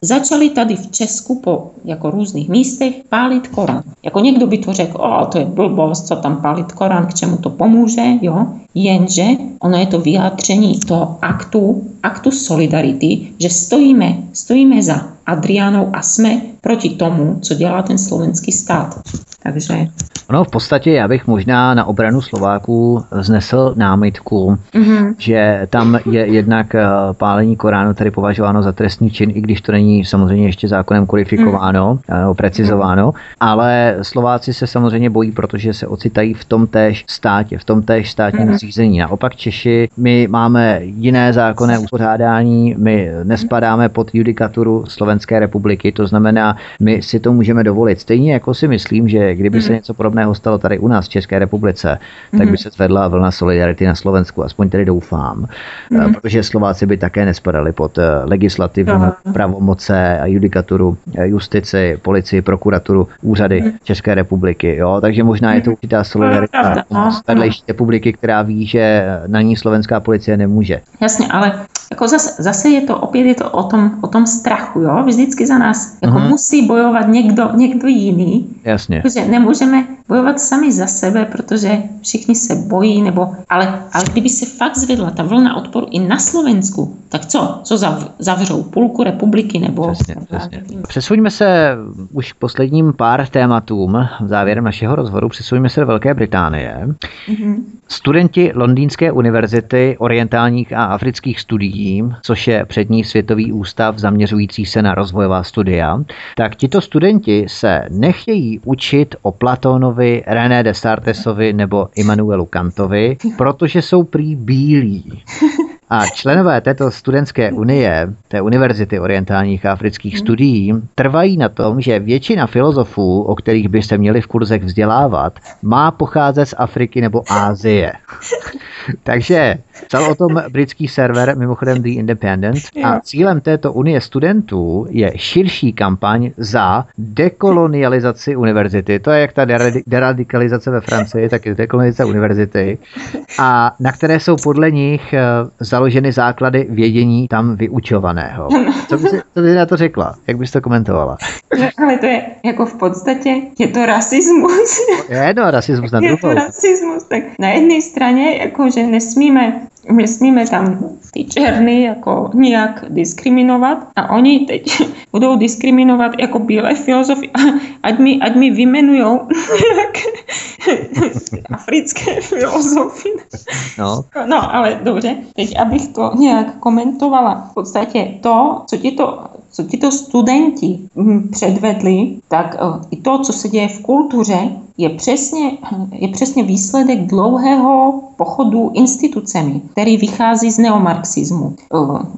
začali tady v Česku po jako různých místech pálit Korán. Jako někdo by to řekl, o, to je blbost, co tam pálit Korán, k čemu to pomůže, jo. Jenže ono je to vyjádření toho aktu, aktu solidarity, že stojíme, stojíme za Adrianou a jsme proti tomu, co dělá ten slovenský stát. Takže... Ono v podstatě já bych možná na obranu Slováků znesl námitku, mm-hmm. že tam je jednak eh, pálení Koránu tady považováno za trestný čin, i když to není samozřejmě ještě zákonem kodifikováno, mm-hmm. precizováno, ale Slováci se samozřejmě bojí, protože se ocitají v tom též státě, v tom též státním mm-hmm. zřízení. Naopak Češi, my máme jiné zákonné uspořádání, my nespadáme pod judikaturu Slovenské republiky, to znamená, my si to můžeme dovolit. Stejně jako si myslím, že kdyby se mhm. něco podobného stalo tady u nás v České republice, tak by mhm. se zvedla vlna solidarity na Slovensku, aspoň tedy doufám, mm. protože Slováci by také nespadali pod eh, legislativní pravomoce a judikaturu, eh, justici, policii, prokuraturu, úřady mm. České republiky. Jo? Takže možná je to určitá solidarita vedlejší republiky, která ví, že na ní slovenská policie nemůže. Jasně, ale jako zase, zase je to, opět je to o tom, o tom strachu, jo? Vždycky za nás jako mm-hmm. musí bojovat někdo, někdo jiný. Jasně. Protože nemůžeme bojovat sami za sebe, protože všichni se bojí, nebo, ale, ale kdyby se fakt zvedla ta vlna odporu i na Slovensku, tak co? Co zav, zavřou? Půlku republiky nebo... Přesně, přesně. Přesuňme se už k posledním pár tématům závěrem našeho rozhovoru. Přesuňme se do Velké Británie. Mm-hmm. Studenti Londýnské univerzity orientálních a afrických studií, což je přední světový ústav zaměřující se na rozvojová studia, tak tito studenti se nechtějí učit o Platónovi, René Desartesovi nebo Immanuelu Kantovi, protože jsou prý bílí. A členové této studentské unie, té Univerzity orientálních a afrických hmm. studií, trvají na tom, že většina filozofů, o kterých by se měli v kurzech vzdělávat, má pocházet z Afriky nebo Ázie. Takže Psal o tom britský server, mimochodem The Independent. A cílem této unie studentů je širší kampaň za dekolonializaci univerzity. To je jak ta deradikalizace ve Francii, tak je dekolonizace univerzity. A na které jsou podle nich eh, založeny základy vědění tam vyučovaného. Co bys, co bys na to řekla? Jak bys to komentovala? No, ale to je jako v podstatě, je to rasismus. Je to rasismus na druhou. Je to rasismus. Tak na jedné straně, jako, že nesmíme nesmíme tam ty černy jako nijak diskriminovat a oni teď budou diskriminovat jako bílé filozofy, ať mi, ať mi vymenujou africké filozofy. No. no, ale dobře, teď abych to nějak komentovala. V podstatě to, co ti to co tito studenti hm, předvedli, tak eh, i to, co se děje v kultuře, je přesně, je přesně výsledek dlouhého pochodu institucemi, který vychází z neomarxismu.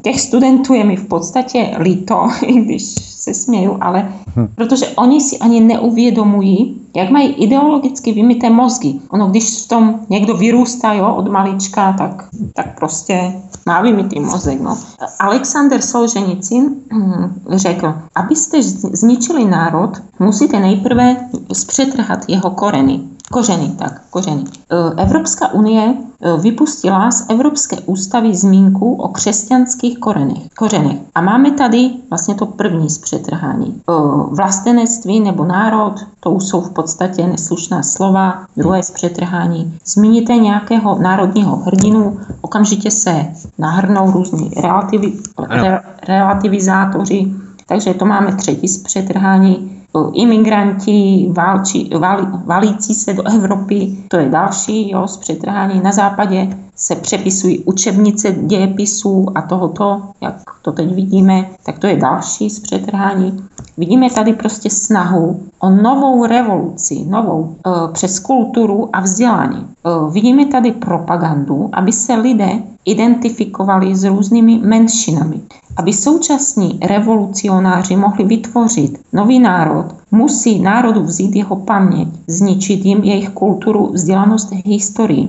Těch studentů je mi v podstatě líto, i když se směju, ale hm. protože oni si ani neuvědomují, jak mají ideologicky vymité mozgy. Ono, když v tom někdo vyrůstá jo, od malička, tak, tak prostě má vymitý mozek. No. Alexander Solženicin hm, řekl, abyste zničili národ, musíte nejprve zpřetrhat jeho koreny kořeny, tak, kořeny. E, Evropská unie e, vypustila z Evropské ústavy zmínku o křesťanských korenech, kořenech. A máme tady vlastně to první zpřetrhání. E, vlastenectví nebo národ, to už jsou v podstatě neslušná slova, druhé zpřetrhání. Zmíníte nějakého národního hrdinu, okamžitě se nahrnou různí relativi, re, relativizátoři, takže to máme třetí zpřetrhání imigranti válči, valí, valící se do Evropy, to je další jo, z přetrhání. Na západě se přepisují učebnice dějepisů a tohoto, jak to teď vidíme, tak to je další z přetrhání. Vidíme tady prostě snahu o novou revoluci, novou e, přes kulturu a vzdělání. E, vidíme tady propagandu, aby se lidé identifikovali s různými menšinami. Aby současní revolucionáři mohli vytvořit nový národ, musí národu vzít jeho paměť, zničit jim jejich kulturu, vzdělanost, historii.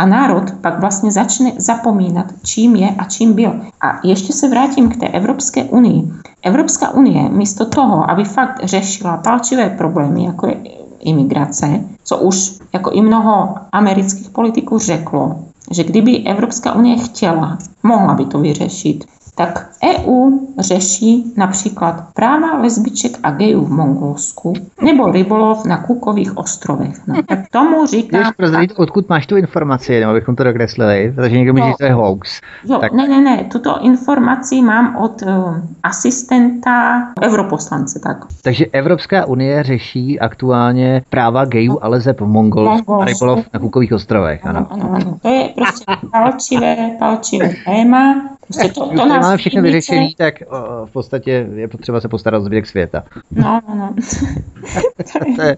A národ pak vlastně začne zapomínat, čím je a čím byl. A ještě se vrátím k té Evropské unii. Evropská unie místo toho, aby fakt řešila palčivé problémy, jako je imigrace, co už jako i mnoho amerických politiků řeklo, že kdyby Evropská unie chtěla, mohla by to vyřešit tak EU řeší například práva lesbiček a gejů v Mongolsku nebo rybolov na Kukových ostrovech. No, tak tomu říkám... Můžeš prozradit, odkud máš tu informaci, nebo abychom to dokreslili, protože někdo myslí, že to je hoax. Jo, tak... ne, ne, ne, tuto informaci mám od uh, asistenta europoslance. Tak. Takže Evropská unie řeší aktuálně práva gejů a lezeb v Mongolsku a rybolov na Kukových ostrovech. Ano, ano, ano. ano. To je prostě palčivé, palčivé téma. Prostě to, to nás máme všechno vyřešené, tak o, v podstatě je potřeba se postarat o zbytek světa. No, no, no. to je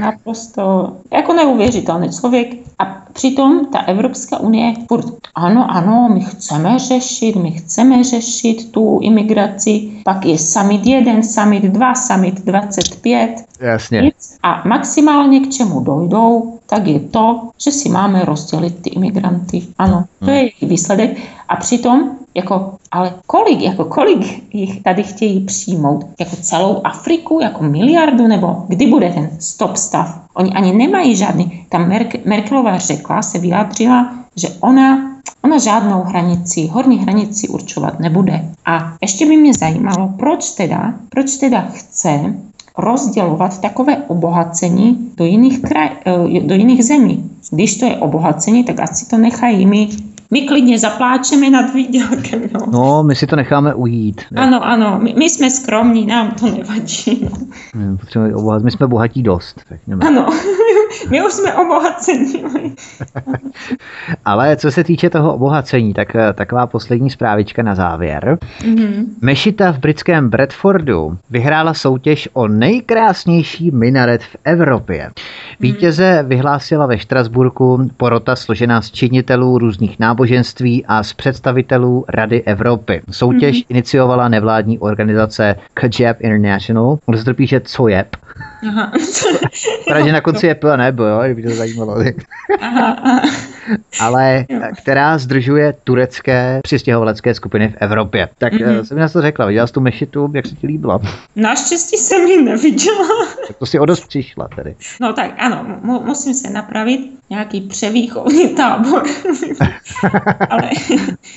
naprosto jako neuvěřitelný člověk. A přitom ta Evropská unie furt, ano, ano, my chceme řešit, my chceme řešit tu imigraci, pak je summit 1, summit 2, summit 25. Jasně. A maximálně k čemu dojdou, tak je to, že si máme rozdělit ty imigranty. Ano, to hmm. je výsledek. A přitom, jako, ale kolik, jako kolik jich tady chtějí přijmout? Jako celou Afriku, jako miliardu, nebo kdy bude ten stop stav? Oni ani nemají žádný. Ta Merk- Merkelová řekla, se vyjádřila, že ona Ona žádnou hranici, horní hranici určovat nebude. A ještě by mě zajímalo, proč teda, proč teda chce rozdělovat takové obohacení do jiných, kraj, eh, do jiných zemí. Když to je obohacení, tak asi to nechají my my klidně zapláčeme nad výdělkem. No, no my si to necháme ujít. Ne? Ano, ano, my, my jsme skromní, nám to nevadí. No. Potřebujeme my jsme bohatí dost. Řekněme. Ano, my už jsme obohacení. Ale co se týče toho obohacení, tak eh, taková poslední zprávička na závěr. Mm-hmm. Mešita v britském Bradfordu vyhrála soutěž o nejkrásnější minaret v Evropě. Vítěze vyhlásila ve Štrasburku porota složená z činitelů různých náboženství a z představitelů Rady Evropy. Soutěž mm-hmm. iniciovala nevládní organizace Kajab International. On se to píše COJEP. Aha. že na konci je P a nebo, jo, kdyby to zajímalo. aha, aha. Ale která zdržuje turecké přistěhovalecké skupiny v Evropě. Tak mm-hmm. jsem mi na to řekla, viděla jsi tu mešitu, jak se ti líbila? Naštěstí jsem ji neviděla. Tak to si o dost přišla tedy. No tak ano, mu, musím se napravit nějaký převýchovný tábor. ale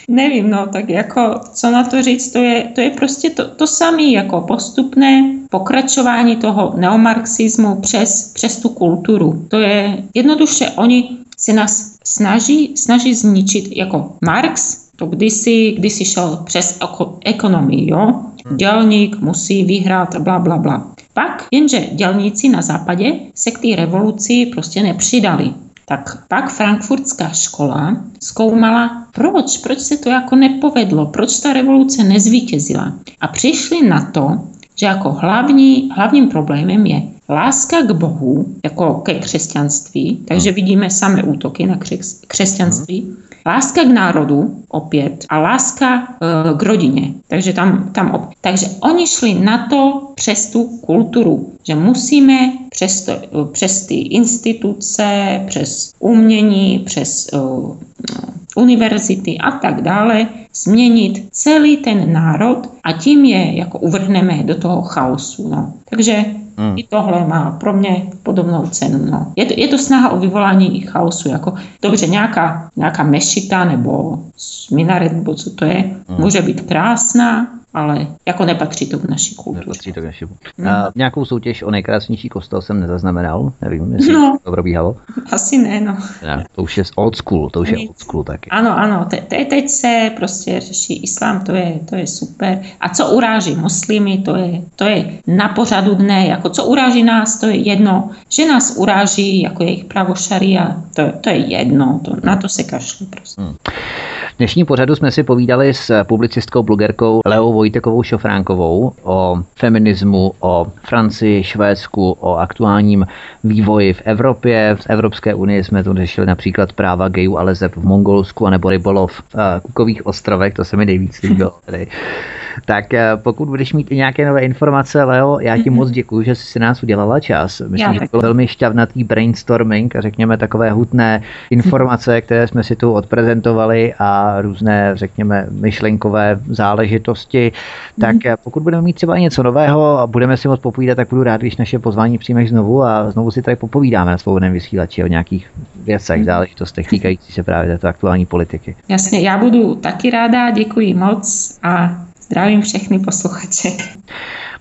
nevím, no tak jako co na to říct, to je, to je prostě to, to samé jako postupné pokračování toho neomarxismu přes, přes tu kulturu. To je jednoduše, oni se nás snaží, snaží zničit jako Marx, to kdysi, kdysi šel přes ekonomii, jo? Dělník musí vyhrát, bla, bla, bla. Pak, jenže dělníci na západě se k té revoluci prostě nepřidali. Tak pak frankfurtská škola zkoumala, proč, proč se to jako nepovedlo, proč ta revoluce nezvítězila. A přišli na to, že jako hlavní, hlavním problémem je láska k Bohu, jako ke křesťanství, takže vidíme samé útoky na křesťanství, láska k národu opět a láska e, k rodině. Takže tam, tam op- takže oni šli na to přes tu kulturu, že musíme přes, to, přes ty instituce, přes umění, přes uh, univerzity a tak dále změnit celý ten národ a tím je jako uvrhneme do toho chaosu. No. Takže Hmm. I tohle má pro mě podobnou cenu. No. Je, to, je to snaha o vyvolání chaosu. Jako, dobře, nějaká, nějaká mešita nebo minaret, nebo co to je, hmm. může být krásná, ale jako nepatří to k naší kultuře. Nepatří to k naší hmm. A nějakou soutěž o nejkrásnější kostel jsem nezaznamenal, nevím, jestli no, to probíhalo. Asi ne, no. Ne, to už je old school, to už Nic. je old school taky. Ano, ano, te, te, teď se prostě řeší islám, to je, to je super. A co uráží muslimy, to je, to je na pořadu dne, jako co uráží nás, to je jedno. Že nás uráží, jako jejich právo šaria, to, to je jedno, to, na to se kašlu prostě. Hmm. V dnešní pořadu jsme si povídali s publicistkou, blogerkou Leo Vojtekovou Šofránkovou o feminismu, o Francii, Švédsku, o aktuálním vývoji v Evropě. V Evropské unii jsme tu řešili například práva gejů a lezeb v Mongolsku, anebo rybolov v eh, Kukových ostrovech, to se mi nejvíc líbilo. Tedy. Tak eh, pokud budeš mít i nějaké nové informace, Leo, já ti mm-hmm. moc děkuji, že jsi si nás udělala čas. Myslím, já že to byl velmi šťavnatý brainstorming a řekněme takové hutné informace, které jsme si tu odprezentovali a různé, řekněme, myšlenkové záležitosti. Tak mm-hmm. pokud budeme mít třeba něco nového a budeme si moc popovídat, tak budu rád, když naše pozvání přijmeš znovu a znovu si tady popovídáme na svobodném vysílači o nějakých věcech, mm-hmm. záležitostech týkající se právě této aktuální politiky. Jasně, já budu taky ráda, děkuji moc a Zdravím všechny posluchače.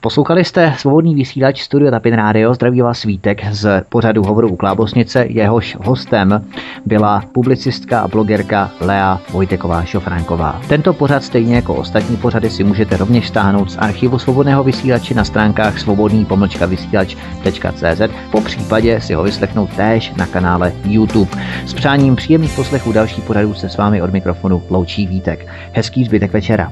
Poslouchali jste svobodný vysílač Studio Tapin Radio, zdraví vás Svítek z pořadu Hovoru u Klábosnice. Jehož hostem byla publicistka a blogerka Lea Vojteková Šofránková. Tento pořad stejně jako ostatní pořady si můžete rovněž stáhnout z archivu svobodného vysílače na stránkách svobodný vysílač.cz po případě si ho vyslechnout též na kanále YouTube. S přáním příjemných poslechů další pořadů se s vámi od mikrofonu loučí Vítek. Hezký zbytek večera.